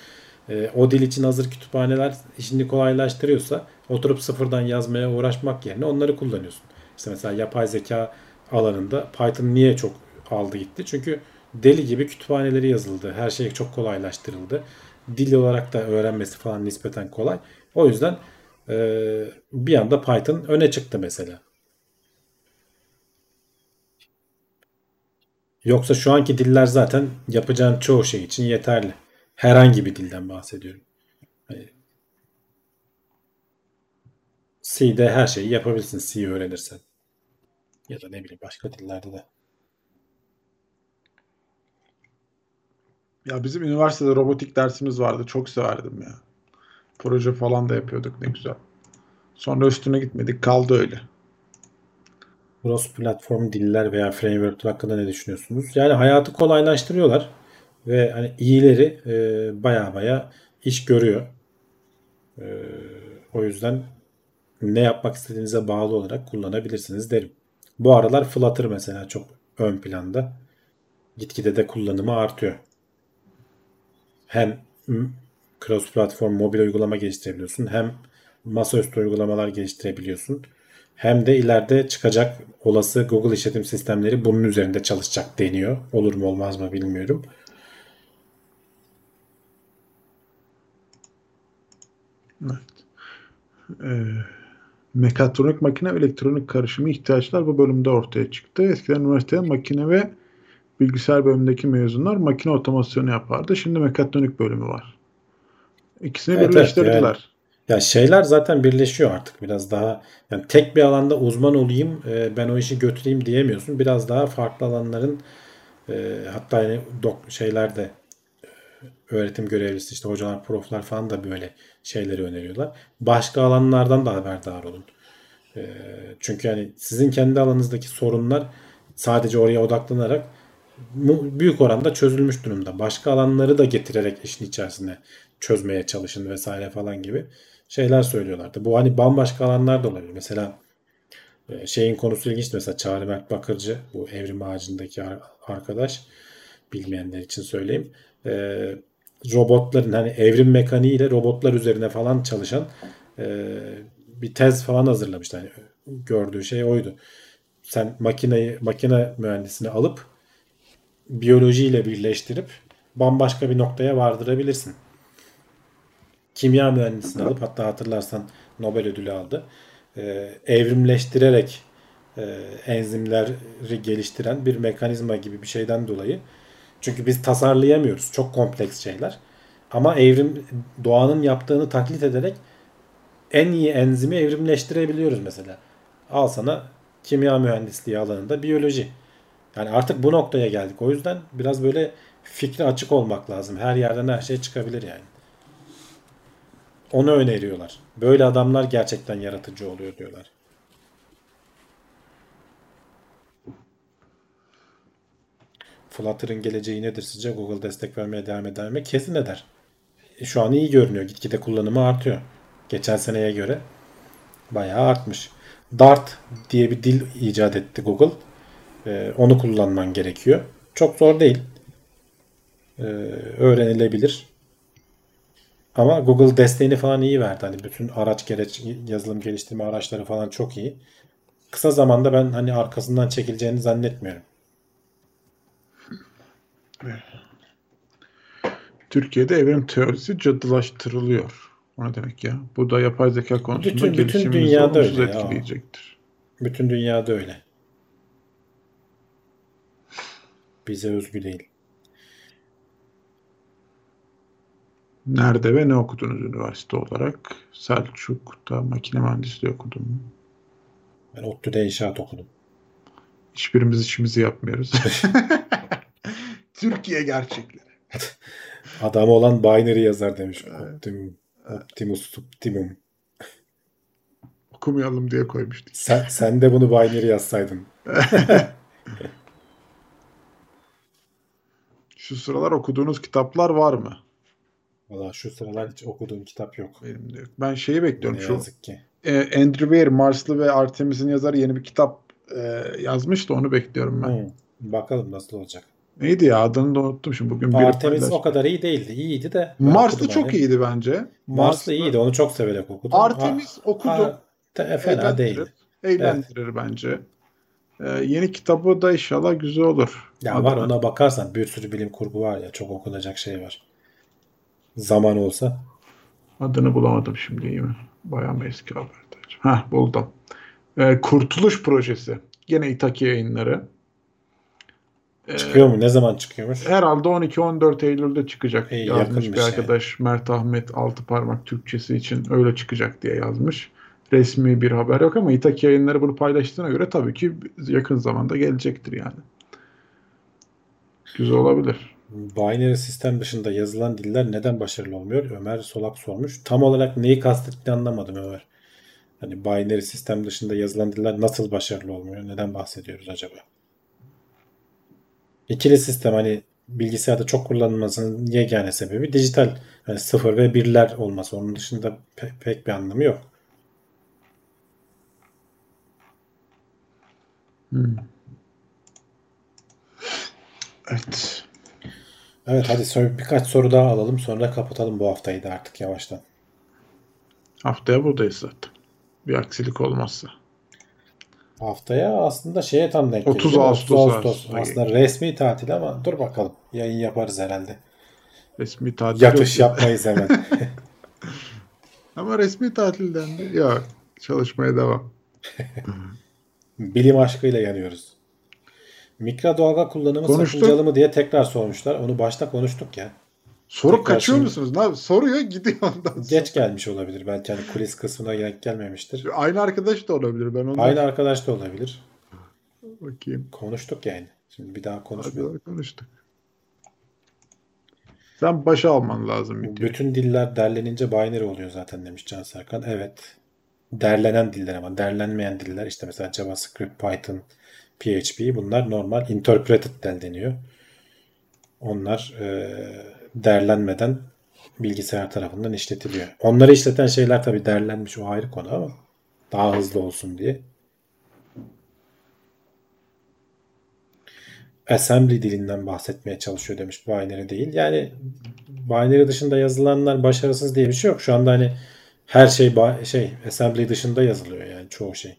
Ee, o dil için hazır kütüphaneler işini kolaylaştırıyorsa oturup sıfırdan yazmaya uğraşmak yerine onları kullanıyorsun. İşte mesela yapay zeka alanında Python niye çok aldı gitti? Çünkü deli gibi kütüphaneleri yazıldı. Her şey çok kolaylaştırıldı. Dil olarak da öğrenmesi falan nispeten kolay. O yüzden e, bir anda Python öne çıktı mesela. Yoksa şu anki diller zaten yapacağın çoğu şey için yeterli. Herhangi bir dilden bahsediyorum. C'de her şeyi yapabilirsin C öğrenirsen. Ya da ne bileyim başka dillerde de.
Ya bizim üniversitede robotik dersimiz vardı. Çok severdim ya. Proje falan da yapıyorduk ne güzel. Sonra üstüne gitmedik. Kaldı öyle.
Cross platform diller veya framework hakkında ne düşünüyorsunuz? Yani hayatı kolaylaştırıyorlar ve hani iyileri e, baya baya iş görüyor. E, o yüzden ne yapmak istediğinize bağlı olarak kullanabilirsiniz derim. Bu aralar Flutter mesela çok ön planda. Gitgide de kullanımı artıyor. Hem cross platform mobil uygulama geliştirebiliyorsun hem masaüstü uygulamalar geliştirebiliyorsun. Hem de ileride çıkacak olası Google işletim sistemleri bunun üzerinde çalışacak deniyor. Olur mu olmaz mı bilmiyorum.
Evet. Ee, mekatronik makine ve elektronik karışımı ihtiyaçlar bu bölümde ortaya çıktı. Eskiden üniversitede makine ve bilgisayar bölümündeki mezunlar makine otomasyonu yapardı. Şimdi mekatronik bölümü var. İkisini evet, birleştirdiler. Evet, yani.
Ya şeyler zaten birleşiyor artık biraz daha. Yani tek bir alanda uzman olayım, e, ben o işi götüreyim diyemiyorsun. Biraz daha farklı alanların e, hatta yani dok şeyler de e, öğretim görevlisi işte hocalar, proflar falan da böyle şeyleri öneriyorlar. Başka alanlardan da haberdar olun. Çünkü yani sizin kendi alanınızdaki sorunlar sadece oraya odaklanarak büyük oranda çözülmüş durumda. Başka alanları da getirerek işin içerisine çözmeye çalışın vesaire falan gibi şeyler söylüyorlardı. Bu hani bambaşka alanlar da olabilir. Mesela e, şeyin konusu ilginç. Mesela Çağrı Mert Bakırcı bu evrim ağacındaki arkadaş bilmeyenler için söyleyeyim. E, robotların hani evrim mekaniği ile robotlar üzerine falan çalışan e, bir tez falan hazırlamıştı. Hani gördüğü şey oydu. Sen makineyi makine mühendisini alıp biyolojiyle birleştirip bambaşka bir noktaya vardırabilirsin kimya mühendisini alıp hatta hatırlarsan Nobel ödülü aldı. Ee, evrimleştirerek e, enzimleri geliştiren bir mekanizma gibi bir şeyden dolayı. Çünkü biz tasarlayamıyoruz. Çok kompleks şeyler. Ama evrim doğanın yaptığını taklit ederek en iyi enzimi evrimleştirebiliyoruz mesela. Al sana kimya mühendisliği alanında biyoloji. Yani artık bu noktaya geldik. O yüzden biraz böyle fikri açık olmak lazım. Her yerden her şey çıkabilir yani. Onu öneriyorlar. Böyle adamlar gerçekten yaratıcı oluyor diyorlar. Flutter'ın geleceği nedir sizce? Google destek vermeye devam eder mi? Kesin eder. E, şu an iyi görünüyor. Gitgide kullanımı artıyor. Geçen seneye göre bayağı artmış. Dart diye bir dil icat etti Google. Ee, onu kullanman gerekiyor. Çok zor değil. Ee, öğrenilebilir. Ama Google desteğini falan iyi verdi. Hani bütün araç gereç yazılım geliştirme araçları falan çok iyi. Kısa zamanda ben hani arkasından çekileceğini zannetmiyorum.
Türkiye'de evrim teorisi cadılaştırılıyor. O ne demek ya? Bu da yapay zeka konusunda bütün, bütün dünyada öyle etkileyecektir.
Ya. Bütün dünyada öyle. Bize özgü değil.
Nerede ve ne okudunuz üniversite olarak? Selçuk'ta makine mühendisliği okudum.
Ben ODTÜ'de inşaat okudum.
Hiçbirimiz işimizi yapmıyoruz. [laughs] [laughs] Türkiye gerçekleri.
Adam olan binary yazar demiş. Optimum, Optimus Optimum.
Okumayalım diye koymuştuk.
Sen, sen de bunu binary yazsaydın. [laughs]
Şu sıralar okuduğunuz kitaplar var mı?
Valla şu sıralar hiç okuduğum kitap yok.
Benim de yok. Ben şeyi bekliyorum.
Ne
Şu
yazık ki.
e, Andrew Weir, Marslı ve Artemis'in yazarı yeni bir kitap e, yazmış da onu bekliyorum ben.
Hı. Bakalım nasıl olacak.
Neydi ya adını da unuttum şimdi bugün biri
Artemis o kadar iyi değildi. İyiydi de. okudum
çok
hani.
iyiydi bence.
Marslı iyiydi. Onu çok severek okudum.
Artemis okudum.
te- fena
Eğlendirir.
değildi.
Eğlendirir bence. E, yeni kitabı da inşallah güzel olur.
Ya
Adını-
var ona bakarsan bir sürü bilim kurgu var ya. Çok okunacak şey var. Zaman olsa.
Adını bulamadım şimdi iyi mi? Bayağı eski haberde? Heh buldum. E, Kurtuluş Projesi. Gene İtaki yayınları. E,
Çıkıyor mu? Ne zaman çıkıyormuş?
Herhalde 12-14 Eylül'de çıkacak
İyi,
yazmış bir
yani.
arkadaş. Mert Ahmet Altıparmak Türkçesi için öyle çıkacak diye yazmış. Resmi bir haber yok ama İtaki yayınları bunu paylaştığına göre tabii ki yakın zamanda gelecektir yani. Güzel olabilir.
Binary sistem dışında yazılan diller neden başarılı olmuyor? Ömer Solak sormuş. Tam olarak neyi kastettiğini anlamadım Ömer. Hani binary sistem dışında yazılan diller nasıl başarılı olmuyor? Neden bahsediyoruz acaba? İkili sistem hani bilgisayarda çok kullanılmasının yegane sebebi dijital hani sıfır ve birler olması. Onun dışında pe- pek bir anlamı yok.
Hmm. Evet.
Evet hadi sonra birkaç soru daha alalım sonra kapatalım bu haftayı da artık yavaştan.
Haftaya buradayız zaten. Bir aksilik olmazsa.
Haftaya aslında şeye tam denk
30
geliyor.
Ağustos
30
arasında
Aslında resmi tatil ama dur bakalım. Yayın yaparız herhalde.
Resmi tatil
Yatış
yok.
yapmayız hemen. [laughs]
Ama resmi tatilden de yok. Çalışmaya devam.
Bilim aşkıyla yanıyoruz. Mikrodalga kullanımı
Konuştuk.
sakıncalı mı diye tekrar sormuşlar. Onu başta konuştuk ya.
Sorup
Tekrar
kaçıyor
şimdi-
musunuz? Ne Soruyor gidiyor ondan sonra.
Geç gelmiş olabilir. Belki hani kulis kısmına denk gelmemiştir.
Aynı arkadaş da olabilir. Ben onu
Aynı arkadaş da olabilir.
bakayım.
Konuştuk yani. Şimdi bir daha konuşmayalım.
konuştuk. Sen başa alman lazım video.
Bütün diller derlenince binary oluyor zaten demiş Can Serkan. Evet. Derlenen diller ama derlenmeyen diller işte mesela JavaScript, Python, PHP bunlar normal interpreted deniyor. Onlar e, derlenmeden bilgisayar tarafından işletiliyor. Onları işleten şeyler tabii derlenmiş o ayrı konu ama daha hızlı olsun diye. assembly dilinden bahsetmeye çalışıyor demiş binary değil. Yani binary dışında yazılanlar başarısız diye bir şey yok. Şu anda hani her şey şey assembly dışında yazılıyor yani çoğu şey.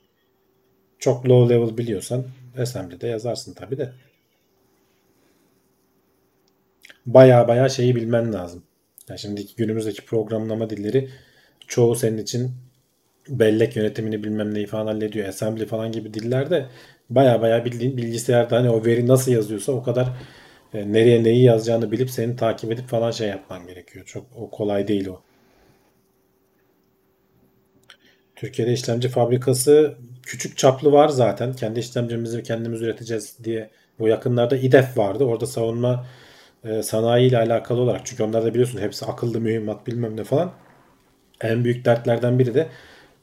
Çok low level biliyorsan assembly'de yazarsın tabi de. Baya baya şeyi bilmen lazım. Yani şimdiki günümüzdeki programlama dilleri çoğu senin için bellek yönetimini bilmem neyi falan hallediyor. Assembly falan gibi dillerde baya baya bildiğin bilgisayarda hani o veri nasıl yazıyorsa o kadar e, nereye neyi yazacağını bilip seni takip edip falan şey yapman gerekiyor. Çok o kolay değil o. Türkiye'de işlemci fabrikası küçük çaplı var zaten. Kendi işlemcimizi kendimiz üreteceğiz diye. Bu yakınlarda İDEF vardı. Orada savunma e, sanayi ile alakalı olarak. Çünkü onlar da biliyorsun hepsi akıllı mühimmat bilmem ne falan. En büyük dertlerden biri de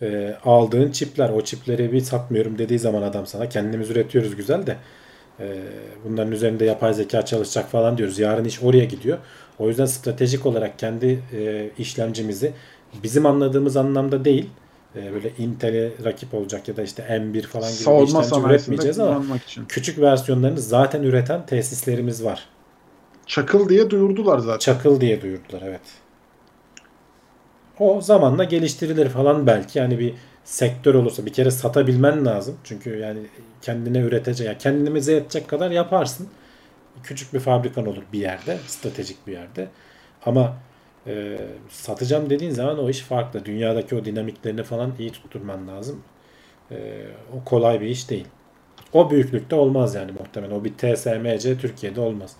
e, aldığın çipler. O çipleri bir satmıyorum dediği zaman adam sana kendimiz üretiyoruz güzel de e, bunların üzerinde yapay zeka çalışacak falan diyoruz. Yarın iş oraya gidiyor. O yüzden stratejik olarak kendi e, işlemcimizi bizim anladığımız anlamda değil e, böyle Intel'e rakip olacak ya da işte M1 falan gibi bir
Savunma
işlemci üretmeyeceğiz ama
için.
küçük versiyonlarını zaten üreten tesislerimiz var.
Çakıl diye duyurdular zaten.
Çakıl diye duyurdular evet. O zamanla geliştirilir falan belki. Yani bir sektör olursa bir kere satabilmen lazım. Çünkü yani kendine üretecek, yani kendimize yetecek kadar yaparsın. Küçük bir fabrikan olur bir yerde, stratejik bir yerde. Ama e, satacağım dediğin zaman o iş farklı. Dünyadaki o dinamiklerini falan iyi tutturman lazım. E, o kolay bir iş değil. O büyüklükte olmaz yani muhtemelen. O bir TSMC Türkiye'de olmaz.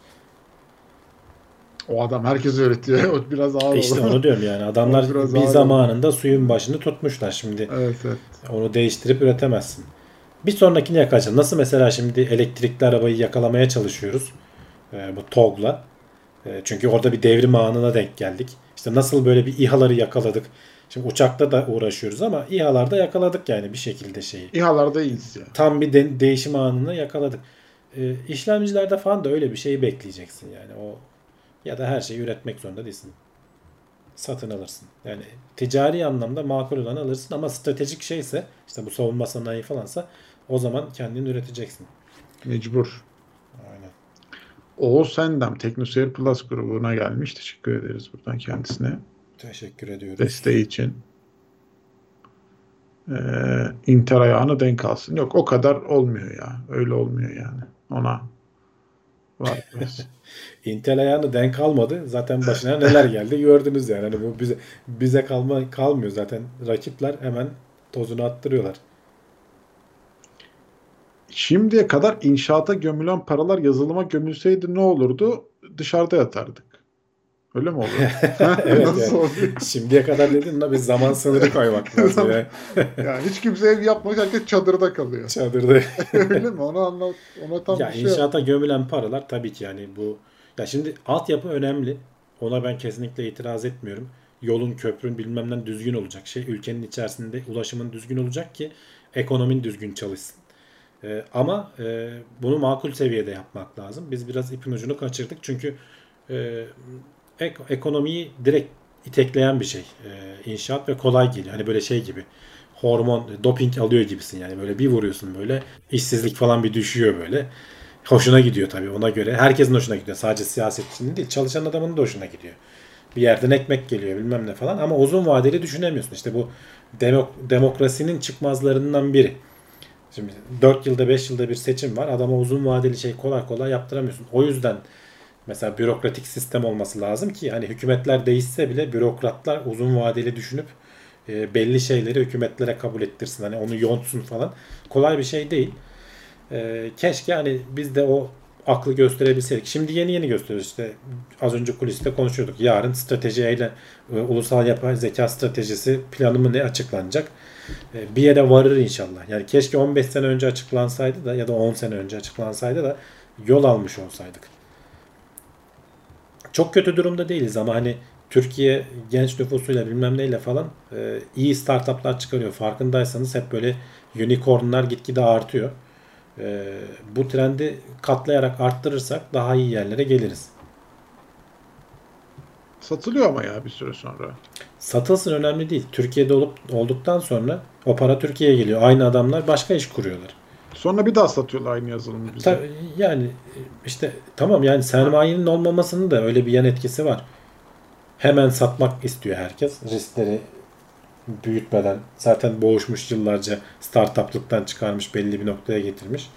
O adam herkes öğretiyor. [laughs] O biraz ağır
İşte
oldu.
onu diyorum yani. Adamlar [laughs] bir
ağır
zamanında suyun başını tutmuşlar. Şimdi
Evet evet.
onu değiştirip üretemezsin. Bir sonrakini yakalayacaksın. Nasıl mesela şimdi elektrikli arabayı yakalamaya çalışıyoruz. e, bu TOG'la. E, çünkü orada bir devrim anına denk geldik. İşte nasıl böyle bir İHA'ları yakaladık. Şimdi uçakta da uğraşıyoruz ama İHA'larda yakaladık yani bir şekilde şeyi.
İHA'larda iyiyiz ya.
Tam bir de- değişim anını yakaladık. e, işlemcilerde falan da öyle bir şeyi bekleyeceksin yani o ya da her şeyi üretmek zorunda değilsin. Satın alırsın. Yani ticari anlamda makul olanı alırsın ama stratejik şeyse işte bu savunma sanayi falansa o zaman kendin üreteceksin.
Mecbur. Oğuz Sendem Teknoseyir Plus grubuna gelmiş. Teşekkür ederiz buradan kendisine.
Teşekkür ediyoruz.
Desteği için. Ee, Inter ayağını denk alsın. Yok o kadar olmuyor ya. Öyle olmuyor yani. Ona var biraz.
Intel ayağını denk almadı. Zaten başına neler geldi gördünüz yani. Hani bu bize bize kalma kalmıyor zaten. Rakipler hemen tozunu attırıyorlar.
Şimdiye kadar inşaata gömülen paralar yazılıma gömülseydi ne olurdu? Dışarıda yatardık. Öyle mi olur? [laughs] [laughs]
Evet
Nasıl
yani. Şimdiye kadar dedin de bir zaman sınırı koymak lazım. ya.
Yani hiç kimse ev yapmıyor. Herkes çadırda kalıyor.
Çadırda. [laughs]
Öyle mi? Onu anlat. Ona tam
ya
bir şey yok.
gömülen paralar tabii ki yani bu ya şimdi altyapı önemli. Ona ben kesinlikle itiraz etmiyorum. Yolun, köprün bilmem ne düzgün olacak şey. Ülkenin içerisinde ulaşımın düzgün olacak ki ekonomin düzgün çalışsın. Ee, ama e, bunu makul seviyede yapmak lazım. Biz biraz ipin ucunu kaçırdık. Çünkü e, ek- ekonomiyi direkt itekleyen bir şey. E, inşaat ve kolay geliyor. Hani böyle şey gibi hormon, doping alıyor gibisin yani. Böyle bir vuruyorsun böyle işsizlik falan bir düşüyor böyle. Hoşuna gidiyor tabii ona göre. Herkesin hoşuna gidiyor. Sadece siyasetçinin değil. Çalışan adamın da hoşuna gidiyor. Bir yerden ekmek geliyor bilmem ne falan. Ama uzun vadeli düşünemiyorsun. İşte bu demok- demokrasinin çıkmazlarından biri. Şimdi 4 yılda 5 yılda bir seçim var. Adama uzun vadeli şey kolay kolay yaptıramıyorsun. O yüzden mesela bürokratik sistem olması lazım ki hani hükümetler değişse bile bürokratlar uzun vadeli düşünüp e, belli şeyleri hükümetlere kabul ettirsin. Hani onu yontsun falan. Kolay bir şey değil. E, keşke hani biz de o aklı gösterebilseydik. Şimdi yeni yeni gösteriyoruz işte. Az önce kuliste konuşuyorduk. Yarın stratejiyle e, ulusal yapay zeka stratejisi planı mı ne açıklanacak? E, bir yere varır inşallah. Yani keşke 15 sene önce açıklansaydı da ya da 10 sene önce açıklansaydı da yol almış olsaydık. Çok kötü durumda değiliz ama hani Türkiye genç nüfusuyla bilmem neyle falan e, iyi startuplar çıkarıyor. Farkındaysanız hep böyle unicornlar gitgide artıyor. E, bu trendi katlayarak arttırırsak daha iyi yerlere geliriz.
Satılıyor ama ya bir süre sonra.
Satılsın önemli değil. Türkiye'de olup olduktan sonra o para Türkiye'ye geliyor. Aynı adamlar başka iş kuruyorlar.
Sonra bir daha satıyorlar aynı yazılımı bize.
Ta- yani işte tamam yani sermayenin olmamasının da öyle bir yan etkisi var. Hemen satmak istiyor herkes. Riskleri büyütmeden zaten boğuşmuş yıllarca startuplıktan çıkarmış belli bir noktaya getirmiş.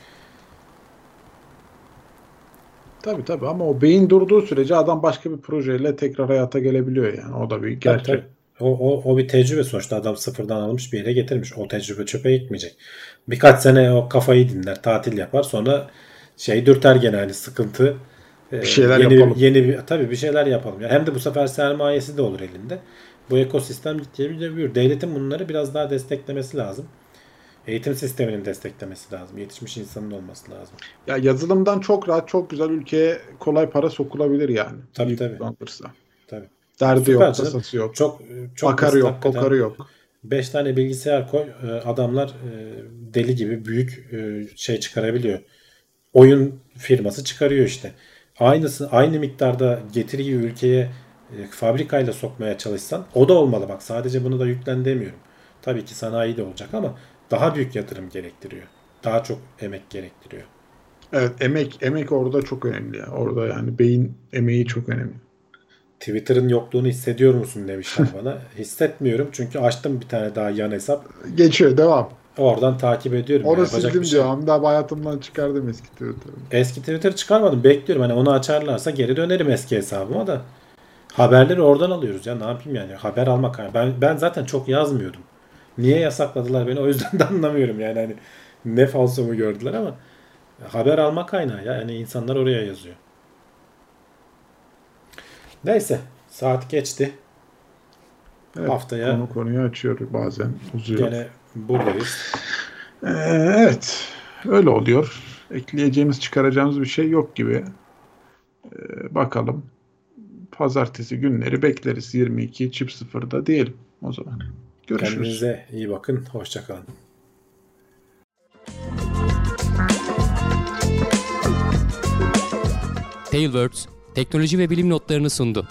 Tabii tabii ama o beyin durduğu sürece adam başka bir projeyle tekrar hayata gelebiliyor yani. O da bir
Tabii,
gerçek.
tabii. O, o, o bir tecrübe sonuçta adam sıfırdan almış bir yere getirmiş. O tecrübe çöpe gitmeyecek. Birkaç sene o kafayı dinler, tatil yapar. Sonra şey dürter gene hani sıkıntı. Ee,
Bir şeyler
yeni,
yapalım.
Yeni bir, tabii bir şeyler yapalım. Yani hem de bu sefer sermayesi de olur elinde. Bu ekosistem gittiği bir büyür. Devletin bunları biraz daha desteklemesi lazım. Eğitim sisteminin desteklemesi lazım. Yetişmiş insanın olması lazım.
Ya yazılımdan çok rahat, çok güzel ülkeye kolay para sokulabilir yani.
Tabii, tabii.
kullanılırsa. Derdi
Süper
yok,
canım.
tasası yok.
Çok çok
Bakarı yok, kokarı yok.
5 tane bilgisayar koy e, adamlar e, deli gibi büyük e, şey çıkarabiliyor. Oyun firması çıkarıyor işte. Aynısı aynı miktarda getiriyi ülkeye e, fabrikayla sokmaya çalışsan o da olmalı bak sadece bunu da yüklen demiyorum. Tabii ki sanayi de olacak ama daha büyük yatırım gerektiriyor. Daha çok emek gerektiriyor.
Evet, emek emek orada çok önemli ya. Orada yani beyin emeği çok önemli.
Twitter'ın yokluğunu hissediyor musun demişler [laughs] bana. Hissetmiyorum çünkü açtım bir tane daha yan hesap.
Geçiyor, devam.
Oradan takip ediyorum.
Onu
Yapacak
sildim
şey
diyor. Hamdi hayatımdan çıkardım eski Twitter'ı.
Eski Twitter çıkarmadım. Bekliyorum. Hani onu açarlarsa geri dönerim eski hesabıma da. Haberleri oradan alıyoruz ya. Ne yapayım yani? Haber almak. Ben ben zaten çok yazmıyordum. Niye yasakladılar beni? O yüzden de [laughs] anlamıyorum yani. Hani ne falsomu gördüler ama haber alma kaynağı ya. Yani insanlar oraya yazıyor. Neyse. Saat geçti.
Evet,
Haftaya-
konu konuyu açıyor bazen. Uzuyor.
Gene buradayız.
Ee, evet. Öyle oluyor. Ekleyeceğimiz, çıkaracağımız bir şey yok gibi. Ee, bakalım. Pazartesi günleri bekleriz. 22 çift sıfırda diyelim o zaman. Görüşürüz.
Kendinize iyi bakın. Hoşçakalın.
Tailwords teknoloji ve bilim notlarını sundu.